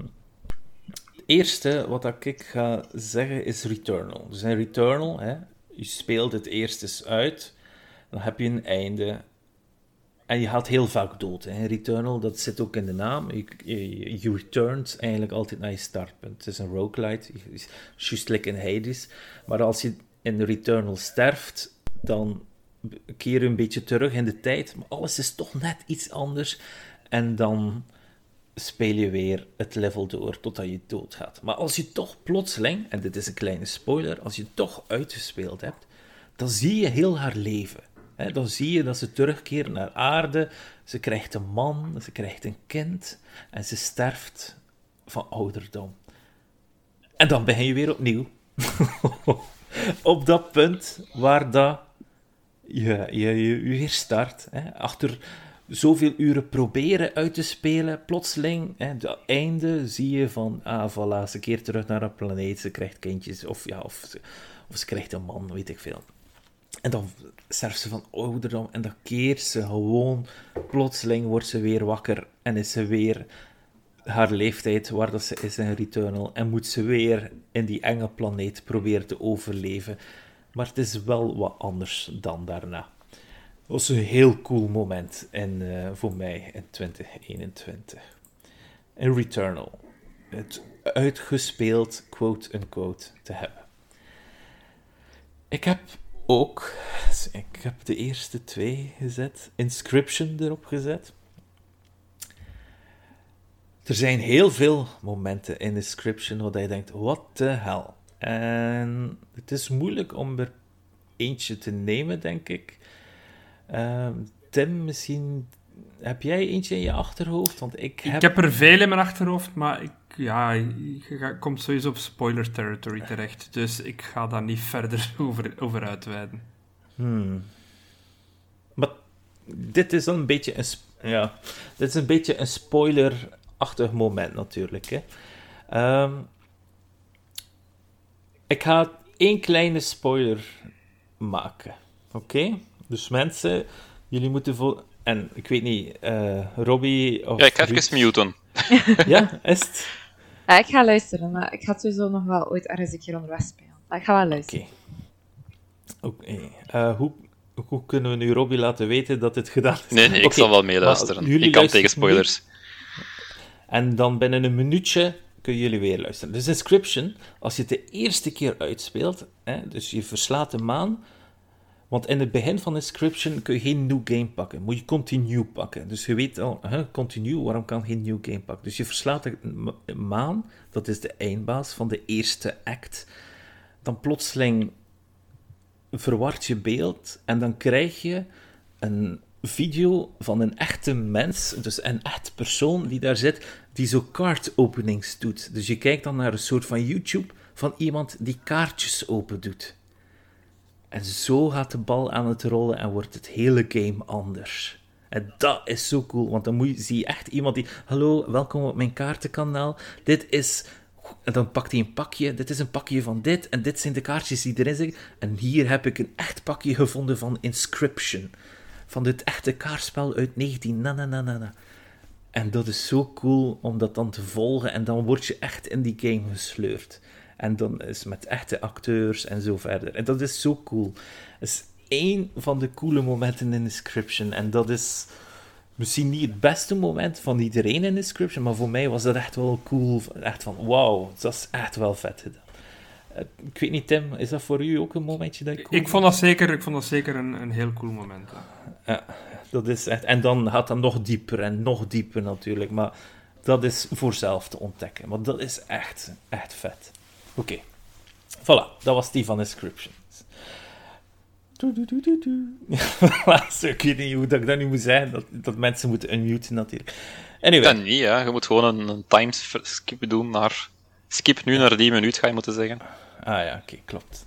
het eerste wat ik ga zeggen is Returnal. Dus in Returnal, hè, je speelt het eerst eens uit, dan heb je een einde. En je gaat heel vaak dood. Hè. Returnal, dat zit ook in de naam. Je, returnt eigenlijk altijd naar je startpunt. Het is een roguelite, juist like in. Maar als je in Returnal sterft, dan keer je een beetje terug in de tijd. Maar alles is toch net iets anders. En dan speel je weer het level door totdat je doodgaat. Maar als je toch plotseling, en dit is een kleine spoiler, als je toch uitgespeeld hebt, dan zie je heel haar leven. Dan zie je dat ze terugkeert naar aarde, ze krijgt een man, ze krijgt een kind en ze sterft van ouderdom. En dan begin je weer opnieuw. Op dat punt waar dat je, je, je, je weer start. Hè, achter zoveel uren proberen uit te spelen, plotseling, hè, het einde, zie je van, ah, voilà, ze keert terug naar een planeet, ze krijgt kindjes, of ja, of ze, of ze krijgt een man, weet ik veel. En dan sterft ze van ouderdom en dan keert ze gewoon, plotseling wordt ze weer wakker en is ze weer haar leeftijd waar dat ze is in Returnal en moet ze weer in die enge planeet proberen te overleven. Maar het is wel wat anders dan daarna. Dat was een heel cool moment in, uh, voor mij in 2021. In Returnal. Het uitgespeeld, quote-unquote, te hebben. Ik heb ook, ik heb de eerste twee gezet, Inscription erop gezet. Er zijn heel veel momenten in Inscription waar je denkt, what the hell? En het is moeilijk om er eentje te nemen, denk ik. Uh, Tim, misschien heb jij eentje in je achterhoofd? Want ik heb... ik heb er veel in mijn achterhoofd, maar ik, ja, je komt sowieso op spoiler territory terecht. Dus ik ga daar niet verder over, over uitweiden. Hmm. Maar dit is een beetje een, ja, dit is een, beetje een spoiler-achtig moment natuurlijk. Hè. Um, ik ga één kleine spoiler maken. Oké? Dus mensen, jullie moeten voor. En ik weet niet, uh, Robbie of. Ja, ik ga even muten. ja, is het? Ja, ik ga luisteren, maar ik ga sowieso nog wel ooit ergens een keer onderweg spelen. Maar ik ga wel luisteren. Oké. Okay. Okay. Uh, hoe, hoe kunnen we nu Robbie laten weten dat het gedaan is? Nee, nee ik okay. zal wel meeluisteren. Ik kan tegen spoilers. En dan binnen een minuutje kunnen jullie weer luisteren. Dus Inscription, als je het de eerste keer uitspeelt, hè, dus je verslaat de maan, want in het begin van Inscription kun je geen new game pakken, moet je continue pakken. Dus je weet al, huh, continue, waarom kan geen new game pakken? Dus je verslaat de maan, dat is de eindbaas van de eerste act. Dan plotseling verward je beeld en dan krijg je een video van een echte mens, dus een echt persoon die daar zit, die zo kaartopenings doet. Dus je kijkt dan naar een soort van YouTube van iemand die kaartjes open doet. En zo gaat de bal aan het rollen en wordt het hele game anders. En dat is zo cool, want dan moet je, zie je echt iemand die... Hallo, welkom op mijn kaartenkanaal. Dit is... En dan pakt hij een pakje. Dit is een pakje van dit. En dit zijn de kaartjes die erin zitten. En hier heb ik een echt pakje gevonden van Inscription. Van dit echte kaartspel uit 19... Na, na, na, na. En dat is zo cool om dat dan te volgen. En dan word je echt in die game gesleurd. En dan is met echte acteurs en zo verder. En dat is zo cool. Het is één van de coole momenten in Inscription. En dat is misschien niet het beste moment van iedereen in Inscription, maar voor mij was dat echt wel cool. Echt van, wauw, dat is echt wel vet. Ik weet niet, Tim, is dat voor u ook een momentje dat cool Ik vond dat zeker, ik vond dat zeker een, een heel cool moment. Ja, dat is echt... En dan gaat dat nog dieper en nog dieper natuurlijk, maar dat is voor zelf te ontdekken. Maar dat is echt, echt vet. Oké. Okay. Voilà, dat was die van Inscriptions. ik weet niet hoe dat ik dat nu moet zeggen, dat, dat mensen moeten unmuten natuurlijk. Anyway. Dat niet, ja. Je moet gewoon een, een timeskip doen naar... Skip nu naar die minuut, ga je moeten zeggen. Ah ja, oké, okay, klopt.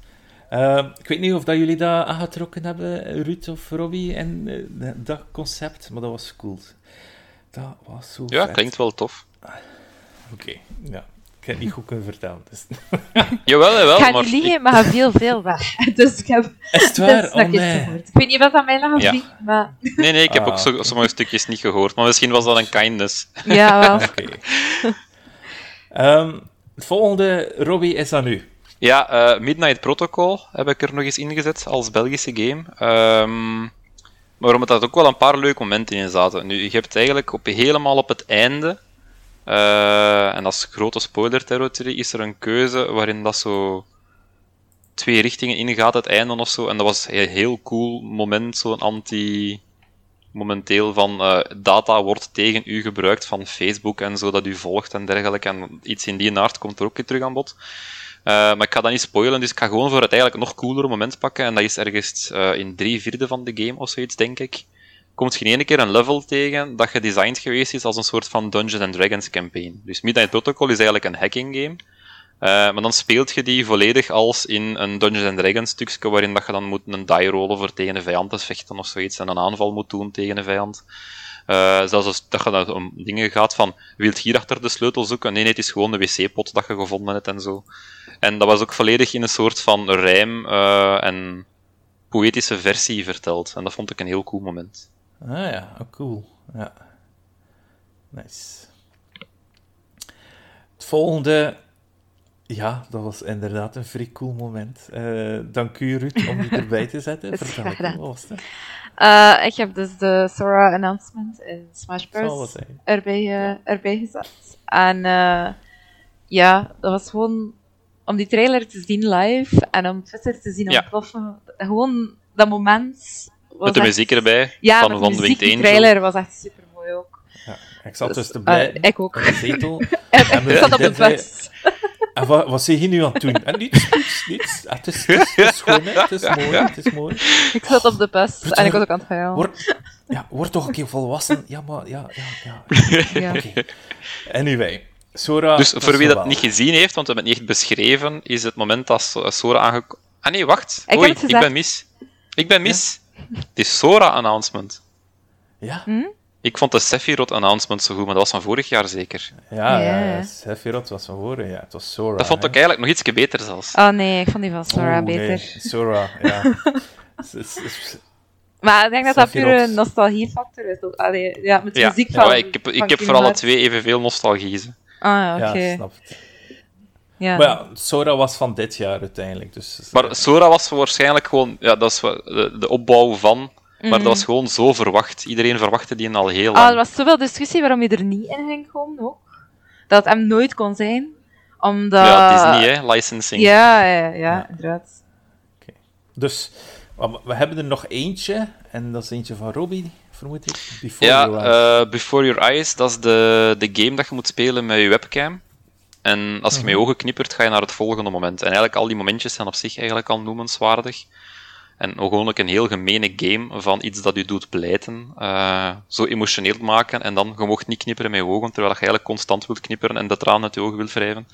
Uh, ik weet niet of dat jullie dat aangetrokken hebben, Ruud of Robbie, en uh, dat concept, maar dat was cool. Dat was zo Ja, vet. klinkt wel tof. Oké, okay, ja. Ik heb het niet goed kunnen vertellen. Dus. jawel, jawel. Ik ga maar niet liegen, ik... maar veel, veel weg. Dus ik heb Is het waar? Oh, nee. gehoord. Ik weet niet wat aan mij lag of Ja. niet, maar... Nee, nee, ik heb Ah, ook zo, sommige stukjes niet gehoord. Maar misschien was dat een kindness. Ja, wel. Oké. Ehm, het volgende, Robbie, is aan u. Ja, eh, Midnight Protocol heb ik er nog eens ingezet als Belgische game. Ehm, maar omdat er ook wel een paar leuke momenten in zaten. Nu, je hebt eigenlijk helemaal op het einde, eh, en dat is grote spoiler territory, is er een keuze waarin dat zo twee richtingen ingaat, het einde of zo. En dat was een heel cool moment, zo'n anti... Momenteel van eh, data wordt tegen u gebruikt van Facebook en zo, dat u volgt en dergelijke. En iets in die naart komt er ook weer terug aan bod. Uh, maar ik ga dat niet spoilen, dus ik ga gewoon voor het eigenlijk nog coolere moment pakken. En dat is ergens uh, in drie vierde van de game of zoiets, denk ik. Komt geen ene keer een level tegen dat gedesigned geweest is als een soort van Dungeons and Dragons campaign. Dus Midnight Protocol is eigenlijk een hacking game. Uh, maar dan speelt je die volledig als in een Dungeons and Dragons stukje, waarin dat je dan moet een die rollen voor tegen een vijand te vechten of zoiets, en een aanval moet doen tegen een vijand. Eh, zelfs als dat je dan om dingen gaat van, wilt hier achter de sleutel zoeken? Nee, nee, het is gewoon de wc-pot dat je gevonden hebt en zo. En dat was ook volledig in een soort van rijm uh, en poëtische versie verteld. En dat vond ik een heel cool moment. Ah ja, oh, cool. Ja. Nice. Het volgende ja, dat was inderdaad een vrij cool moment. Uh, dank u, Ruud, om die erbij te zetten. Vertel ik, wat was het? Uh, ik heb dus de Sora announcement in Smash Bros. Erbij, uh, erbij gezet. En ja, dat was gewoon om die trailer te zien live en om Twitter te zien ontploffen. Ja. Gewoon dat moment. Met de muziek erbij. Ja, van, van de muziek, de trailer was echt super mooi ook. Ja, ik zat dus, dus te blij. ik ook. De zetel. en, ik zat op de bus. En wat, wat zeg je nu aan het doen? En niets, niets, niets. Het is, het is, schoon, hè. het is mooi, het is mooi. Ik zat op de bus en ik was ook aan het huilen. Word, ja, word toch een keer volwassen. Ja, maar, ja, ja, ja. ja. Okay. Anyway. Sora, dus voor wie dat niet gezien heeft, want we hebben het niet echt beschreven, is het moment dat Sora aangekomen... Ah nee, wacht. Ik, Oei, ik ben mis. Ik ben mis. Ja. Het is Sora-announcement. Ja? Hm? Ik vond de Sephiroth-announcement zo goed, maar dat was van vorig jaar zeker. Ja, yeah. Sephiroth was van vorig jaar. Het was Sora. Dat vond ik eigenlijk nog iets beter zelfs. Oh nee, ik vond die van Sora oh, beter. Nee. Sora, ja. maar ik denk dat dat puur een nostalgiefactor is. Allee, ja, met de muziek van... Ja, ik heb, ik heb voor alle twee evenveel nostalgie. Ah, oké. Okay. Ja, snap het. Ja. Maar ja, Sora was van dit jaar uiteindelijk. Dus, maar Sora was waarschijnlijk gewoon... Ja, dat is de, de opbouw van maar dat was mhm. gewoon zo verwacht. Iedereen verwachtte die al heel ah, lang. Ah, er was zoveel discussie waarom je er niet in ging komen ook. Dat het hem nooit kon zijn. Omdat... Ja, Disney, hè. Licensing. Ja, ja, ja, inderdaad. Oké. Dus, we hebben er nog eentje. En dat is eentje van Robbie, vermoed ik. Before ja, Your Eyes. Uh, Before Your Eyes. Dat is de, de game dat je moet spelen met je webcam. En als je met je mhm. ogen knippert, ga je naar het volgende moment. En eigenlijk al die momentjes zijn op zich eigenlijk al noemenswaardig. En gewoon ook een heel gemene game van iets dat u doet pleiten, uh, zo emotioneel maken en dan, je mocht niet knipperen met je ogen, terwijl je eigenlijk constant wilt knipperen en de traan uit je ogen wilt wrijven.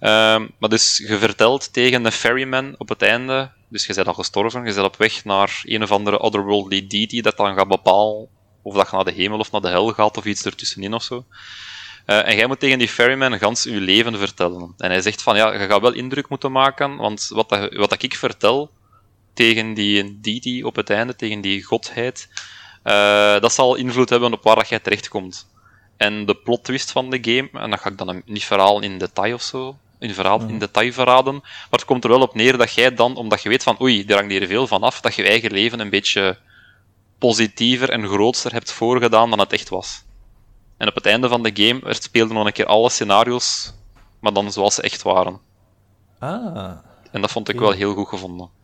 Uh, maar dus, je vertelt tegen de ferryman op het einde, dus je bent al gestorven, je bent op weg naar een of andere otherworldly deity dat dan gaat bepalen of dat je naar de hemel of naar de hel gaat of iets ertussenin of zo. Uh, en jij moet tegen die ferryman gans je leven vertellen. En hij zegt van, ja, je gaat wel indruk moeten maken, want wat, dat, wat ik vertel, tegen die deity op het einde, tegen die godheid, uh, dat zal invloed hebben op waar dat jij terechtkomt. En de plot twist van de game, en dat ga ik dan niet verhaal in detail of zo, in verhaal in detail verraden, maar het komt er wel op neer dat jij dan, omdat je weet van oei, er hangt hier veel van af, dat je je eigen leven een beetje positiever en grootser hebt voorgedaan dan het echt was. En op het einde van de game er speelden nog een keer alle scenario's, maar dan zoals ze echt waren. Ah. En dat vond ik wel heel goed gevonden.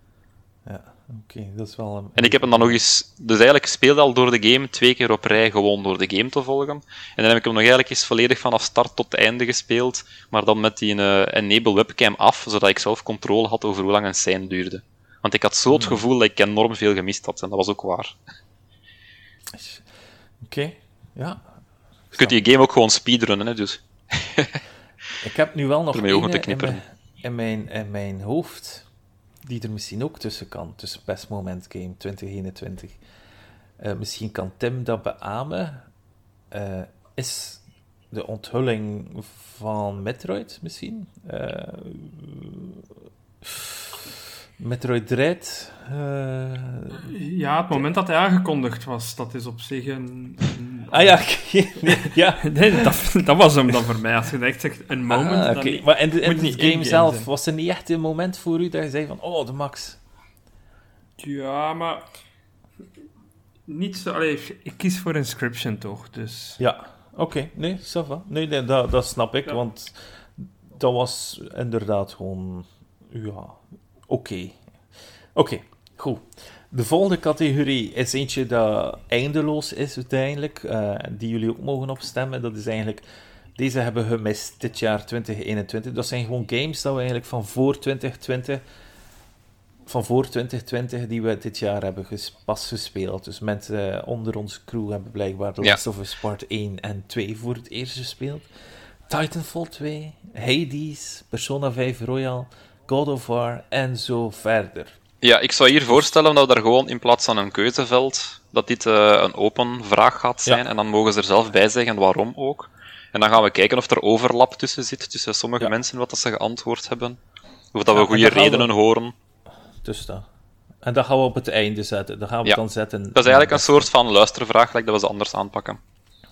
Ja, oké, dat is wel een... En ik heb hem dan nog eens... Dus eigenlijk speelde al door de game twee keer op rij gewoon door de game te volgen. En dan heb ik hem nog eigenlijk eens volledig vanaf start tot einde gespeeld, maar dan met die uh, enable webcam af, zodat ik zelf controle had over hoe lang een scène duurde. Want ik had zo het gevoel dat ik enorm veel gemist had, en dat was ook waar. Oké, ja. Je kunt die game ook gewoon speedrunnen, hè, dus... ik heb nu wel nog een in, in, mijn, in mijn hoofd die er misschien ook tussen kan, tussen Best Moment Game 2021. Uh, eh, misschien kan Tim dat beamen. Uh, is de onthulling van Metroid misschien? Uh, Metroid Dread. Ja, het moment dat hij aangekondigd was, dat is op zich een. een... Ah ja, ja. nee, dat, dat, was hem dan voor mij. Als je echt zegt een moment. Ah, okay. maar in de game zelf, was er niet echt een moment voor u dat je zei van: Oh, de max? Ja, maar. Niet zo. Allee, ik kies voor Inscription toch, dus. Ja, oké. Okay. Nee, Sava. Nee, nee dat, dat snap ik, want dat was inderdaad gewoon. Ja, oké. Oké, goed. De volgende categorie is eentje dat eindeloos is uiteindelijk, uh, die jullie ook mogen opstemmen. Dat is eigenlijk, deze hebben we gemist dit jaar 2021. Dat zijn gewoon games dat we eigenlijk van voor 2020, van voor 2020 die we dit jaar hebben pas gespeeld. Dus mensen onder onze crew hebben blijkbaar The Last of Us Part 1 en 2 voor het eerst gespeeld. Titanfall 2, Hades, Persona 5 Royal, God of War en zo verder. Ja, ik zou hier voorstellen dat we daar gewoon in plaats van een keuzeveld dat dit eh, een open vraag gaat zijn. Ja. En dan mogen ze er zelf bij zeggen waarom ook. En dan gaan we kijken of er overlap tussen zit, tussen sommige Ja. mensen wat dat ze geantwoord hebben. Of dat Ja, we goede we- redenen horen. Dus dat. En dat gaan we op het einde zetten. Dat gaan we dan zetten. Dat is eigenlijk een soort van luistervraag, like dat we ze anders aanpakken.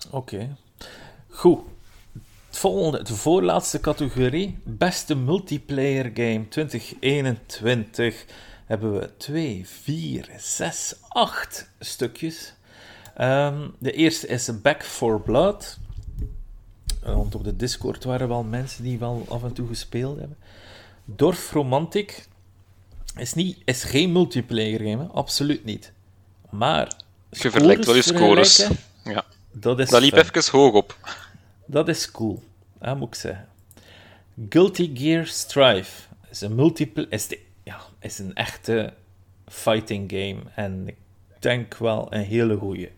Oké. Goed. Het volgende, de voorlaatste categorie. Beste multiplayer game 2021. Hebben we 2, 4, 6, 8 stukjes. Ehm, de eerste is Back for Blood. Want op de Discord waren wel mensen die wel af en toe gespeeld hebben. Dorf Romantic is, niet, is geen multiplayer game, hè. absoluut niet. Maar. Je vergelijkt wel je scores. Ja. Dat is Dat liep fun. even hoog op. Dat is cool, dat moet ik zeggen. Guilty Gear Strive is een multiple, is, ja, is een echte fighting game. En ik denk wel een hele goeie.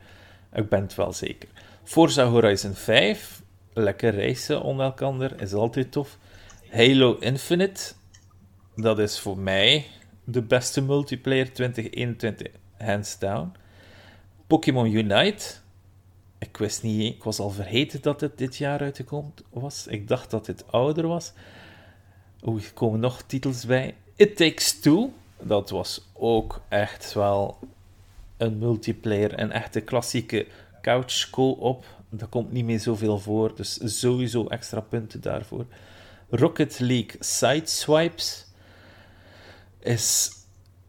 Ik ben het wel zeker. Forza Horizon 5, lekker racen onder elkaar, is altijd tof. Halo Infinite, dat is voor mij de beste multiplayer 2021, hands down. Pokémon Unite, ik wist niet, ik was al vergeten dat het dit jaar uitgekomen was. Ik dacht dat het ouder was. Oeh, er komen nog titels bij. It Takes Two, dat was ook echt wel een multiplayer, een echte klassieke couch co-op. Dat komt niet meer zoveel voor, dus sowieso extra punten daarvoor. Rocket League Sideswipes is,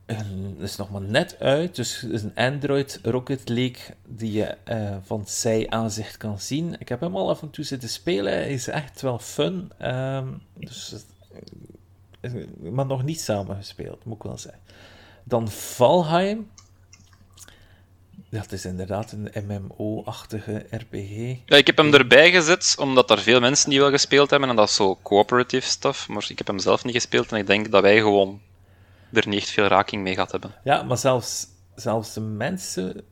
een, is nog maar net uit, dus het is een Android Rocket League die je eh, van zij-aanzicht kan zien. Ik heb hem al af en toe zitten spelen, hij is echt wel fun, ehm, dus, eh, maar nog niet samen gespeeld, moet ik wel zeggen. Dan Valheim. Dat is inderdaad een MMO-achtige RPG. Ja, ik heb hem erbij gezet, omdat er veel mensen die wel gespeeld hebben, en dat is zo cooperative stuff, maar ik heb hem zelf niet gespeeld, en ik denk dat wij gewoon er niet echt veel raking mee gehad hebben. Ja, maar zelfs, zelfs de mensen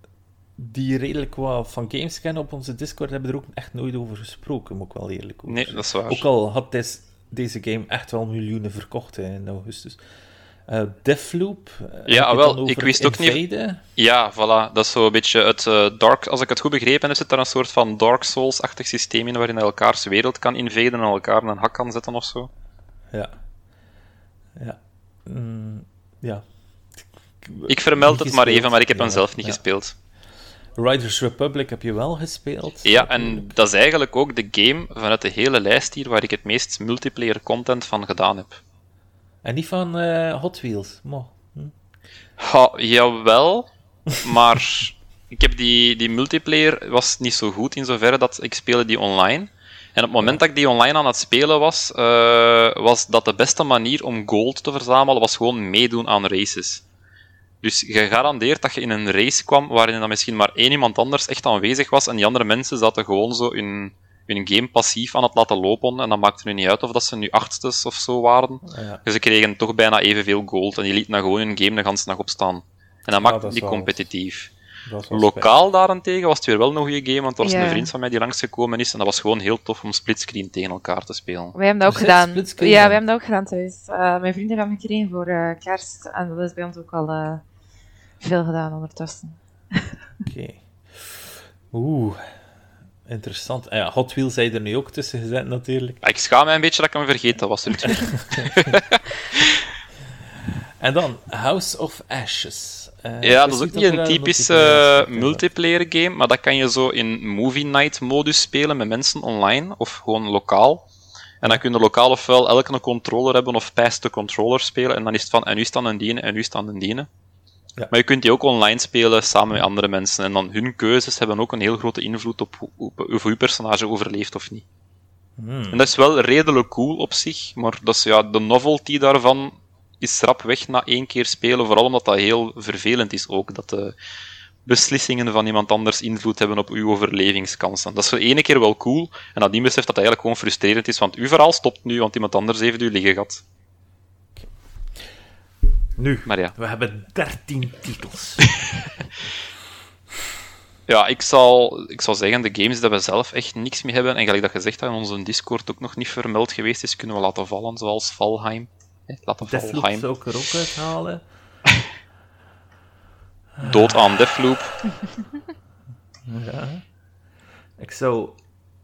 die redelijk wat van games kennen op onze Discord hebben er ook echt nooit over gesproken, moet ik wel eerlijk over Nee, dat is waar. Ook al had des- deze game echt wel miljoenen verkocht hè, in augustus. Eh Deathloop. eh, heb je Ja, wel, ik wist ook niet-? Ja, voilà, dat is zo een beetje het eh, Dark... Als ik het goed begrepen heb, zit daar een soort van Dark Souls-achtig systeem in, waarin je elkaars wereld kan invaden en elkaar een hak kan zetten of zo. Ja. Ja. Mm, ja. Ik vermeld het maar even, maar ik heb hem zelf niet ja. gespeeld. Riders Republic heb je wel gespeeld. Ja, en dat is eigenlijk ook de game vanuit de hele lijst hier waar ik het meest multiplayer content van gedaan heb. En niet van eh, Hot Wheels. Mo. Hm. Ha, jawel, maar ik heb die, die multiplayer was niet zo goed in zoverre dat ik speelde die online. En op het moment dat ik die online aan het spelen was, eh, was dat de beste manier om gold te verzamelen, was gewoon meedoen aan races. Dus gegarandeerd dat je in een race kwam waarin dan misschien maar één iemand anders echt aanwezig was en die andere mensen zaten gewoon zo hun, hun game passief aan het laten lopen en dat maakte nu niet uit of dat ze nu achtstes of zo waren. Ja. Dus ze kregen toch bijna evenveel gold en die lieten dan gewoon hun game de hele dag opstaan. En dat Ja, maakte dat is die wel- competitief. Lokaal daarentegen was het weer wel een goede game, want er was Ja. een vriend van mij die langsgekomen is en dat was gewoon heel tof om splitscreen tegen elkaar te spelen. Wij hebben dat ook gedaan. Ja, we hebben dat ook gedaan thuis. Eh, mijn vrienden hebben gekregen voor eh, kerst. En dat is bij ons ook al eh, veel gedaan ondertussen. Oké. Oeh, interessant. Ah ja, Hot Wheels zijn er nu ook tussen gezet, natuurlijk. Ja, Ik schaam mij een beetje dat ik hem vergeten was. Rutger. En dan House of Ashes. Eh, Ja, dat is ook niet een typische in zat. multiplayer game, maar dat kan je zo in movie night modus spelen met mensen online of gewoon lokaal. En dan kun je lokaal ofwel elke een controller hebben of pass de controller spelen en dan is het van en nu staan een dienen en nu staan een dienen. Ja. Maar je kunt die ook online spelen samen met andere mensen en dan hun keuzes hebben ook een heel grote invloed op hoe, of uw personage overleeft of niet. Hmm. En dat is wel redelijk cool op zich, maar dat is, ja, de novelty daarvan is rap weg na één keer spelen, vooral omdat dat heel vervelend is ook, dat de beslissingen van iemand anders invloed hebben op uw overlevingskansen. Dat is voor ene keer wel cool, en nadien beseft dat dat eigenlijk gewoon frustrerend is, want uw verhaal stopt nu, want iemand anders heeft u liggen gehad. Nu, Maar ja. we hebben 13 titels. Ja, ik zal, ik zal zeggen, de games dat we zelf echt niks mee hebben, en gelijk dat gezegd dat in onze Discord ook nog niet vermeld geweest is, kunnen we laten vallen, zoals Valheim. Hè, Laten Deathloop zou ik er ook uithalen. Dood aan Deathloop. Ja. Ik zou...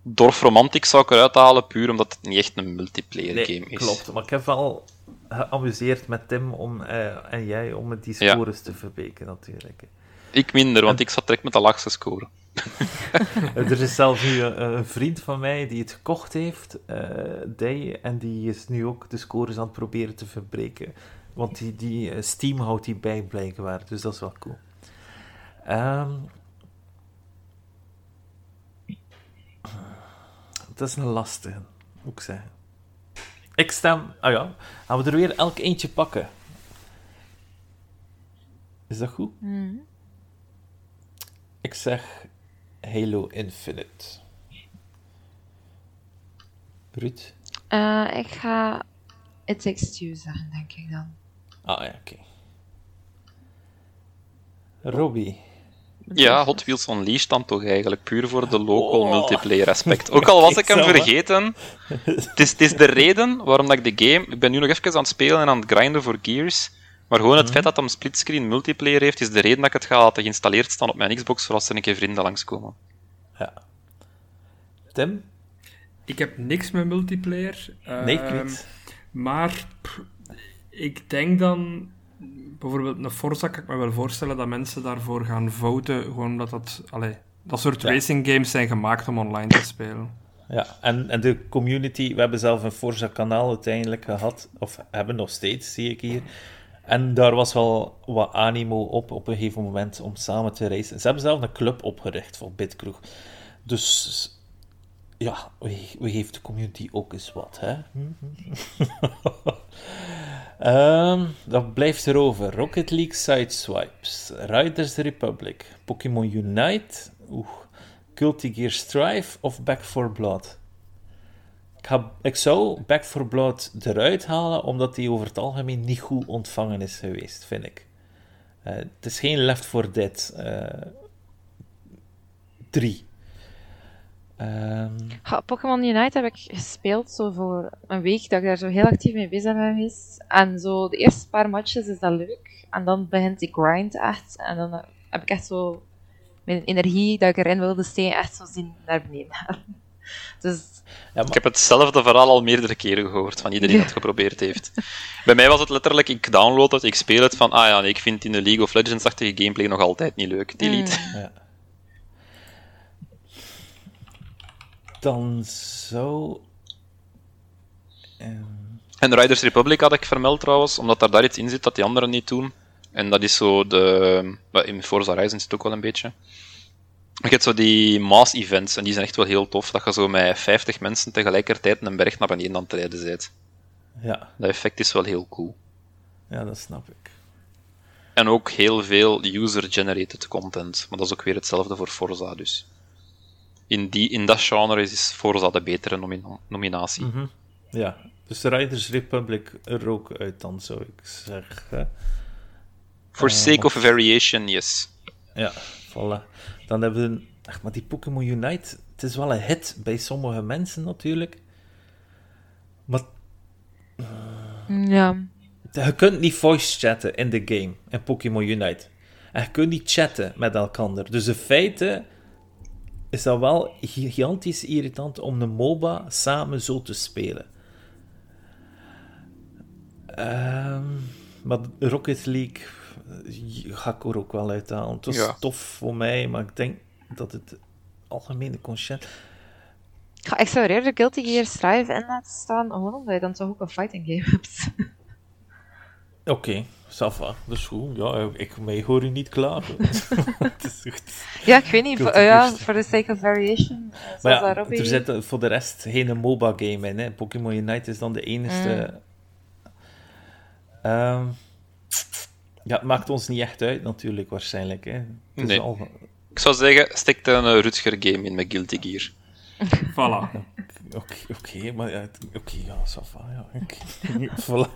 Dorf Romantic zou ik eruit halen, puur omdat het niet echt een multiplayer Nee, game is. klopt. Maar ik heb wel geamuseerd met Tim om, eh, en jij om met die Ja. scores te verbeken, natuurlijk. Ik minder, want ik zat direct met de laagste score. er is zelfs nu een, een vriend van mij die het gekocht heeft, eh Day, en die is nu ook de scores aan het proberen te verbreken. Want die, die eh, Steam houdt die bij, blijkbaar. Dus dat is wel cool. Ehm, dat is een lastige, moet ik zeggen. Ik stem... Ah ja, gaan we er weer elk eentje pakken. Is dat goed? Hmm. Ik zeg Halo Infinite. Ruud? Eh, ik ga It Takes Two zeggen, denk ik dan. Ah ja, oké. Robbie? Ja, Hot Wheels Unleashed dan toch eigenlijk, puur voor de local Oh. multiplayer aspect. Ook al was ik hem vergeten, het is, het is de reden waarom dat ik de game... Ik ben nu nog even aan het spelen en aan het grinden voor Gears, maar gewoon het feit dat hem splitscreen multiplayer heeft, is de reden dat ik het ga laten geïnstalleerd staan op mijn Xbox, voor als er een keer vrienden langskomen. Ja. Tim? Ik heb niks met multiplayer. Nee, ik Ehm, niet. Maar pff, ik denk dan, bijvoorbeeld een Forza, kan ik me wel voorstellen dat mensen daarvoor gaan voten, gewoon omdat dat, allee, dat soort Ja. racing games zijn gemaakt om online te spelen. Ja, en, en de community, we hebben zelf een Forza-kanaal uiteindelijk gehad, of hebben nog steeds, zie ik hier. En daar was wel wat animo op, op een gegeven moment, om samen te racen. Ze hebben zelf een club opgericht voor Bitkroeg. Dus ja, wie, wie heeft de community ook eens wat, hè? Ehm dat blijft erover. Rocket League Sideswipes, Riders Republic, Pokémon Unite, oeh, Culti Gear Strive of Back 4 Blood? Ik, ga, ik zou Back 4 Blood eruit halen, omdat die over het algemeen niet goed ontvangen is geweest, vind ik. Eh, het is geen Left 4 Dead eh 3. Ehm, Pokémon Unite heb ik gespeeld zo voor een week dat ik daar zo heel actief mee bezig ben geweest. En zo de eerste paar matches is dat leuk. En dan begint die grind echt. En dan heb ik echt zo mijn energie dat ik erin wilde steken echt zo zien naar beneden. Dus ja, Ik heb hetzelfde verhaal al meerdere keren gehoord van iedereen die het geprobeerd heeft. Bij mij was het letterlijk, ik download het, ik speel het van, ah ja, nee, ik vind in de League of Legends-achtige gameplay nog altijd niet leuk. Delete. ja. Dan zou... ehm, En Riders Republic had ik vermeld trouwens, omdat daar, daar iets in zit dat die anderen niet doen. En dat is zo de... In Forza Horizon zit het ook wel een beetje. Je hebt zo die mass events, en die zijn echt wel heel tof, dat je zo met 50 mensen tegelijkertijd een berg naar beneden aan het rijden bent. ja, Dat effect is wel heel cool. ja, dat snap ik. En ook heel veel user-generated content. Maar dat is ook weer hetzelfde voor Forza, dus. In, die, in dat genre is Forza de betere nomina- nominatie. Mhm. Ja, dus Riders Republic er ook uit dan, zou ik zeggen. For Eh, sake of variation, yes. Ja, voilà. Dan hebben we... Ach, maar die Pokémon Unite, het is wel een hit bij sommige mensen natuurlijk. Maar ja. je kunt niet voice chatten in de game, in Pokémon Unite. En je kunt niet chatten met elkaar. Dus in feite is dat wel gigantisch irritant om een MOBA samen zo te spelen. Ehm, maar Rocket League ga ik er ook wel uithalen. Het was Ja. tof voor mij, maar ik denk dat het algemene consciënt... Ja, ik zou eerder Guilty Gear Strive in laten staan, gewoon omdat je dan toch ook een fighting game hebt. Oké, ça va, dat is goed. Ja, ik, mij hoor je niet klagen. Het is goed. ja, ik weet niet. Voor- ja, for the sake of variation. eh, Maar ja, Robbie... er zit eh, voor de rest geen MOBA-game in. Hè. Pokémon Unite is dan de enige. Ehm, ja, het maakt ons niet echt uit, natuurlijk, waarschijnlijk. Hè. Het is Nee. al- Ik zou zeggen, stek er een Rutger-game in met Guilty Gear. Voilà. Oké, oké, maar ja, oké, ja, ça va, ja. oké. Voilà.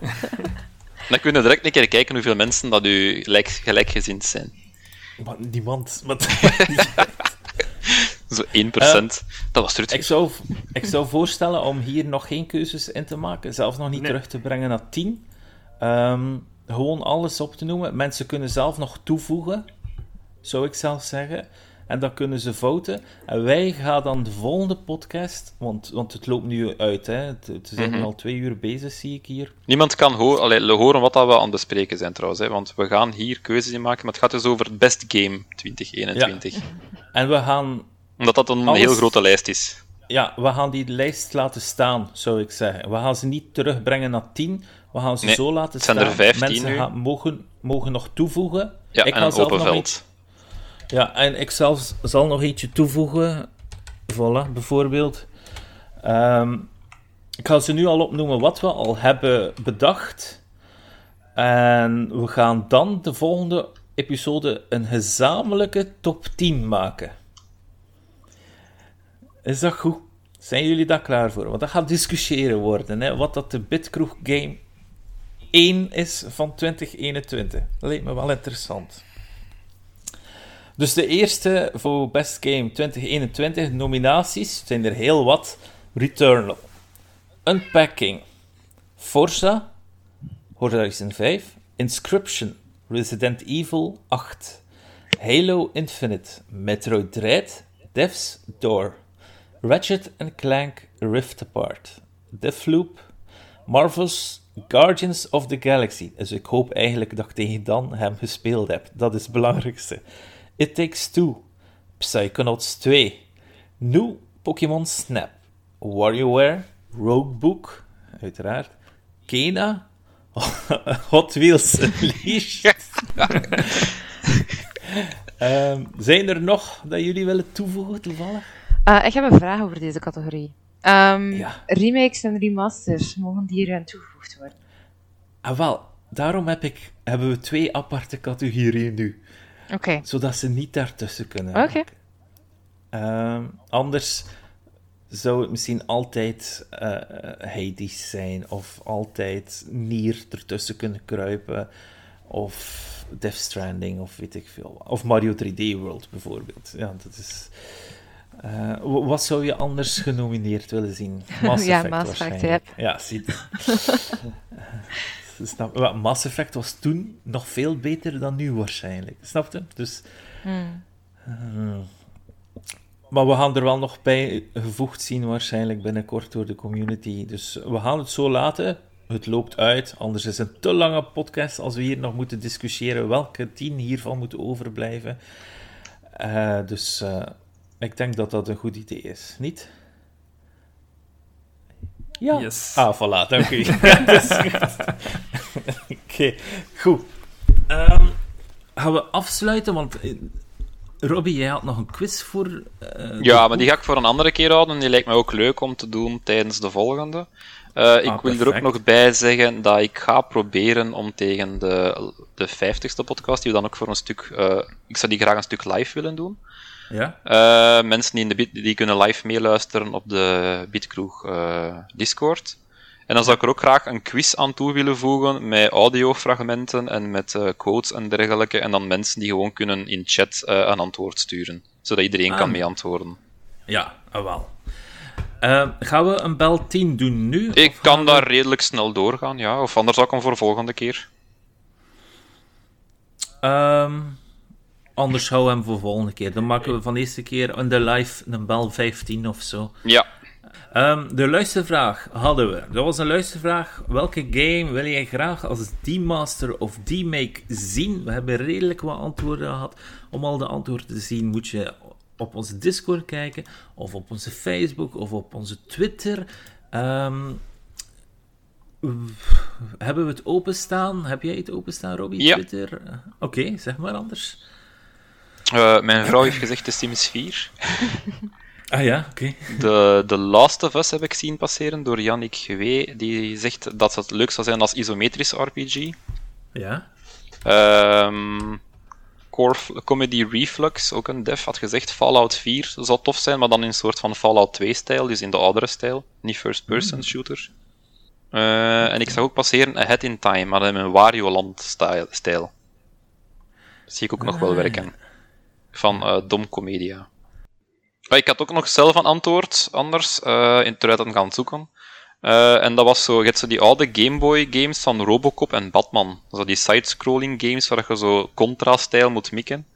Dan kunnen we direct een keer kijken hoeveel mensen dat u gelijk, gelijkgezind zijn. Maar niemand. Maar, Zo 1%. dat was Rutger. ik, zou, ik zou voorstellen om hier nog geen keuzes in te maken, zelfs nog niet Nee. terug te brengen naar 10. Ehm, gewoon alles op te noemen. Mensen kunnen zelf nog toevoegen. zou ik zelf zeggen. En dan kunnen ze fouten. En wij gaan dan de volgende podcast, want, want het loopt nu uit, hè. Het, het zijn Mhm. al twee uur bezig, zie ik hier. Niemand kan ho allee, horen wat dat we aan het bespreken zijn trouwens, hè, want we gaan hier keuzes in maken, maar het gaat dus over het best game 2021. En we gaan, Omdat dat een Alles- heel grote lijst is. ja, we gaan die lijst laten staan, zou ik zeggen. We gaan ze niet terugbrengen naar 10. We gaan ze Nee, zo laten het zijn staan. er 15 Mensen nu. gaan, mogen, mogen nog toevoegen. Ja, Ik en ga een zelf open nog veld. iets- Ja, en ik zelf zal nog eentje toevoegen. Voilà, bijvoorbeeld. Ehm, ik ga ze nu al opnoemen wat we al hebben bedacht. En we gaan dan de volgende episode een gezamenlijke top 10 maken. Is dat goed? Zijn jullie daar klaar voor? Want dat gaat discussiëren worden. Hè? Wat dat de Bitkroeg Game 1 is van 2021. Dat lijkt me wel interessant. Dus de eerste voor Best Game 2021 nominaties zijn er heel wat. Returnal, Unpacking, Forza, Horizon 5, Inscription, Resident Evil 8, Halo Infinite, Metroid Dread, Death's Door, Ratchet Clank Rift Apart, Deathloop, Marvel's Guardians of the Galaxy. Dus ik hoop eigenlijk dat ik tegen dan hem gespeeld heb. Dat is het belangrijkste. It Takes Two, Psychonauts 2, New Pokémon Snap, WarioWare, Roguebook, uiteraard, Kena, Hot Wheels Unleashed. Ehm, zijn er nog dat jullie willen toevoegen, toevallig? Eh, ik heb een vraag over deze categorie. Ehm, Ja. Remakes en remasters, mogen die erin toegevoegd worden? Ah, wel, daarom heb ik, hebben we twee aparte categorieën nu. Oké. Zodat ze niet daartussen kunnen. Oké. Ehm, anders zou het misschien altijd Hades zijn, of altijd Nier ertussen kunnen kruipen, of Death Stranding, of weet ik veel. Of Mario 3D World bijvoorbeeld. Ja, dat is. Eh, wat zou je anders genomineerd willen zien? Mass Ja, Effect Mass Effect. Ja, zie Snap, Mass Effect was toen nog veel beter dan nu waarschijnlijk. Snap je? Dus Hmm. Hmm. Maar we gaan er wel nog bij gevoegd zien, waarschijnlijk binnenkort door de community. Dus we gaan het zo laten. Het loopt uit, anders is het een te lange podcast als we hier nog moeten discussiëren welke tien hiervan moeten overblijven. Eh, dus eh, ik denk dat dat een goed idee is, niet? Ja. Yes. Ah, voilà, dank u. Oké, goed. Ehm, gaan we afsluiten, want eh, Robbie, jij had nog een quiz voor. eh, Ja, maar die ga ik voor een andere keer houden. Die lijkt mij ook leuk om te doen tijdens de volgende. Eh, ik Ah, wil er ook nog bij zeggen dat ik ga proberen om tegen de, de 50ste podcast, die we dan ook voor een stuk. eh, ik zou die graag een stuk live willen doen. Ja? Eh, mensen die, in de die kunnen live meeluisteren op de Bitkroeg eh, Discord. En dan zou ik er ook graag een quiz aan toe willen voegen met audiofragmenten en met eh, quotes en dergelijke. En dan mensen die gewoon kunnen in chat een antwoord sturen, zodat iedereen Ah. kan meeantwoorden. Ja, ah, wel. Ehm, gaan we een bel 10 doen nu? Ik kan we- daar redelijk snel doorgaan, ja. Of anders zou ik hem voor de volgende keer. Ehm, anders houden we hem voor de volgende keer. Dan maken we van de eerste keer in de live een bel 15 of zo. Ja. Ehm, de luistervraag hadden we. Dat was een luistervraag. Welke game wil jij graag als D-Master of D-Make zien? We hebben redelijk wat antwoorden gehad. Om al de antwoorden te zien moet je op onze Discord kijken, of op onze Facebook, of op onze Twitter. Ehm, hebben we het openstaan? Heb jij het openstaan, Robbie? Ja. Twitter? Oké, zeg maar anders. Eh, mijn vrouw heeft gezegd de Sims 4. Ah ja, oké. De, The Last of Us heb ik zien passeren door Yannick Gwee. Die zegt dat het leuk zou zijn als isometrische RPG. Ja. Ehm, Core Comedy Reflux, ook een dev, had gezegd Fallout 4 zou tof zijn, maar dan in een soort van Fallout 2-stijl, dus in de oudere stijl, niet first-person shooter. Eh, en ik zag ook passeren Ahead in Time, maar in een Wario-land-stijl. Zie ik ook nog wel Ah, werken. Van eh Dom Comedia. Maar ik had ook nog zelf een antwoord, anders, eh in terwijl ik het gaan zoeken. Eh, en dat was zo, je hebt zo die oude Game Boy games van Robocop en Batman. Zo die side-scrolling games waar je zo contra-stijl moet mikken.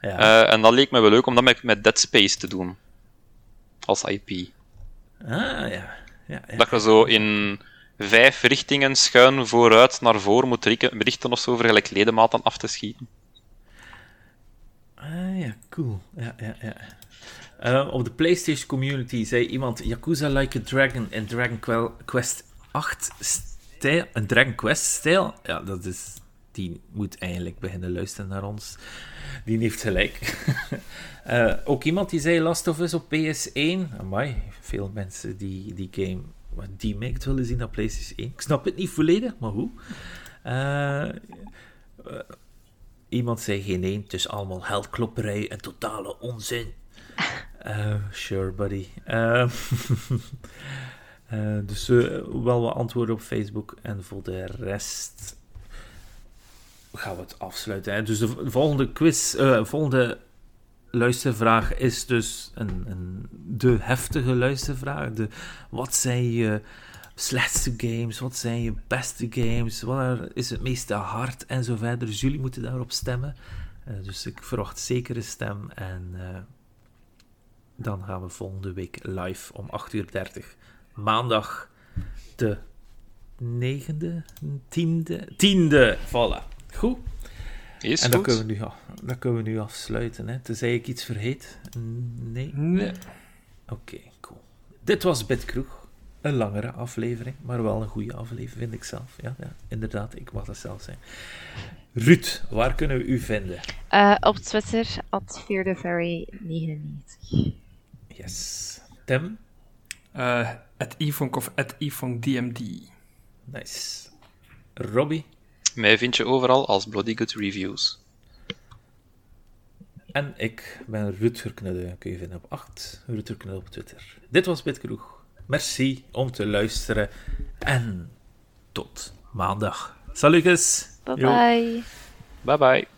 Ja. En dat leek me wel leuk om dat met, met Dead Space te doen. Als IP. ah, ja. ja, ja. Dat je zo in vijf richtingen schuin vooruit naar voren moet richten richten of zo, voor gelijk ledematen af te schieten. Ah ja, cool. Ja, ja, ja. Eh, op de PlayStation community zei iemand Yakuza Like a Dragon in Dragon Quest 8 stijl. Een Dragon Quest stijl? Ja, dat is. Die moet eigenlijk beginnen luisteren naar ons. Die heeft gelijk. Eh, ook iemand die zei Last of Us op PS1. Amai, veel mensen die die game die maakt willen zien op PlayStation 1. Ik snap het niet volledig, maar hoe? Eh, Iemand zei geen één, het is allemaal heldklopperij en totale onzin. Eh, sure, buddy. Eh, eh, dus wel wat antwoorden op Facebook. En voor de rest gaan we het afsluiten. Hè. Dus de volgende quiz, volgende luistervraag is dus een, een, de heftige luistervraag. De, wat zijn je slechtste games? Wat zijn je beste games? Wat is het meeste hard? En zo verder. Dus jullie moeten daarop stemmen. Eh, dus ik verwacht zeker een stem. En eh, dan gaan we volgende week live om 8.30 uur. Maandag de 9e, 10e, 10e. Voilà. Goed. Is en dan kunnen, we nu, dan kunnen we nu afsluiten. Hè. Tenzij ik iets vergeet. Nee. Nee. Oké, cool. Dit was Bitkroeg. Een langere aflevering, maar wel een goede aflevering, vind ik zelf. Ja, ja inderdaad, ik mag dat zelf zijn. Ruud, waar kunnen we u vinden? Eh, op Twitter, at feartheferry99. Yes. Tim? Eh at of at DMD. Nice. Robbie? Mij vind je overal als Bloody Good Reviews. En ik ben Rutger Knudde. Kun je vinden op 8. Rutger Knudde op Twitter. Dit was Bitkroeg. Merci om te luisteren. En tot maandag. Salutjes. Bye bye. Bye bye.